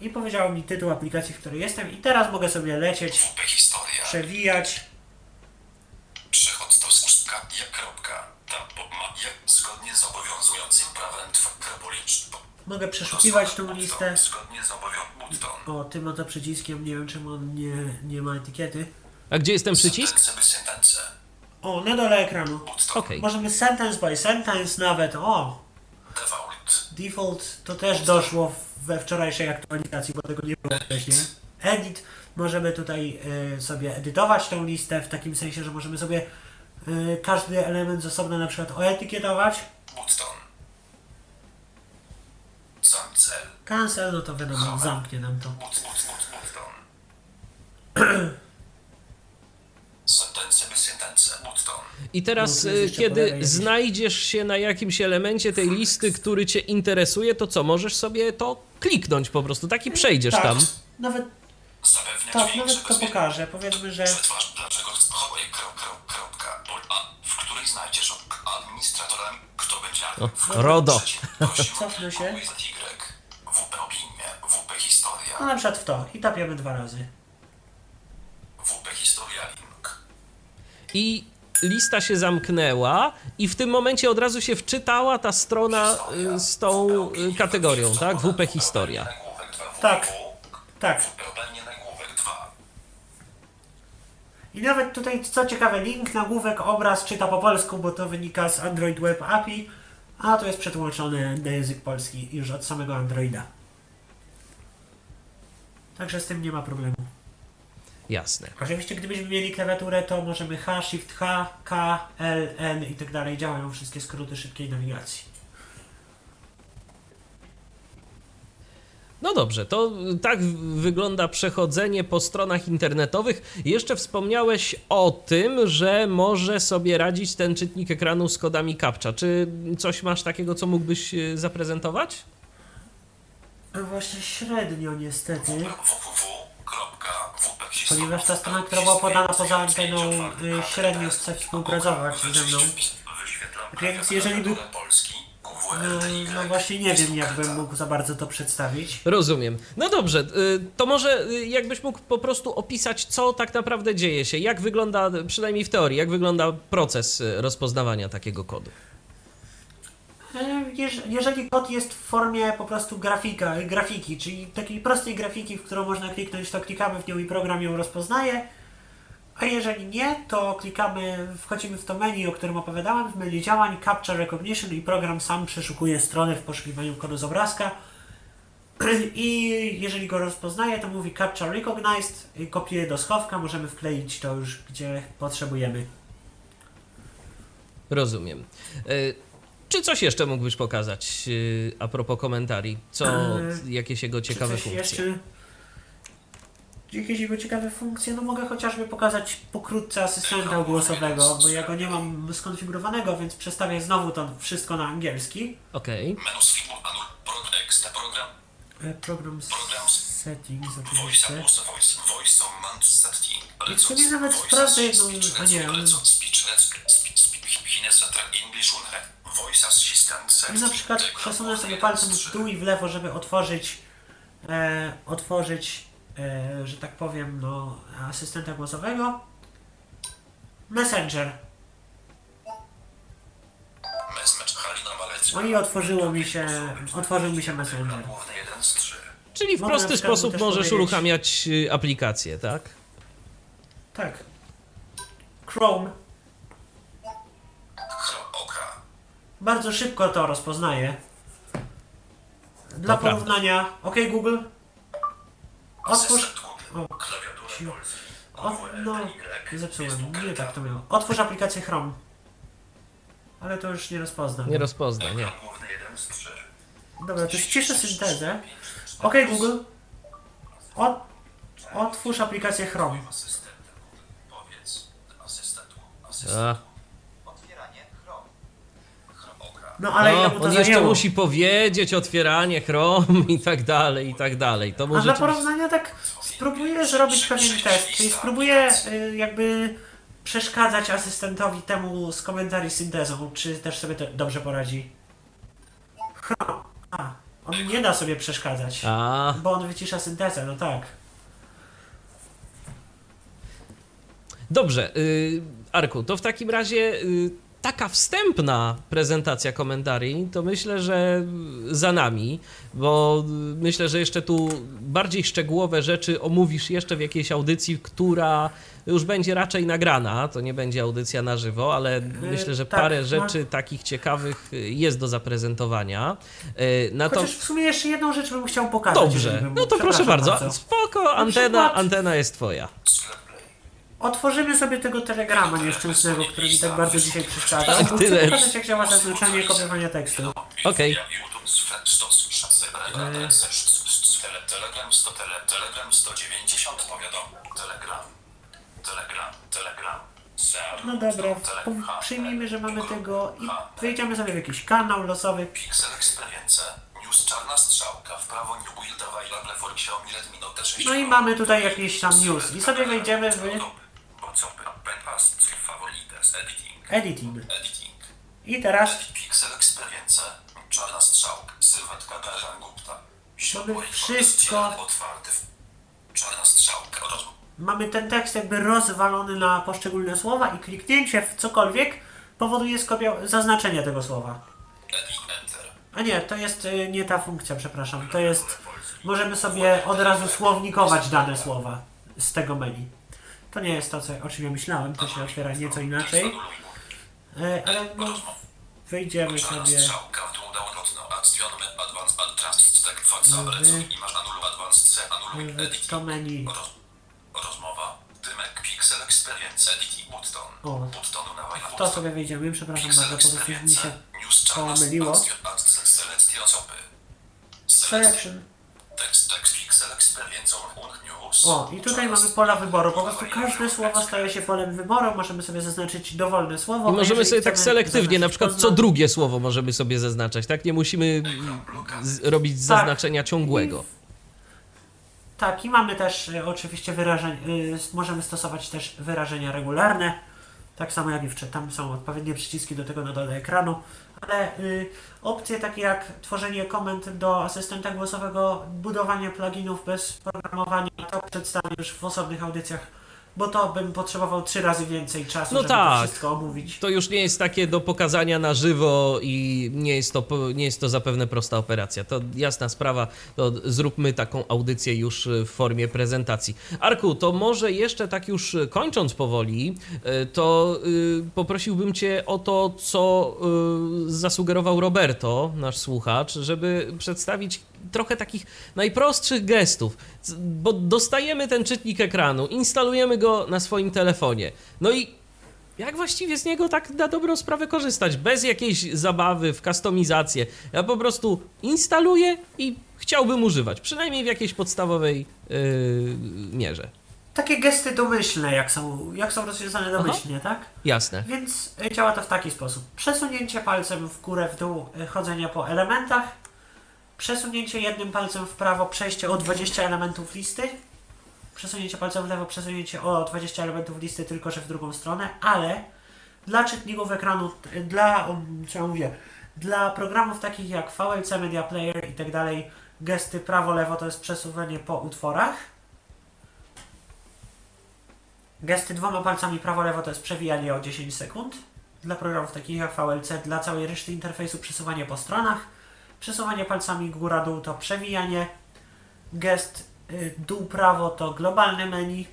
Speaker 2: i powiedziało mi tytuł aplikacji, w której jestem i teraz mogę sobie lecieć, przewijać.
Speaker 3: Do zgodnie z obowiązującym prawem.
Speaker 2: Mogę przeszukiwać tą listę.
Speaker 3: Zgodnie z obowiązującym
Speaker 2: O, tym oto przyciskiem, nie wiem czemu on nie, nie ma etykiety.
Speaker 1: A gdzie jest ten przycisk?
Speaker 2: O, na dole ekranu.
Speaker 1: Okej.
Speaker 2: Możemy sentence by sentence nawet. O,
Speaker 3: Default.
Speaker 2: default to też doszło we wczorajszej aktualizacji, bo tego nie było wcześniej. edit. Możemy tutaj y, sobie edytować tą listę w takim sensie, że możemy sobie y, każdy element z osobna na przykład oetykietować.
Speaker 3: Button. Cancel.
Speaker 2: Cancel, no to wiadomo, zamknie nam to.
Speaker 3: But, but, but,
Speaker 1: I teraz, y, kiedy znajdziesz się na jakimś elemencie tej listy, który cię interesuje, to co? Możesz sobie to kliknąć po prostu, tak i przejdziesz
Speaker 2: tak,
Speaker 1: tam.
Speaker 2: Nawet,
Speaker 3: Zapewniać
Speaker 2: tak, nawet to pokażę. Powiedzmy, że
Speaker 3: Przetwarz, dlaczego chowaj krop, krop, kropka, pol A, w której znajdziesz od administratora, kto będzie
Speaker 1: O, RODO.
Speaker 2: Cofnę się.
Speaker 3: WP opinie, WP historia,
Speaker 2: no na przykład w to i tapiamy dwa razy.
Speaker 3: WP historia.
Speaker 1: I lista się zamknęła i w tym momencie od razu się wczytała ta strona y, z tą y, kategorią, tak? WP Historia.
Speaker 3: Nagłówek 2,
Speaker 2: Tak. Tak.
Speaker 3: WP opinie, nagłówek 2.
Speaker 2: I nawet tutaj, co ciekawe, link, nagłówek, obraz czyta po polsku, bo to wynika z Android Web API, a to jest przetłumaczone na język polski już od samego Androida. Także z tym nie ma problemu.
Speaker 1: Jasne.
Speaker 2: Oczywiście, gdybyśmy mieli klawiaturę, to możemy H, Shift H, K, L, N i tak dalej. Działają wszystkie skróty szybkiej nawigacji.
Speaker 1: No dobrze, to tak wygląda przechodzenie po stronach internetowych. Jeszcze wspomniałeś o tym, że może sobie radzić ten czytnik ekranu z kodami CAPTCHA. Czy coś masz takiego, co mógłbyś y, zaprezentować?
Speaker 2: No właśnie średnio niestety, ponieważ ta strona, która była podana poza anteną, y, średnio chce współpracować ze mną. Więc jeżeli by... No, no właśnie nie wiem, jakbym mógł za bardzo to przedstawić.
Speaker 1: Rozumiem. No dobrze, y, to może y, jakbyś mógł po prostu opisać, co tak naprawdę dzieje się, jak wygląda, przynajmniej w teorii, jak wygląda proces rozpoznawania takiego kodu.
Speaker 2: Jeż- Jeżeli kod jest w formie po prostu grafika, grafiki, czyli takiej prostej grafiki, w którą można kliknąć, to klikamy w nią i program ją rozpoznaje. A jeżeli nie, to klikamy, wchodzimy w to menu, o którym opowiadałem, w menu działań, Capture Recognition i program sam przeszukuje stronę w poszukiwaniu kodu z obrazka. I jeżeli go rozpoznaje, to mówi Capture Recognized, kopiuje do schowka, możemy wkleić to już gdzie potrzebujemy.
Speaker 1: Rozumiem. Y, Czy coś jeszcze mógłbyś pokazać y, a propos komentarii? Co,
Speaker 2: Eee,
Speaker 1: jakieś jego ciekawe
Speaker 2: Czy coś
Speaker 1: funkcje?
Speaker 2: Jeszcze... Jakieś jego ciekawe funkcje? No mogę chociażby pokazać pokrótce asystenta głosowego, bo ja go nie mam skonfigurowanego, więc przestawię znowu to wszystko na angielski.
Speaker 1: Okej.
Speaker 3: Anul program extra program
Speaker 2: E, Program settings oczywiście. I w sumie nawet sprawdzę jedną... A nie, on- na przykład przesunę sobie palcem w dół i w lewo, żeby otworzyć, e, otworzyć, e, że tak powiem, no, asystenta głosowego. Messenger.
Speaker 3: Malec
Speaker 2: No i otworzyło mi się, otworzył mi się Messenger.
Speaker 3: główny 1 z 3
Speaker 1: Czyli w
Speaker 2: Mogę
Speaker 1: prosty sposób możesz
Speaker 2: powiedzieć-
Speaker 1: uruchamiać y, aplikację, tak?
Speaker 2: Tak. Chrome bardzo szybko to rozpoznaje. Dla
Speaker 1: To prawda.
Speaker 2: porównania, OK Google, otwórz, o, o, no, zepsułem, nie tak to miało. Otwórz aplikację Chrome. Ale to już nie rozpozna.
Speaker 1: Nie rozpozna, nie.
Speaker 3: główny 1 z 3
Speaker 2: Dobra, to ściszę syntezę. OK Google, Ot, otwórz aplikację Chrome.
Speaker 1: A,
Speaker 2: No ale ile
Speaker 1: no, on jeszcze
Speaker 2: zajęło?
Speaker 1: musi powiedzieć otwieranie Chrome i tak dalej, i tak dalej. To
Speaker 2: A
Speaker 1: może
Speaker 2: dla porównania tak spróbuję zrobić pewien test, czyli spróbuję y, jakby przeszkadzać asystentowi temu z komentarii syntezą, czy też sobie to dobrze poradzi. Ha, a, on nie da sobie przeszkadzać,
Speaker 1: A,
Speaker 2: bo on wycisza syntezę, no tak.
Speaker 1: dobrze. Y, Arku, to w takim razie y, taka wstępna prezentacja komentarii, to myślę, że za nami, bo myślę, że jeszcze tu bardziej szczegółowe rzeczy omówisz jeszcze w jakiejś audycji, która już będzie raczej nagrana. To nie będzie audycja na żywo, ale myślę, że
Speaker 2: tak,
Speaker 1: parę
Speaker 2: no.
Speaker 1: rzeczy takich ciekawych jest do zaprezentowania. E, Na to...
Speaker 2: Chociaż w sumie jeszcze jedną rzecz bym chciał pokazać.
Speaker 1: Dobrze, no to proszę
Speaker 2: Przepraszam
Speaker 1: bardzo. Spoko, antena, antena jest twoja.
Speaker 2: Otworzymy sobie tego telegrama nieszczęsnego, który mi tak bardzo dzisiaj przeszkadza.
Speaker 1: Tak,
Speaker 2: Chcę
Speaker 1: tyle.
Speaker 2: pokazać, jak działa zaznaczanie i kopiowanie tekstu.
Speaker 1: Okej.
Speaker 3: 100, Telegram 100, tele- Telegram 190, powiadom, Telegram, Telegram, Telegram,
Speaker 2: No dobra, przyjmijmy, że mamy tego i wejdziemy sobie w jakiś kanał losowy.
Speaker 3: Pixel Experience, News Czarna Strzałka, w prawo New Build. Available for Xiaomi Redmi Note 6
Speaker 2: No i mamy tutaj jakiś tam news. I sobie wejdziemy w
Speaker 3: Favorites, Editing,
Speaker 2: editing.
Speaker 3: Editing,
Speaker 2: I teraz
Speaker 3: Pixel Experience, Czarna Strzałka, Sylwetka Gajan Gupta,
Speaker 2: Mamy wszystko.
Speaker 3: Otwarty, Czarna Strzałka,
Speaker 2: mamy ten tekst jakby rozwalony na poszczególne słowa i kliknięcie w cokolwiek powoduje skopia- zaznaczenie tego słowa. A nie, to jest y, nie ta funkcja, przepraszam. To jest. Możemy sobie od razu słownikować dane słowa z tego menu. To nie jest to, co, o czym ja myślałem, to się otwiera nieco inaczej. Y, ale no, wejdziemy
Speaker 3: Czarna
Speaker 2: sobie.
Speaker 3: w
Speaker 2: w
Speaker 3: Edit.
Speaker 2: To menu.
Speaker 3: Roz, Rozmowa. Dymek Pixel Experience. Editing Button.
Speaker 2: O. W to sobie wejdziemy, przepraszam bardzo, po prostu mi się pomyliło. Selection. O, i tutaj mamy pola wyboru. Po prostu każde słowo staje się polem wyboru. Możemy sobie zaznaczyć dowolne słowo.
Speaker 1: I możemy sobie tak selektywnie, na przykład co drugie słowo możemy sobie zaznaczać, tak? Nie musimy z- robić
Speaker 2: Tak.
Speaker 1: zaznaczenia ciągłego.
Speaker 2: Tak, i mamy też y, oczywiście wyrażeń, y, możemy stosować też wyrażenia regularne, tak samo jak i w tam są odpowiednie przyciski do tego na dole ekranu, ale y, opcje takie jak tworzenie komend do asystenta głosowego, budowanie pluginów bez programowania, to przedstawię już w osobnych audycjach, bo to bym potrzebował trzy razy więcej czasu,
Speaker 1: No
Speaker 2: żeby
Speaker 1: tak.
Speaker 2: to wszystko omówić.
Speaker 1: To już nie jest takie do pokazania na żywo i nie jest to, nie jest to zapewne prosta operacja. To jasna sprawa, to zróbmy taką audycję już w formie prezentacji. Arku, to może jeszcze tak już kończąc powoli, y, to y, poprosiłbym Cię o to, co y, zasugerował Roberto, nasz słuchacz, żeby przedstawić trochę takich najprostszych gestów, bo dostajemy ten czytnik ekranu, instalujemy go na swoim telefonie. No i jak właściwie z niego tak na dobrą sprawę korzystać? Bez jakiejś zabawy w kustomizację. Ja po prostu instaluję i chciałbym używać, przynajmniej w jakiejś podstawowej yy, mierze.
Speaker 2: Takie gesty domyślne, jak są, jak są rozwiązane domyślnie, tak?
Speaker 1: Jasne.
Speaker 2: Więc y, działa to w taki sposób. Przesunięcie palcem w górę, w dół, y, chodzenie po elementach. Przesunięcie jednym palcem w prawo, przejście o 20 elementów listy. Przesunięcie palcem w lewo, przesunięcie o 20 elementów listy, tylko że w drugą stronę, ale dla czytników ekranu, dla, um, co ja mówię, dla programów takich jak VLC, Media Player i tak dalej, gesty prawo-lewo to jest przesuwanie po utworach. Gesty dwoma palcami prawo-lewo to jest przewijanie o 10 sekund. Dla programów takich jak VLC, dla całej reszty interfejsu przesuwanie po stronach. Przesuwanie palcami góra-dół to przewijanie. Gest y, dół-prawo to globalne menu,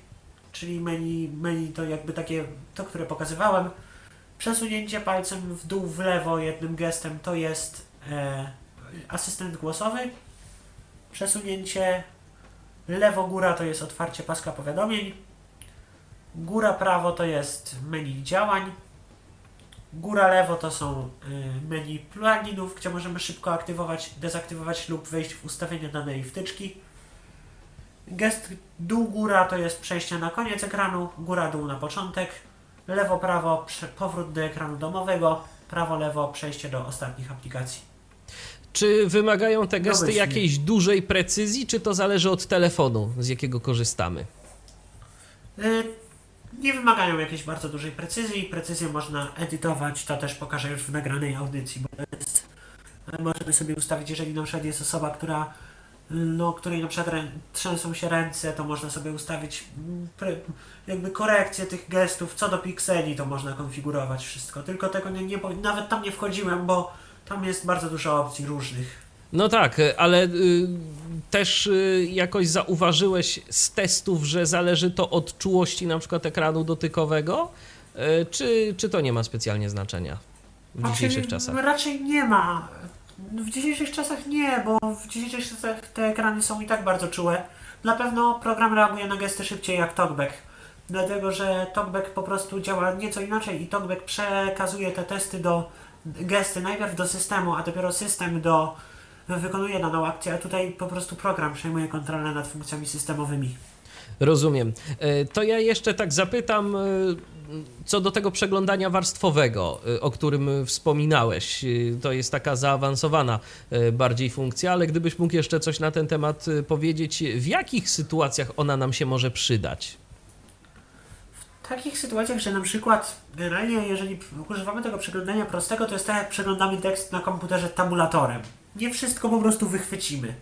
Speaker 2: czyli menu, menu to jakby takie, to które pokazywałem. Przesunięcie palcem w dół, w lewo jednym gestem to jest e, asystent głosowy. Przesunięcie lewo-góra to jest otwarcie paska powiadomień. Góra prawo to jest menu działań. Góra lewo to są y, menu pluginów, gdzie możemy szybko aktywować, dezaktywować lub wejść w ustawienia danej wtyczki. Gest dół góra to jest przejście na koniec ekranu, góra dół na początek. Lewo prawo powrót do ekranu domowego, prawo lewo przejście do ostatnich aplikacji.
Speaker 1: Czy wymagają te gesty
Speaker 2: Domyślnie.
Speaker 1: jakiejś dużej precyzji, czy to zależy od telefonu, z jakiego korzystamy?
Speaker 2: Y, Nie wymagają jakiejś bardzo dużej precyzji. Precyzję można edytować, to też pokażę już w nagranej audycji, bo jest, e, możemy sobie ustawić, jeżeli na przykład jest osoba, która no, której na przykład trzęsą się ręce, to można sobie ustawić mm, jakby korekcję tych gestów, co do pikseli to można konfigurować wszystko, tylko tego nie, nie nawet tam nie wchodziłem, bo tam jest bardzo dużo opcji różnych.
Speaker 1: No tak, y, ale y, też y, jakoś zauważyłeś z testów, że zależy to od czułości na przykład ekranu dotykowego, y, czy, czy to nie ma specjalnie znaczenia w dzisiejszych
Speaker 2: Raczej-
Speaker 1: czasach?
Speaker 2: Raczej nie ma. W dzisiejszych czasach nie, bo w dzisiejszych czasach te ekrany są i tak bardzo czułe. Na pewno program reaguje na gesty szybciej jak TalkBack. Dlatego, że TalkBack po prostu działa nieco inaczej i TalkBack przekazuje te testy do gesty najpierw do systemu, a dopiero system do wykonuje daną akcję, a tutaj po prostu program przejmuje kontrolę nad funkcjami systemowymi.
Speaker 1: Rozumiem. E, To ja jeszcze tak zapytam e, co do tego przeglądania warstwowego, e, o którym wspominałeś. To jest taka zaawansowana bardziej funkcja, ale gdybyś mógł jeszcze coś na ten temat powiedzieć, w jakich sytuacjach ona nam się może przydać?
Speaker 2: W takich sytuacjach, że na przykład generalnie jeżeli używamy tego przeglądania prostego, to jest tak jak przeglądamy tekst na komputerze tabulatorem. Nie wszystko po prostu wychwycimy.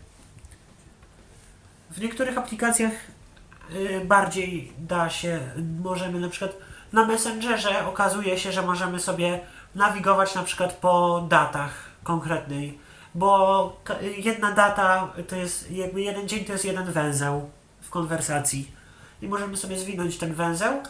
Speaker 2: W niektórych aplikacjach y, bardziej da się, możemy na przykład na Messengerze okazuje się, że możemy sobie nawigować na przykład po datach konkretnej, bo jedna data to jest jakby jeden dzień to jest jeden węzeł w konwersacji i możemy sobie zwinąć ten węzeł,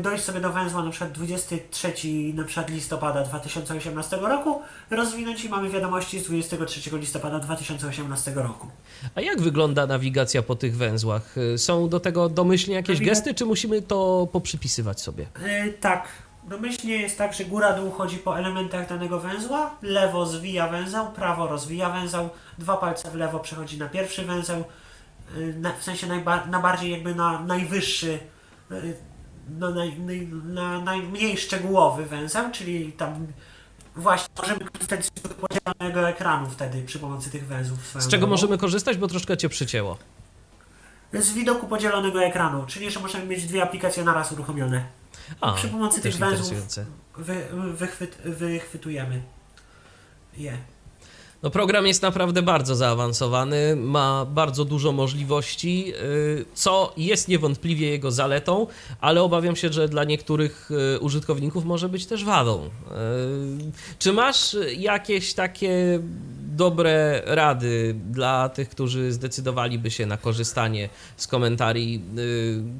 Speaker 2: dojść sobie do węzła na przykład 23 na przykład listopada 2018 roku, rozwinąć i mamy wiadomości z 23 listopada 2018 roku.
Speaker 1: A jak wygląda nawigacja po tych węzłach? E, Są do tego domyślnie jakieś
Speaker 2: Nawiga-
Speaker 1: gesty, czy musimy to poprzypisywać sobie?
Speaker 2: Yy, tak. Domyślnie jest tak, że góra-dół chodzi po elementach danego węzła, lewo zwija węzeł, prawo rozwija węzeł, dwa palce w lewo przechodzi na pierwszy węzeł, yy, na, w sensie najba, na bardziej jakby na najwyższy, yy, na, naj, na najmniej szczegółowy węzeł, czyli tam właśnie możemy korzystać z podzielonego ekranu wtedy przy pomocy tych węzłów.
Speaker 1: Z czego
Speaker 2: drogą.
Speaker 1: możemy korzystać, bo troszkę cię przycięło?
Speaker 2: Z widoku podzielonego ekranu, czyli że możemy mieć dwie aplikacje naraz uruchomione.
Speaker 1: A,
Speaker 2: przy pomocy tych węzłów wy, wychwyt, wychwytujemy je.
Speaker 1: No program jest naprawdę bardzo zaawansowany, ma bardzo dużo możliwości, yy, co jest niewątpliwie jego zaletą, ale obawiam się, że dla niektórych yy, użytkowników może być też wadą. Yy, Czy masz jakieś takie dobre rady dla tych, którzy zdecydowaliby się na korzystanie z komentarzy, yy,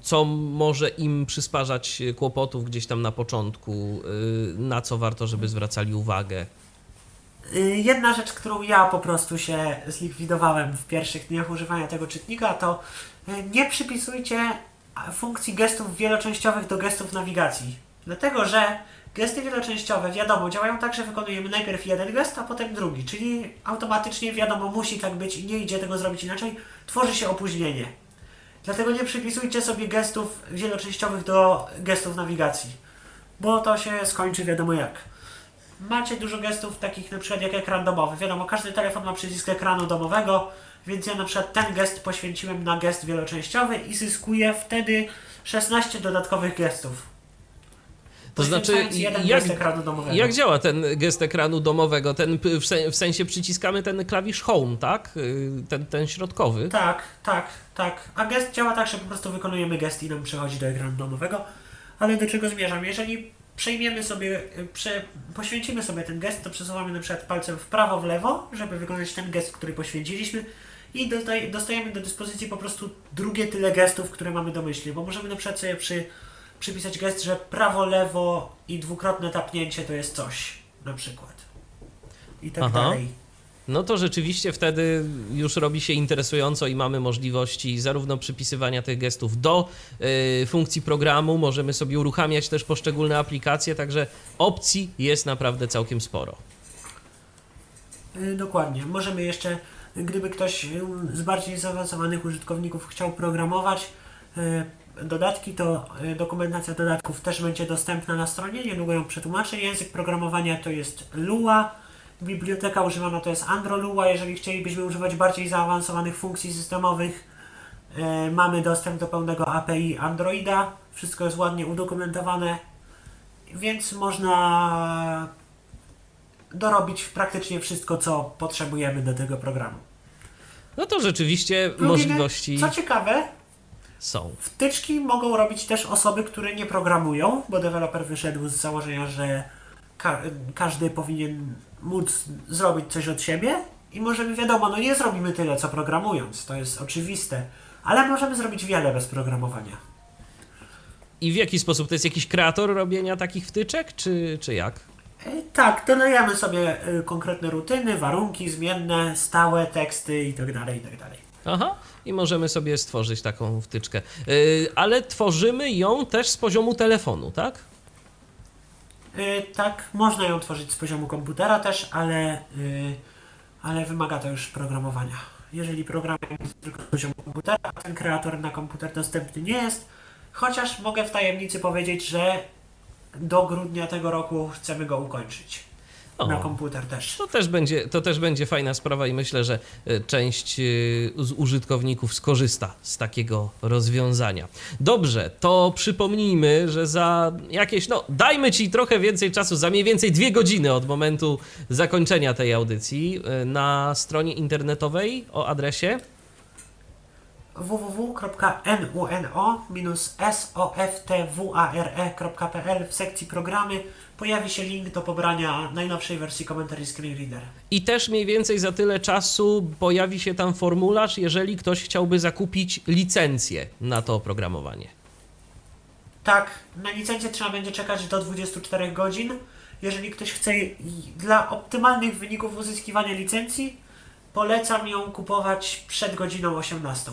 Speaker 1: co może im przysparzać kłopotów gdzieś tam na początku, na co warto, żeby zwracali uwagę?
Speaker 2: Y, Jedna rzecz, którą ja po prostu się zlikwidowałem w pierwszych dniach używania tego czytnika, to y, nie przypisujcie funkcji gestów wieloczęściowych do gestów nawigacji. Dlatego, że gesty wieloczęściowe, wiadomo, działają tak, że wykonujemy najpierw jeden gest, a potem drugi, czyli automatycznie wiadomo, musi tak być i nie idzie tego zrobić inaczej, tworzy się opóźnienie. Dlatego nie przypisujcie sobie gestów wieloczęściowych do gestów nawigacji, bo to się skończy wiadomo jak. Macie dużo gestów takich na przykład jak ekran domowy. Wiadomo, każdy telefon ma przycisk ekranu domowego, więc ja na przykład ten gest poświęciłem na gest wieloczęściowy i zyskuję wtedy 16 dodatkowych gestów.
Speaker 1: To znaczy, jak,
Speaker 2: gest ekranu domowego.
Speaker 1: jak działa ten gest ekranu domowego? Ten w, sen, w sensie przyciskamy ten klawisz home, tak? Y, Ten, ten środkowy.
Speaker 2: Tak, tak, tak. A gest działa tak, że po prostu wykonujemy gest i nam przechodzi do ekranu domowego. Ale do czego zmierzam? Jeżeli przejmiemy sobie, y, prze, poświęcimy sobie ten gest, to przesuwamy na przykład palcem w prawo, w lewo, żeby wykonać ten gest, który poświęciliśmy i dostaj, dostajemy do dyspozycji po prostu drugie tyle gestów, które mamy domyślnie, bo możemy na przykład sobie przy, przypisać gest, że prawo, lewo i dwukrotne tapnięcie to jest coś, na przykład. I tak
Speaker 1: Aha.
Speaker 2: dalej.
Speaker 1: No to rzeczywiście wtedy już robi się interesująco i mamy możliwości zarówno przypisywania tych gestów do y, funkcji programu, możemy sobie uruchamiać też poszczególne aplikacje, także opcji jest naprawdę całkiem sporo.
Speaker 2: Y, Dokładnie. Możemy jeszcze, gdyby ktoś y, z bardziej zaawansowanych użytkowników chciał programować y, dodatki, to y, dokumentacja dodatków też będzie dostępna na stronie. Niedługo ją przetłumaczę. Język programowania to jest Lua. Biblioteka używana to jest AndroLua. Jeżeli chcielibyśmy używać bardziej zaawansowanych funkcji systemowych, y, mamy dostęp do pełnego API Androida. Wszystko jest ładnie udokumentowane, więc można dorobić praktycznie wszystko, co potrzebujemy do tego programu.
Speaker 1: No to rzeczywiście
Speaker 2: Lubimy-
Speaker 1: możliwości
Speaker 2: Co ciekawe,
Speaker 1: są.
Speaker 2: wtyczki mogą robić też osoby, które nie programują, bo deweloper wyszedł z założenia, że ka- każdy powinien móc zrobić coś od siebie i możemy, wiadomo, no nie zrobimy tyle, co programując, to jest oczywiste, ale możemy zrobić wiele bez programowania.
Speaker 1: I w jaki sposób? To jest jakiś kreator robienia takich wtyczek, czy, czy jak?
Speaker 2: E, Tak, dodajemy sobie e, konkretne rutyny, warunki zmienne, stałe teksty itd., itd.
Speaker 1: Aha, i możemy sobie stworzyć taką wtyczkę. Yy, ale tworzymy ją też z poziomu telefonu, tak?
Speaker 2: Y, Tak, można ją tworzyć z poziomu komputera też, ale, y, ale wymaga to już programowania. Jeżeli program jest tylko z poziomu komputera, a ten kreator na komputer dostępny nie jest, chociaż mogę w tajemnicy powiedzieć, że do grudnia tego roku chcemy go ukończyć.
Speaker 1: O.
Speaker 2: Na komputer też.
Speaker 1: To też, będzie, to też będzie fajna sprawa i myślę, że e, część e, z użytkowników skorzysta z takiego rozwiązania. Dobrze, to przypomnijmy, że za jakieś, no dajmy Ci trochę więcej czasu, za mniej więcej dwie godziny od momentu zakończenia tej audycji e, na stronie internetowej o adresie
Speaker 2: www.nuno-software.pl w sekcji programy pojawi się link do pobrania najnowszej wersji komentarzy Screen Reader.
Speaker 1: i też mniej więcej za tyle czasu pojawi się tam formularz, jeżeli ktoś chciałby zakupić licencję na to oprogramowanie.
Speaker 2: Tak, na licencję trzeba będzie czekać do 24 godzin. Jeżeli ktoś chce dla optymalnych wyników uzyskiwania licencji, polecam ją kupować przed godziną 18.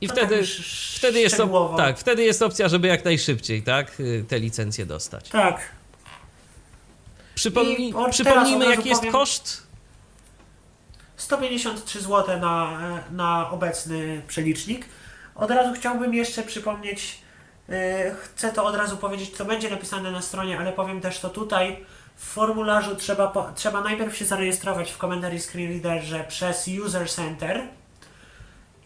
Speaker 1: I
Speaker 2: To
Speaker 1: wtedy,
Speaker 2: tak
Speaker 1: wtedy, jest op- tak, wtedy jest opcja, żeby jak najszybciej tak, y, te licencje dostać.
Speaker 2: Tak,
Speaker 1: Przypomnij,
Speaker 2: I od
Speaker 1: przypomnijmy, jaki jest
Speaker 2: powiem-
Speaker 1: koszt.
Speaker 2: 153 zł na, na obecny przelicznik. Od razu chciałbym jeszcze przypomnieć, yy, chcę to od razu powiedzieć, co będzie napisane na stronie, ale powiem też to tutaj. W formularzu trzeba, po, trzeba najpierw się zarejestrować w komentarzy Screen Readerze przez User Center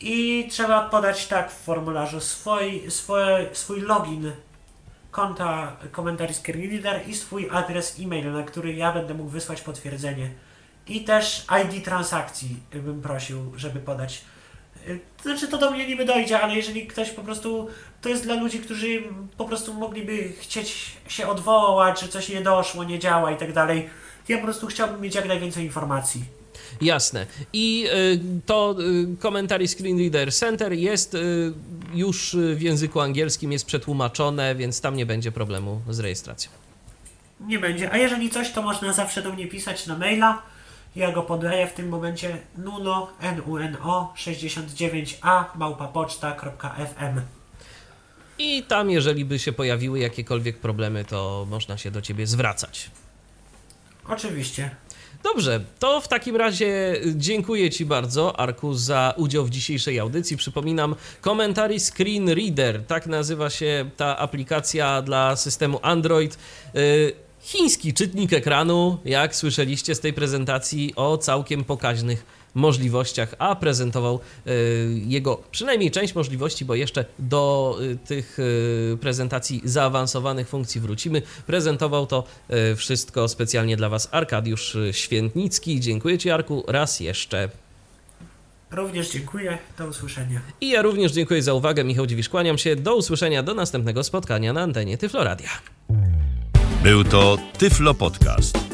Speaker 2: i trzeba podać tak w formularzu swój, swój, swój login konta komentarzy Reader i swój adres e-mail, na który ja będę mógł wysłać potwierdzenie. I też ID transakcji bym prosił, żeby podać. Y, znaczy to do mnie niby dojdzie, ale jeżeli ktoś po prostu, to jest dla ludzi, którzy po prostu mogliby chcieć się odwołać, że coś nie doszło, nie działa i tak dalej. Ja po prostu chciałbym mieć jak najwięcej informacji.
Speaker 1: Jasne. I y, to y, komentary Screen Reader Center jest y, już y, w języku angielskim, jest przetłumaczone, więc tam nie będzie problemu z rejestracją.
Speaker 2: Nie będzie. A jeżeli coś, to można zawsze do mnie pisać na maila. Ja go podaję w tym momencie nuno, nuno 69a małpapoczta.fm.
Speaker 1: I tam, jeżeli by się pojawiły jakiekolwiek problemy, to można się do ciebie zwracać.
Speaker 2: Oczywiście.
Speaker 1: Dobrze, to w takim razie dziękuję Ci bardzo, Arku, za udział w dzisiejszej audycji. Przypominam, komentary Screen Reader, tak nazywa się ta aplikacja dla systemu Android. Y, Chiński czytnik ekranu, jak słyszeliście z tej prezentacji, o całkiem pokaźnych możliwościach, a prezentował y, jego przynajmniej część możliwości, bo jeszcze do y, tych y, prezentacji zaawansowanych funkcji wrócimy. Prezentował to wszystko specjalnie dla Was Arkadiusz Świętnicki. Dziękuję Ci, Arku, raz jeszcze.
Speaker 2: Również dziękuję. Do usłyszenia.
Speaker 1: I ja również dziękuję za uwagę. Michał Dziwisz, kłaniam się. Do usłyszenia, do następnego spotkania na antenie Tyfloradia.
Speaker 8: Był to Tyflo Podcast.